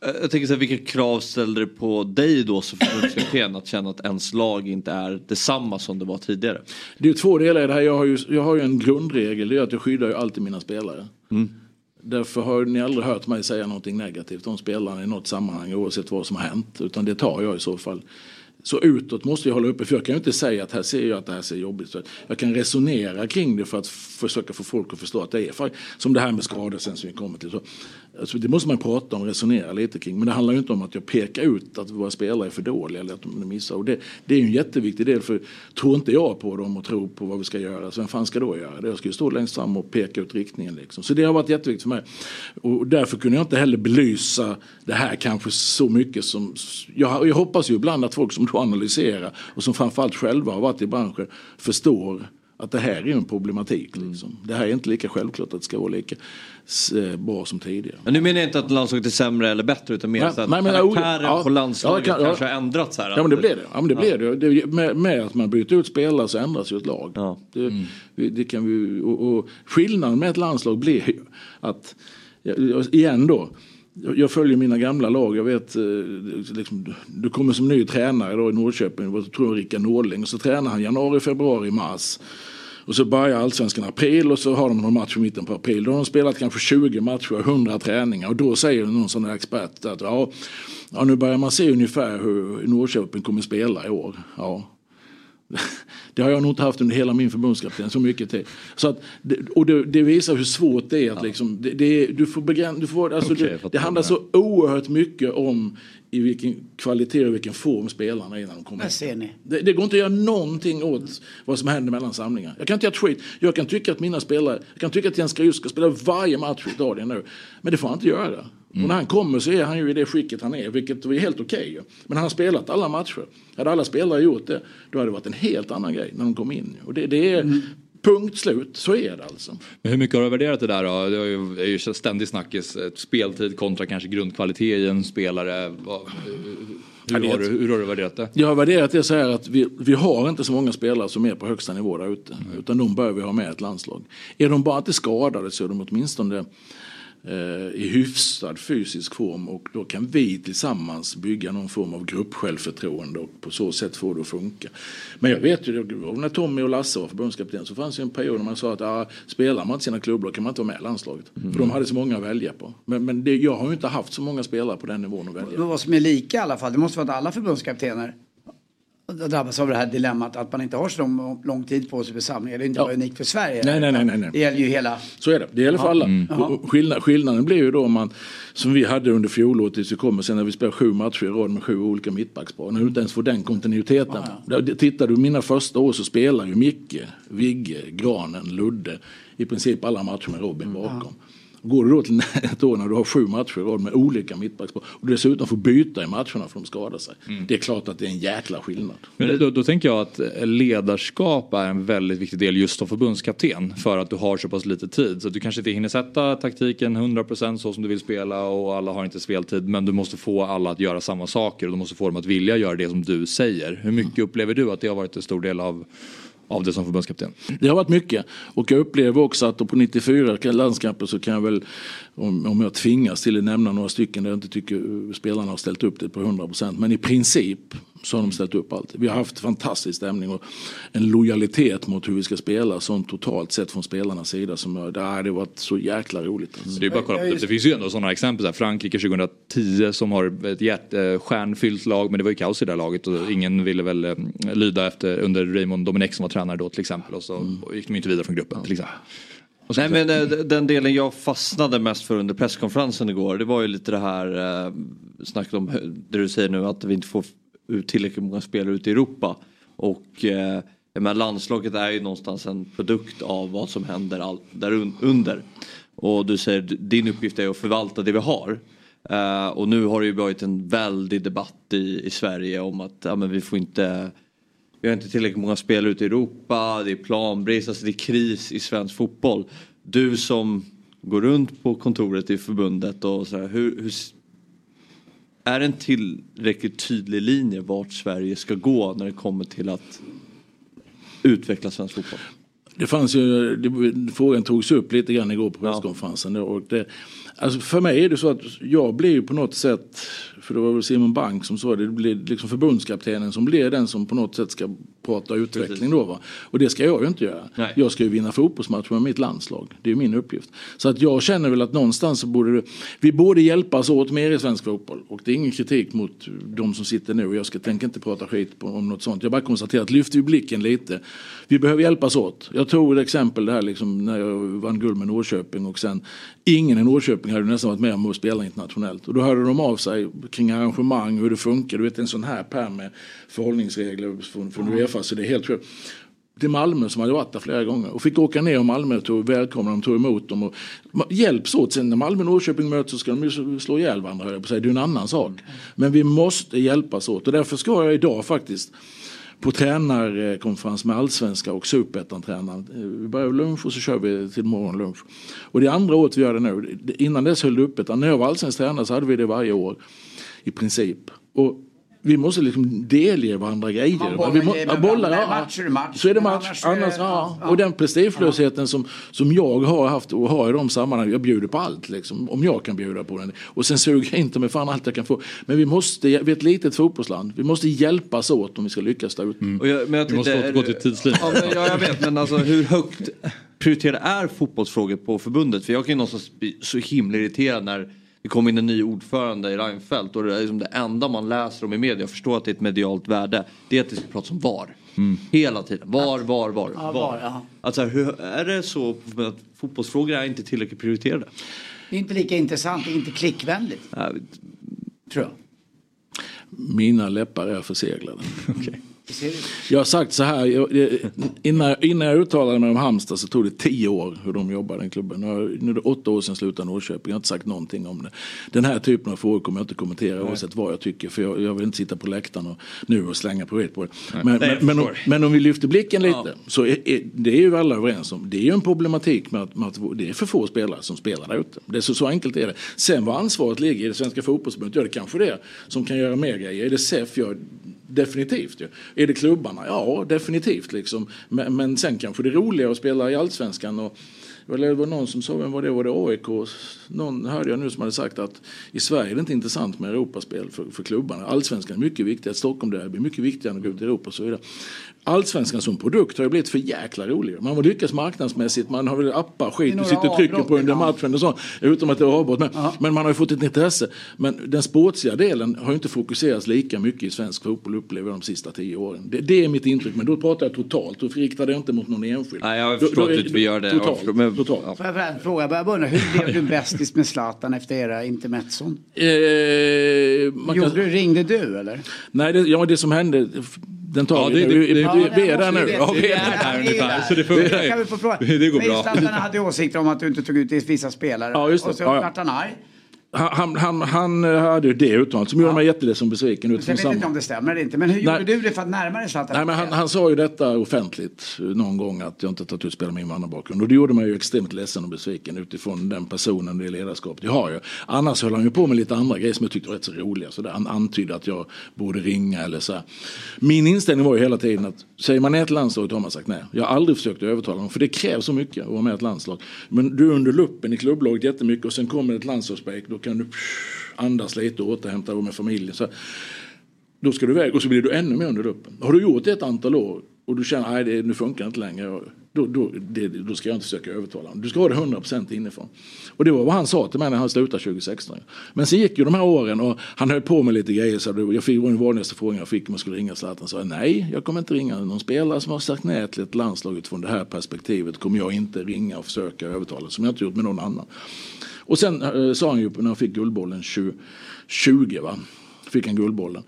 Jag tänker så här, vilka krav ställde det på dig då som förbundskapten att känna att ens lag inte är detsamma som det var tidigare? Det är två delar i det här. Jag har ju, jag har ju en grundregel, det är att jag skyddar ju alltid mina spelare. Därför har ni aldrig hört mig säga någonting negativt om spelarna i något sammanhang oavsett vad som har hänt. Utan det tar jag i så fall. Så utåt måste jag hålla uppe, för jag kan ju inte säga att här ser jag att det här ser jobbigt ut. Jag kan resonera kring det för att försöka få folk att förstå att det är som det här med skador sen som vi kommer till. Så, alltså, det måste man prata om och resonera lite kring. Men det handlar ju inte om att jag pekar ut att våra spelare är för dåliga eller att de missar. Och det, det är ju en jätteviktig del, för tror inte jag på dem och tror på vad vi ska göra, så vem fan ska då göra det? Jag ska ju stå längst fram och peka ut riktningen. Liksom. Så det har varit jätteviktigt för mig. Och därför kunde jag inte heller belysa det här kanske så mycket som... Jag, jag hoppas ju ibland att folk som då analyserar och som framförallt själva har varit i branschen förstår att det här är en problematik. Liksom. Det här är inte lika självklart att det ska vara lika eh, bra som tidigare. Men nu menar jag inte att landslaget är sämre eller bättre utan mer Nej, så att nej, men- karaktären ja, på landslaget ja, kan- ja. kanske har ändrats här. Ja men det blir det. Ja, men det, blir det. det med, med att man byter ut spelare så ändras ju ett lag. Det, vi- det kan vi, och, och skillnaden med ett landslag blir ju att, ja, igen då, jag följer mina gamla lag. Jag vet, eh, liksom, du kommer som ny tränare då i Norrköping, jag tror jag Rickard Norling, och så tränar han januari, februari, mars. Och så börjar allsvenskan i april och så har de någon match i mitten på april. Då har de spelat kanske 20 matcher och 100 träningar. Och då säger någon sån där expert att ja, ja, nu börjar man se ungefär hur Norrköping kommer spela i år. Ja. Det har jag nog inte haft under hela min förbundskapten så mycket till. Så att, det- och det, det visar hur svårt det är att liksom, det, det, du får begräns, du får, alltså jag det, det handlar det. så oerhört mycket om i vilken kvalitet och vilken form spelarna är innan de kommer Där ser ni. det, det går inte att göra någonting åt vad som händer mellan samlingar. Jag kan inte göra skit. Jag kan tycka att mina spelare, jag kan tycka att Jens Skrius ska spela varje match i Italien nu. Men det får han inte göra. Och när han kommer så är han ju i det skicket han är, vilket är helt okej. ju. Men han har spelat alla matcher. Hade alla spelare gjort det, då hade det varit en helt annan grej när de kom in. Och det, det är punkt slut, så är det alltså. Men hur mycket har du värderat det där då? Det är ju, ständig snackis. eh, Speltid kontra kanske grundkvalitet i en spelare. Hur har, du, hur har du värderat det? Jag har värderat det så här att vi, vi har inte så många spelare som är på högsta nivå där ute. Utan de bör vi ha med ett landslag. Är de bara inte skadade så är de åtminstone i hyfsad fysisk form och då kan vi tillsammans bygga någon form av gruppsjälvförtroende och på så sätt få det att funka. Men jag vet ju, när Tommy och Lasse var förbundskapten så fanns det en period när man sa att ah, spelar man inte sina klubblag kan man inte vara med i landslaget. För de hade så många att välja på. Men, men det, jag har ju inte haft så många spelare på den nivån att välja. Men vad som är lika i alla fall, det måste vara att alla förbundskaptener drabbas av det här dilemmat att man inte har så lång, lång tid på sig för samlingar. Det är inte bara unikt för Sverige. Nej, nej, nej, nej, nej. Det gäller ju hela... Så är det. Det gäller för Ja. alla. Mm. Skillnad, skillnaden blir ju då om man, som vi hade under fjolåret tills vi kommer sen när vi spelar sju matcher i rad med sju olika mittbackspar. När du inte ens får den kontinuiteten. Där- Tittar du mina första år så spelar ju Micke, Vigge, Granen, Ludde i princip alla matcher med Robin bakom. Går du då till (laughs) ett år när du har sju matcher i rad med olika mittbackspar och dessutom får byta i matcherna för att de skadar sig. Det är klart att det är en jäkla skillnad. Men då, då tänker jag att ledarskap är en väldigt viktig del just som förbundskapten. För att du har så pass lite tid. Så du kanske inte hinner sätta taktiken 100% så som du vill spela och alla har inte speltid. Men du måste få alla att göra samma saker och du måste få dem att vilja göra det som du säger. Hur mycket upplever du att det har varit en stor del av, av det som förbundskapten? Det har varit mycket. Och jag upplever också att på 94 landskamper så kan jag väl, om, om jag tvingas till att nämna några stycken där jag inte tycker spelarna har ställt upp det på 100 procent. Men i princip så har de ställt upp alltid. Vi har haft fantastisk stämning och en lojalitet mot hur vi ska spela som totalt sett från spelarnas sida som har, det har varit så jäkla roligt. Alltså. Det, är bara kolla på, det finns ju ändå sådana exempel. Så här, Frankrike 2010 som har ett hjärtstjärnfyllt lag men det var ju kaos i det här laget och ingen ville väl eh, lyda efter under Raymond Domenech som var tränare då till exempel och så Mm. gick de inte vidare från gruppen till exempel. Nej men eh, den delen jag fastnade mest för under presskonferensen igår det var ju lite det här eh, snacket om det du säger nu att vi inte får tillräckligt många spelare ute i Europa. Och eh, jag menar, landslaget är ju någonstans en produkt av vad som händer all, där un, under. Och du säger din uppgift är att förvalta det vi har. Eh, och nu har det ju varit en väldig debatt i, i Sverige om att ja, men vi får inte vi har inte tillräckligt många spelare ute i Europa, det är planbrist, alltså det är kris i svensk fotboll. Du som går runt på kontoret i förbundet och så här, hur, hur, är det en tillräckligt tydlig linje vart Sverige ska gå när det kommer till att utveckla svensk fotboll? Det fanns ju, det, frågan togs upp lite grann igår på presskonferensen. Och det, alltså för mig är det så att jag blir på något sätt, för det var väl Simon Bank som sa det, det blir liksom förbundskaptenen som blir den som på något sätt ska prata utveckling då. Va? Och det ska jag ju inte göra. Jag ska ju vinna fotbollsmatcher med mitt landslag. Det är min uppgift. Så att jag känner väl att någonstans så borde det, vi borde hjälpas åt mer i svensk fotboll. Och det är ingen kritik mot de som sitter nu. Jag ska, tänker inte prata skit på, om något sånt. Jag bara konstaterar att lyfter vi blicken lite. Vi behöver hjälpas åt. Jag tog ett exempel där liksom när jag vann guld med Norrköping och sen ingen i Norrköping hade nästan varit med om att spela internationellt. Och då hörde de av sig kring arrangemang, hur det funkar. Du vet en sån här pärm med förhållningsregler från, från Uefa så det är helt sjukt till Malmö som hade varit där flera gånger och fick åka ner och Malmö tog välkomna dem, tog emot dem och hjälps åt. Sen när Malmö och Norrköping möts så ska de ju slå- ihjäl varandra höll på att. Det är en annan sak. Men vi måste hjälpas åt och därför ska jag idag faktiskt på tränarkonferens med allsvenska och superettan-tränaren. Vi börjar vid lunch och så kör vi till morgonlunch. Och det är andra året vi gör det nu. Innan dess höll det uppe. När jag var allsvensk tränare så hade vi det varje år i princip. Och vi måste liksom delge varandra grejer. Man bollar vi må, ja, bollar, ja. Match är det match. Så är det match. annars Annars, det- ja. ja. Och den prestigelösheten som, som jag har haft och har i de sammanhangen. Jag bjuder på allt liksom. Om jag kan bjuda på den. Och sen suger jag inte med fan allt jag kan få. Men vi måste, vi är ett litet fotbollsland. Vi måste hjälpas åt om vi ska lyckas där ute. Och jag, men jag Vi måste återgå till tidslinjen. Ja, men, ja, jag vet, men alltså hur högt prioriterade är fotbollsfrågor på förbundet? För jag kan ju någonstans bli så himla irriterad när det kommer in en ny ordförande i Reinfeldt och det är liksom det enda man läser om i media, jag förstår att det är ett medialt värde, det är att det ska pratas om VAR. Hela tiden. VAR, VAR, VAR. Ja, VAR, ja. Alltså hur är det så att fotbollsfrågor är inte tillräckligt prioriterade? Det är inte lika intressant, det är inte klickvänligt. Tror jag. Mina läppar är förseglade. Du. (laughs) Jag har sagt så här, jag, det- innan, innan jag uttalade mig om Halmstad så tog det tio år hur de jobbar den klubben. Nu, är det åtta år sedan slutade Norrköping, jag har inte sagt någonting om det. Den här typen av frågor kommer jag inte kommentera oavsett vad jag tycker för jag, jag vill inte sitta på läktaren och, nu och slänga på det. Men, Nej, men, men, om, men om vi lyfter blicken lite Ja. så är, är, det är ju alla överens om. Det är ju en problematik med att, med att det är för få spelare som spelar där ute. Det är så, så enkelt är det. Sen vad ansvaret ligger i det svenska fotbollsförbundet, ja det kanske det är som kan göra mer grejer. Är det SEF? Ja, definitivt Ja. Är det klubbarna? Ja, definitivt liksom. Men, men sen kanske det är roligare att spela i allsvenskan och eller det var någon som sa, vem var det? Var det AIK? Någon hörde jag nu som hade sagt att i Sverige är det inte intressant med Europaspel för, för klubbarna. Allsvenskan är mycket viktigare, Stockholm där är mycket viktigare än att gå ut i Europa och så vidare. Allsvenskan som produkt har ju blivit för jäkla rolig. Man har lyckats marknadsmässigt, man har väl appar, skit, du sitter och trycker på under matchen och så. Utom att det är avbrott. Men, men man har ju fått ett intresse. Men den sportsliga delen har ju inte fokuserats lika mycket i svensk fotboll upplever jag de sista tio åren. Det, det är mitt intryck, men då pratar jag totalt. Då riktar det inte mot någon enskild. Nej, jag förstår att inte gör det. Totalt. Förstår, men- totalt. Får jag bara fråga, jag börjar undra, hur blev du bästis med Zlatan efter era intermezzon? Eh, kan- Gjorde, ringde du eller? Nej, det, ja, det som hände, den tar Ja, det- Vi- det- vi, vi är där nu. Ja, vi är är där. ungefär, så det funkar ju. (laughs) Det går bra. Zlatan hade åsikter om att du inte tog ut vissa spelare. Ja, just det. Och så Ja, ja. vart han arg. Han, han, han hade ju det uttalandet som gjorde mig jätteledsen och besviken. Utifrån vet jag inte samma. om det stämmer eller inte. Men hur Nej. gjorde du det för att närma dig Zlatan? Nej, men han, han sa ju detta offentligt eh, någon gång att jag inte tagit ut spelare med invandrarbakgrund. Och det gjorde mig ju extremt ledsen och besviken utifrån den personen, det ledarskapet jag har ju. Annars höll han ju på med lite andra grejer som jag tyckte var rätt så roliga. Så där. Han antydde att jag borde ringa eller så här. Min inställning var ju hela tiden att säger man nej till landslaget har man sagt nej. Jag har aldrig försökt övertala honom för det krävs så mycket att vara med i ett landslag. Men du är under luppen i klubblaget jättemycket och sen kommer ett landslagsbreak. Kan du andas lite och återhämta dig med familjen. Så Då ska du iväg och så blir du ännu mer under uppen. Har du gjort det ett antal år och du känner att nu funkar det inte längre. Då, då, det, då ska jag inte försöka övertala honom. Du ska ha det 100% inifrån. Och det var vad han sa till mig när han slutade 2016. Men sen gick ju de här åren och han höll på med lite grejer. Så jag fick, den vanligaste frågan jag fick om jag skulle ringa Zlatan. sa nej, jag kommer inte ringa någon spelare som har sagt nej till ett landslag utifrån det här perspektivet. kommer jag inte ringa och försöka övertala. Som jag inte gjort med någon annan. Och sen äh, sa han ju när han fick Guldbollen 20, 20 va? Fick han Guldbollen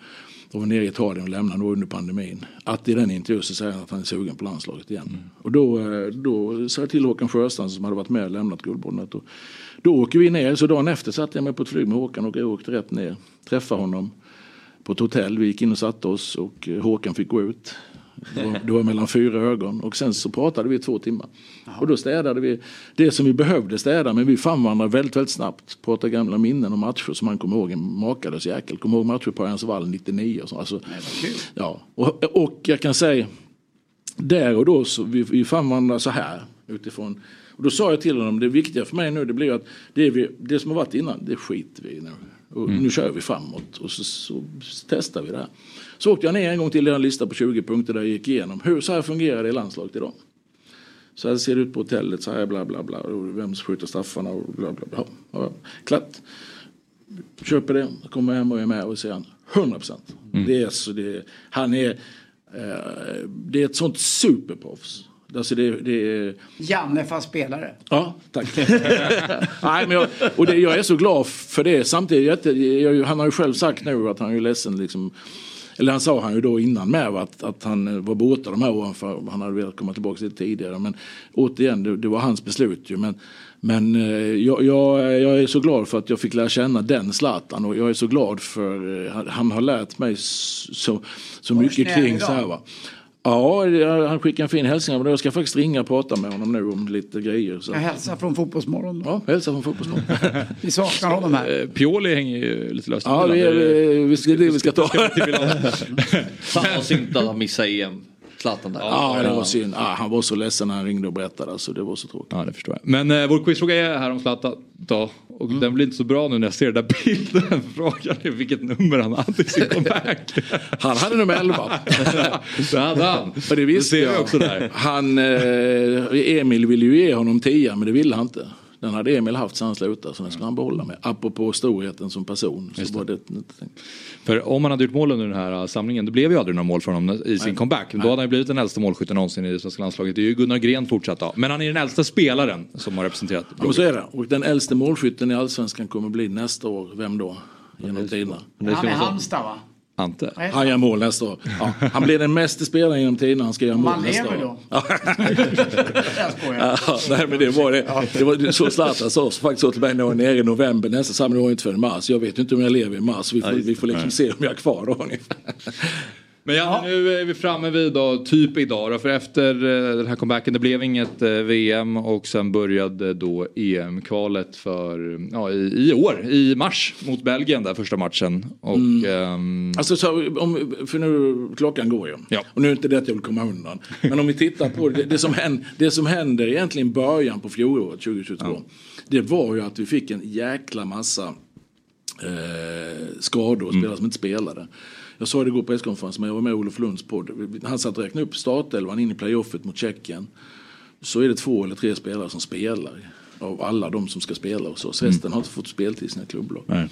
och var nere i Italien och lämnade under pandemin. Att i den intervjun så säger han att han är sugen på landslaget igen. Mm. Och då, eh, då sa jag till Håkan Sjöstrand som hade varit med och lämnat Guldbollen. Då, då åker vi ner, så dagen efter satte jag mig på ett flyg med Håkan och jag åkte rätt ner. Träffade honom på ett hotell. Vi gick in och satte oss och eh, Håkan fick gå ut. Det var, det var mellan fyra ögon och sen så pratade vi i två timmar. Aha. Och då städade vi det som vi behövde städa men vi fann varandra väldigt, väldigt snabbt. Pratade gamla minnen och matcher som han kommer ihåg. En makalös jäkel. Kommer ihåg matcher på Örjansvall 99 och så. Alltså, Nej, ja. Och, och jag kan säga där och då så vi, vi fann varandra så här utifrån och då sa jag till honom, det viktiga för mig nu det blir att det, vi, det som har varit innan, det skiter vi i nu. Och mm. Nu kör vi framåt och så, så, testar vi det här. Så åkte jag ner en gång till en lista på 20 punkter där jag gick igenom. Hur, så här fungerar det i landslaget idag. Så här ser det ut på hotellet, så här bla bla bla. Och vem skjuter straffarna och bla bla bla. Ja, klart. Köper det, kommer hem och är med och säger 100 procent. Mm. Det är så det, han är, eh, det är ett sånt superproffs. Alltså det, det är... Janne fast spelare. Ja, tack. (laughs) Nej, men jag, och det, jag är så glad för det. Samtidigt, jag, jag, han har ju själv sagt nu att han är ledsen liksom, eller han sa han ju då innan med att, att han var borta de här åren för han hade velat komma tillbaka lite tidigare. Men återigen, det, det var hans beslut ju. Men, men eh, jag, jag, jag, är så glad för att jag fick lära känna den Zlatan och jag är så glad för eh, han har lärt mig så, så mycket kring så här va. Ja, han skickade en fin hälsning. Jag ska faktiskt ringa och prata med honom nu om lite grejer. Så. Jag hälsar från Fotbollsmorgon. Ja, hälsa från Fotbollsmorgon. (laughs) vi saknar honom här. Eh, Pioli hänger ju lite löst. Ja, det är det vi, vi ska ta. (laughs) Fan vad synd att han missade EM. Zlatan där. Ja, det var synd. Ah, han var så ledsen när han ringde och berättade. Alltså, det var så tråkigt. Ja, det förstår jag. Men eh, vår quizfråga är här om Zlatan. Då. Och mm. den blir inte så bra nu när jag ser den där bilden. (laughs) Frågan är vilket nummer han hade i sin (laughs) comeback. han hade nummer 11. (laughs) det hade han. Och det visste det ser jag. också där. Han, eh, Emil ville ju ge honom 10 men det ville han inte. Den hade Emil haft sen han slutade så den ska han behålla med. Apropå storheten som person. Så var det För om han hade gjort mål under den här äh, samlingen då blev ju aldrig några mål från honom i sin Nej. comeback. Då hade han ju blivit den äldsta målskytten någonsin i det svenska landslaget. Det är ju Gunnar Gren fortsatt då. Men han är den äldsta spelaren som har representerat Ja, så är det. Och den äldste målskytten i allsvenskan kommer bli nästa år. Vem då? Genom tiderna. Han är Halmstad va? Ante. Han gör mål nästa år. Ja. Han blir den mesta spelaren genom tiderna. Han ska göra mål nästa år. Man lever då? (laughs) Ja, nej, men det var det. Det var så Zlatan sa faktiskt så till mig när jag var nere i november. Nästa samling var inte förrän mars. Jag vet inte om jag lever i mars. Vi får, vi får liksom se om jag är kvar då Men ja, nu är vi framme vid då, typ idag då, för efter eh, den här comebacken det blev inget eh, VM och sen började då EM-kvalet för, ja, i, i, år, i mars mot Belgien där första matchen. Och, mm. ähm... Alltså så, om, för nu, klockan går ju. Ja. Och nu är inte det att jag vill komma undan. Men om vi tittar på det, det, som, händer, det som händer egentligen början på fjolåret 2022. Ja. Det var ju att vi fick en jäkla massa eh, skador och spelare mm. som inte spelade. Jag sa det igår på presskonferensen, men jag var med i Olof Lunds podd. Han satt och räknade upp startelvan in i playoffet mot Tjeckien. Så är det två eller tre spelare som spelar. Av alla de som ska spela och så. Så resten mm. har inte fått speltid i sina klubblag. Nej.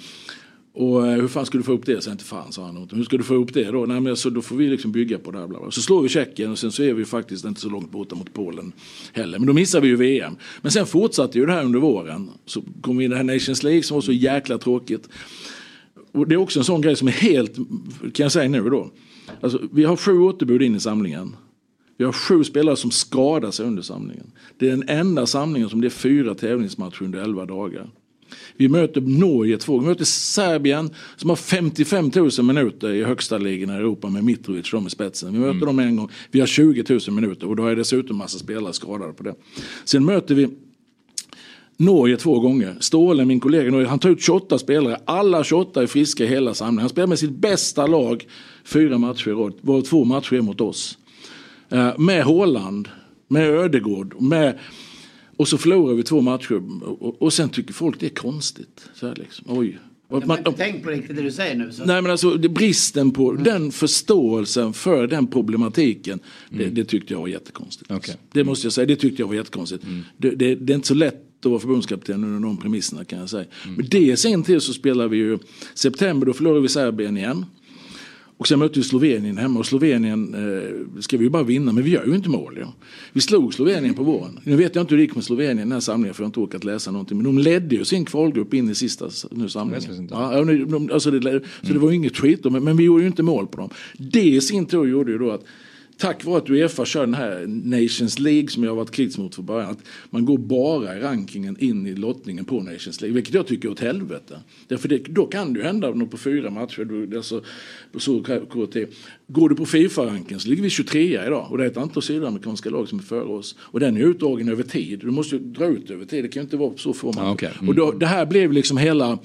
Och eh, hur fan ska du få upp det? Så inte fan sa han. Hur ska du få upp det då? Nej, men så då får vi liksom bygga på det här. Bla bla. Så slår vi Tjeckien och sen så är vi faktiskt inte så långt borta mot Polen heller. Men då missar vi ju VM. Men sen fortsatte ju det här under våren. Så kom vi in i det här Nations League som var så jäkla tråkigt. Och det är också en sån grej som är helt, kan jag säga nu då. Alltså, vi har sju återbud in i samlingen. Vi har sju spelare som skadar sig under samlingen. Det är den enda samlingen som det är fyra tävlingsmatcher under elva dagar. Vi möter Norge två Vi möter Serbien som har 55 000 minuter i högsta ligan i Europa med Mitrovic de i spetsen. Vi möter mm. dem en gång. Vi har 20 000 minuter och då är dessutom massa spelare skadade på det. Sen möter vi Norge två gånger. Ståhle, min kollega Norge, han tar ut 28 spelare. Alla 28 är friska i hela samlingen. Han spelar med sitt bästa lag fyra matcher i rad. Var två matcher är mot oss. Uh, med Håland, med Ödegård, med och så förlorar vi två matcher och, och, sen tycker folk det är konstigt. Så här liksom. Oj, Jag har inte tänkt på riktigt det du säger nu. Så. Nej men alltså bristen på den förståelsen för den problematiken. Det, det tyckte jag var jättekonstigt. Det måste jag säga, det tyckte jag var jättekonstigt. Det, det, det är inte så lätt att vara förbundskapten under de premisserna kan jag säga. Men det i sin så spelar vi ju september, då förlorar vi Serbien igen. Och sen mötte vi Slovenien hemma och Slovenien eh, ska vi ju bara vinna men vi gör ju inte mål. Ja. Vi slog Slovenien på våren. Nu vet jag inte hur det gick med Slovenien i den här samlingen för jag har inte orkat läsa någonting. Men de ledde ju sin kvalgrupp in i sista nu samlingen. Ja, de, alltså det, så det var ju inget skit men, men vi gjorde ju inte mål på dem. Det i sin tur gjorde ju då att Tack vare att Uefa kör den här Nations League som jag har varit kritisk mot från början. Att man går bara i rankingen in i lottningen på Nations League. Vilket jag tycker är åt helvete. Därför det, då kan det ju hända nog på fyra matcher. Du, alltså, på så tid. Går du på Fifa-ranken så ligger vi 23 idag. Och det är ett antal sydamerikanska lag som är före oss. Och den är utdragen över tid. Du måste ju dra ut över tid. Det kan ju inte vara så få matcher. Ja, okej. Mm. Och då, det här blev liksom hela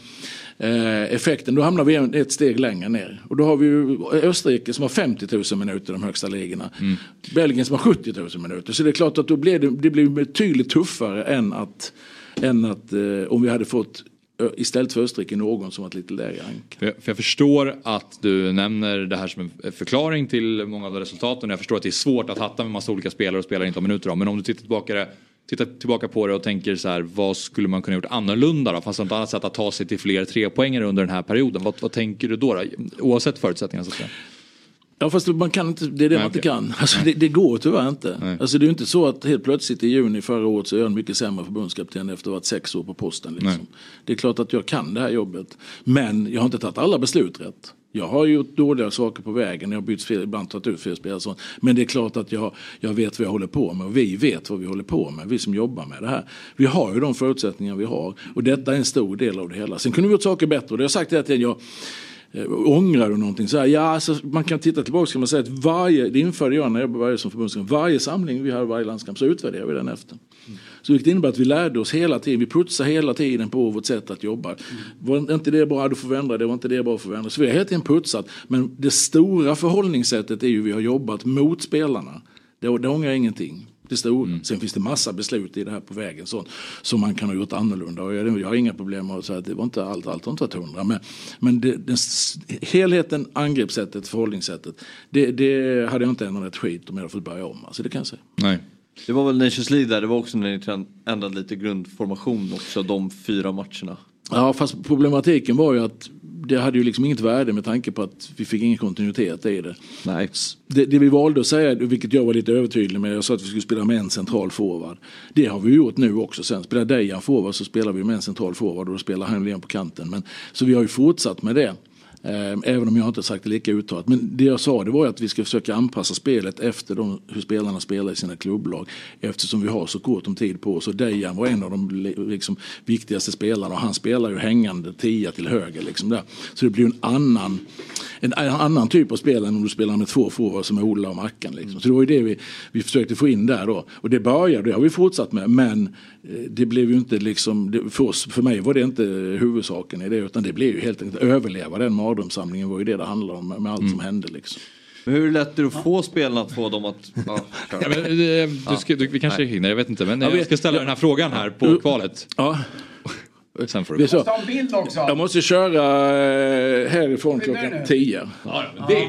effekten. Då hamnar vi ett steg längre ner. Och då har vi Österrike som har 50 000 minuter i de högsta ligorna. Mm. Belgien som har 70 000 minuter. Så det är klart att då blir det, det blir betydligt tuffare än att, än att eh, om vi hade fått ö, istället för Österrike någon som varit lite lägre rank. För jag, för jag förstår att du nämner det här som en förklaring till många av resultaten. Jag förstår att det är svårt att hatta med massa olika spelare och spelare inte har minuter av. Men om du tittar tillbaka, tittar tillbaka på det och tänker så här, vad skulle man kunna gjort annorlunda då? Fanns det något annat sätt att ta sig till fler trepoängare under den här perioden? Vad, vad tänker du då, då? Oavsett förutsättningarna så att säga. Ja fast man kan inte, det är det Nej, man inte okej. kan. Alltså, det, det går tyvärr inte. Alltså, det är ju inte så att helt plötsligt i juni förra året så är jag en mycket sämre förbundskapten efter att ha varit sex år på posten. Liksom. Det är klart att jag kan det här jobbet. Men jag har inte tagit alla beslut rätt. Jag har gjort dåliga saker på vägen, jag har bytt fel, ibland tagit ut fel spelare sånt. Men det är klart att jag, jag vet vad jag håller på med och vi vet vad vi håller på med, vi som jobbar med det här. Vi har ju de förutsättningar vi har och detta är en stor del av det hela. Sen kunde vi gjort saker bättre och det har jag sagt hela tiden. Jag, eh, ångrar du någonting? Så här, ja, alltså, man kan titta tillbaka och säga att varje, det införde jag när jag började som förbundskapten, varje samling vi hade varje landskamp så utvärderar vi den efter. Mm. Så vilket innebär att vi lärde oss hela tiden, vi putsar hela tiden på vårt sätt att jobba. Var inte det bra, du får ändra det, var inte det bra, får vi ändra. Så vi har hela tiden putsat. Men det stora förhållningssättet är ju vi har jobbat mot spelarna. Det, det ångrar ingenting. Det stora. Sen finns det massa beslut i det här på vägen sånt, som man kan ha gjort annorlunda. Och jag, jag har inga problem med att säga att det var inte allt, allt har inte varit hundra. Men, men det, den, helheten, angreppssättet, förhållningssättet. Det, det hade jag inte ändrat ett skit om jag hade fått börja om. Alltså det kan jag säga. Nej. Det var väl Nations League där, det var också när ni ändrade lite grundformation också, de fyra matcherna. Ja, fast problematiken var ju att det hade ju liksom inget värde med tanke på att vi fick ingen kontinuitet i det. Nej. Det, det vi valde att säga, vilket jag var lite övertydlig med, jag sa att vi skulle spela med en central forward. Det har vi gjort nu också. Sen spelar Dejan forward så spelar vi med en central forward och då spelar Heinlén på kanten. Men, så vi har ju fortsatt med det. Ehm, även om jag inte sagt det lika uttalat. Men det jag sa det var ju att vi ska försöka anpassa spelet efter de, hur spelarna spelar i sina klubblag. Eftersom vi har så kort om tid på oss. Och Dejan var en av de liksom, viktigaste spelarna. Och han spelar ju hängande tia till höger. Liksom där. Så det blir ju en annan, en, en annan typ av spel än om du spelar med två forwards som är Ola och Mackan. Liksom. Så det var ju det vi, vi försökte få in där då. Och det började, det har vi fortsatt med. Men eh, det blev ju inte liksom, det, för, oss, för mig var det inte huvudsaken i det. Utan det blev ju helt enkelt överleva den mardrömssamlingen var ju det det handlade om med allt som hände liksom. Men hur lätt är det att få spelarna att få dem att... Ja. Ja, (laughs) men, eh, du ska, du, vi kanske Nej. hinner, jag vet inte. Men Ja, jag vi- ska ställa den här frågan här på kvalet. Ja. Sen får du så. Ta en bild också. Jag måste köra eh, härifrån klockan nu? 10. Ja, det.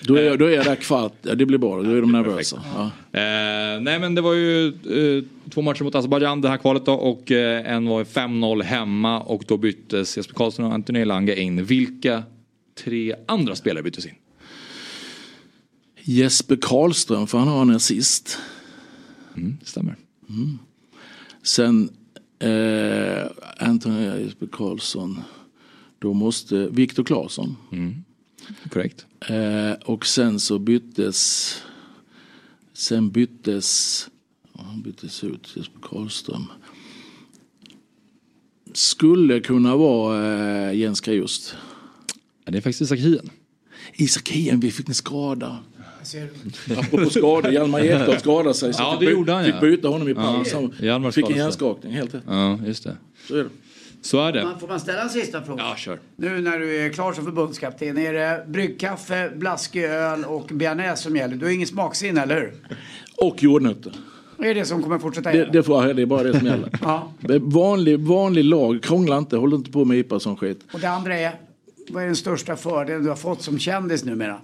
Då är, då är jag där kvart, ja, det blir bra, då är de nervösa. Ja. Eh, nej men det var ju eh, två matcher mot Azerbajdzjan det här kvalet då och eh, en var 5-0 hemma och då byttes Jesper Karlsson och Anthony Elanga in. Vilka tre andra spelare byttes in? Jesper Karlström, för han har en assist. Mm, stämmer. Sen eh, Anthony Jesper Karlsson. Då måste Viktor Claesson. Korrekt. Eh, och sen så byttes Sen byttes han byttes ut Jesper Karlström. Skulle kunna vara eh, Jens Just. Ja, det är faktiskt Isak Hien. Isak Hien, vi fick en skada. Ser Apropå skador, Hjalmar Ekdal skadade sig. Så Ja, fick det gjorde han, Fick ja. byta honom i Ja, paus. Hjalmar fick en hjärnskakning, helt rätt. Ja, just det. Så är det. Så är det. Man, får man ställa en sista fråga? Ja, kör. Nu när du är klar som förbundskapten, är det bryggkaffe, blaskig öl och bearnaise som gäller? Du har ingen smaksinne, eller hur? Och jordnötter. Det är det som kommer fortsätta Det, gälla. det, får, det är bara det som gäller. Ja. vanlig, vanlig lag, krångla inte, håll inte på med IPA som skit. Och det andra är, vad är den största fördelen du har fått som kändis numera?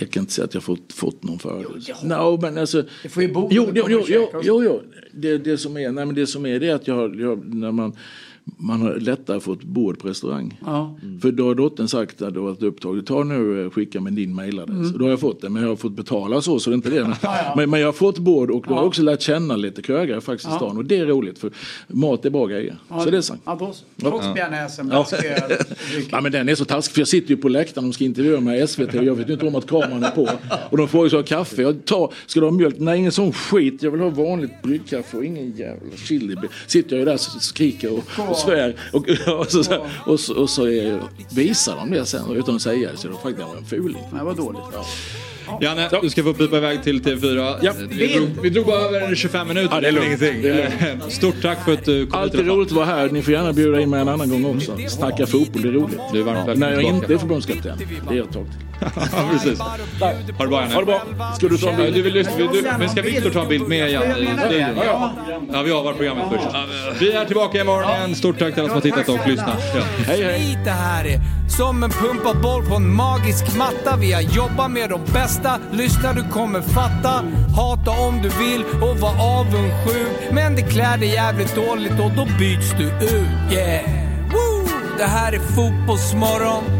Jag kan inte säga att jag fått, fått någon fördel. No, men alltså, Du får ju bo jo, jo, jo, jo, jo, jo. Det, det som är, nej, men det som är det är att jag, jag när man man har lättare fått bord på restaurang. Ja. För då har dottern sagt att det var ett uppdrag. Ta nu och skicka med din mailadress. Mm. Då har jag fått det. Men jag har fått betala så, så det är inte det. (laughs) Men, men, men jag har fått bord och då har jag också lärt känna lite krögare faktiskt i stan. Och det är roligt för mat är bra grejer. Så det är sant. Ja. Trots bearnaisen, Ja. Ja, (laughs) men den är så taskig för jag sitter ju på läktaren och ska intervjua mig i SVT och jag vet inte om att kameran är på. Och de frågar så har kaffe. Jag tar, ska du ha mjölk? Nej, ingen sån skit. Jag vill ha vanligt bryggkaffe och ingen jävla chili. Sitter jag ju där och skriker och, och svär. Och, (laughs) och, så, så, och, så, och så är, visar de det sen utan att säga det. Så det var faktiskt en fuling. Det var dåligt. Ja. Janne, du ska få pipa iväg till TV4. Vi, drog, vi drog bara över 25 minuter. Ja, det är lugnt. Det är lugnt. Stort tack för att du kom Alltid hit. roligt att vara här. Ni får gärna bjuda in mig en annan gång också. Snacka fotboll, det är roligt. Du är varmt välkommen När jag inte är förbundskapten. Det är jag ett tag till. Ja, precis. Ha det bra Janne. Ha det bra. Ska du ta en bild? Du vill, lyssna- vill, du, men ska Viktor ta en bild med Janne i studion? Ja, Ja, vi avar programmet först. Vi är tillbaka imorgon. Stort tack till alla som har tittat och lyssnat. Ja. Hej, hej. Det här är som en pumpad boll på en magisk matta. Vi har jobbat med de bästa. Lyssna, du kommer fatta. Hata om du vill och var avundsjuk. Men det klär dig jävligt dåligt och då byts du ut. Yeah! Woo! Det här är Fotbollsmorgon.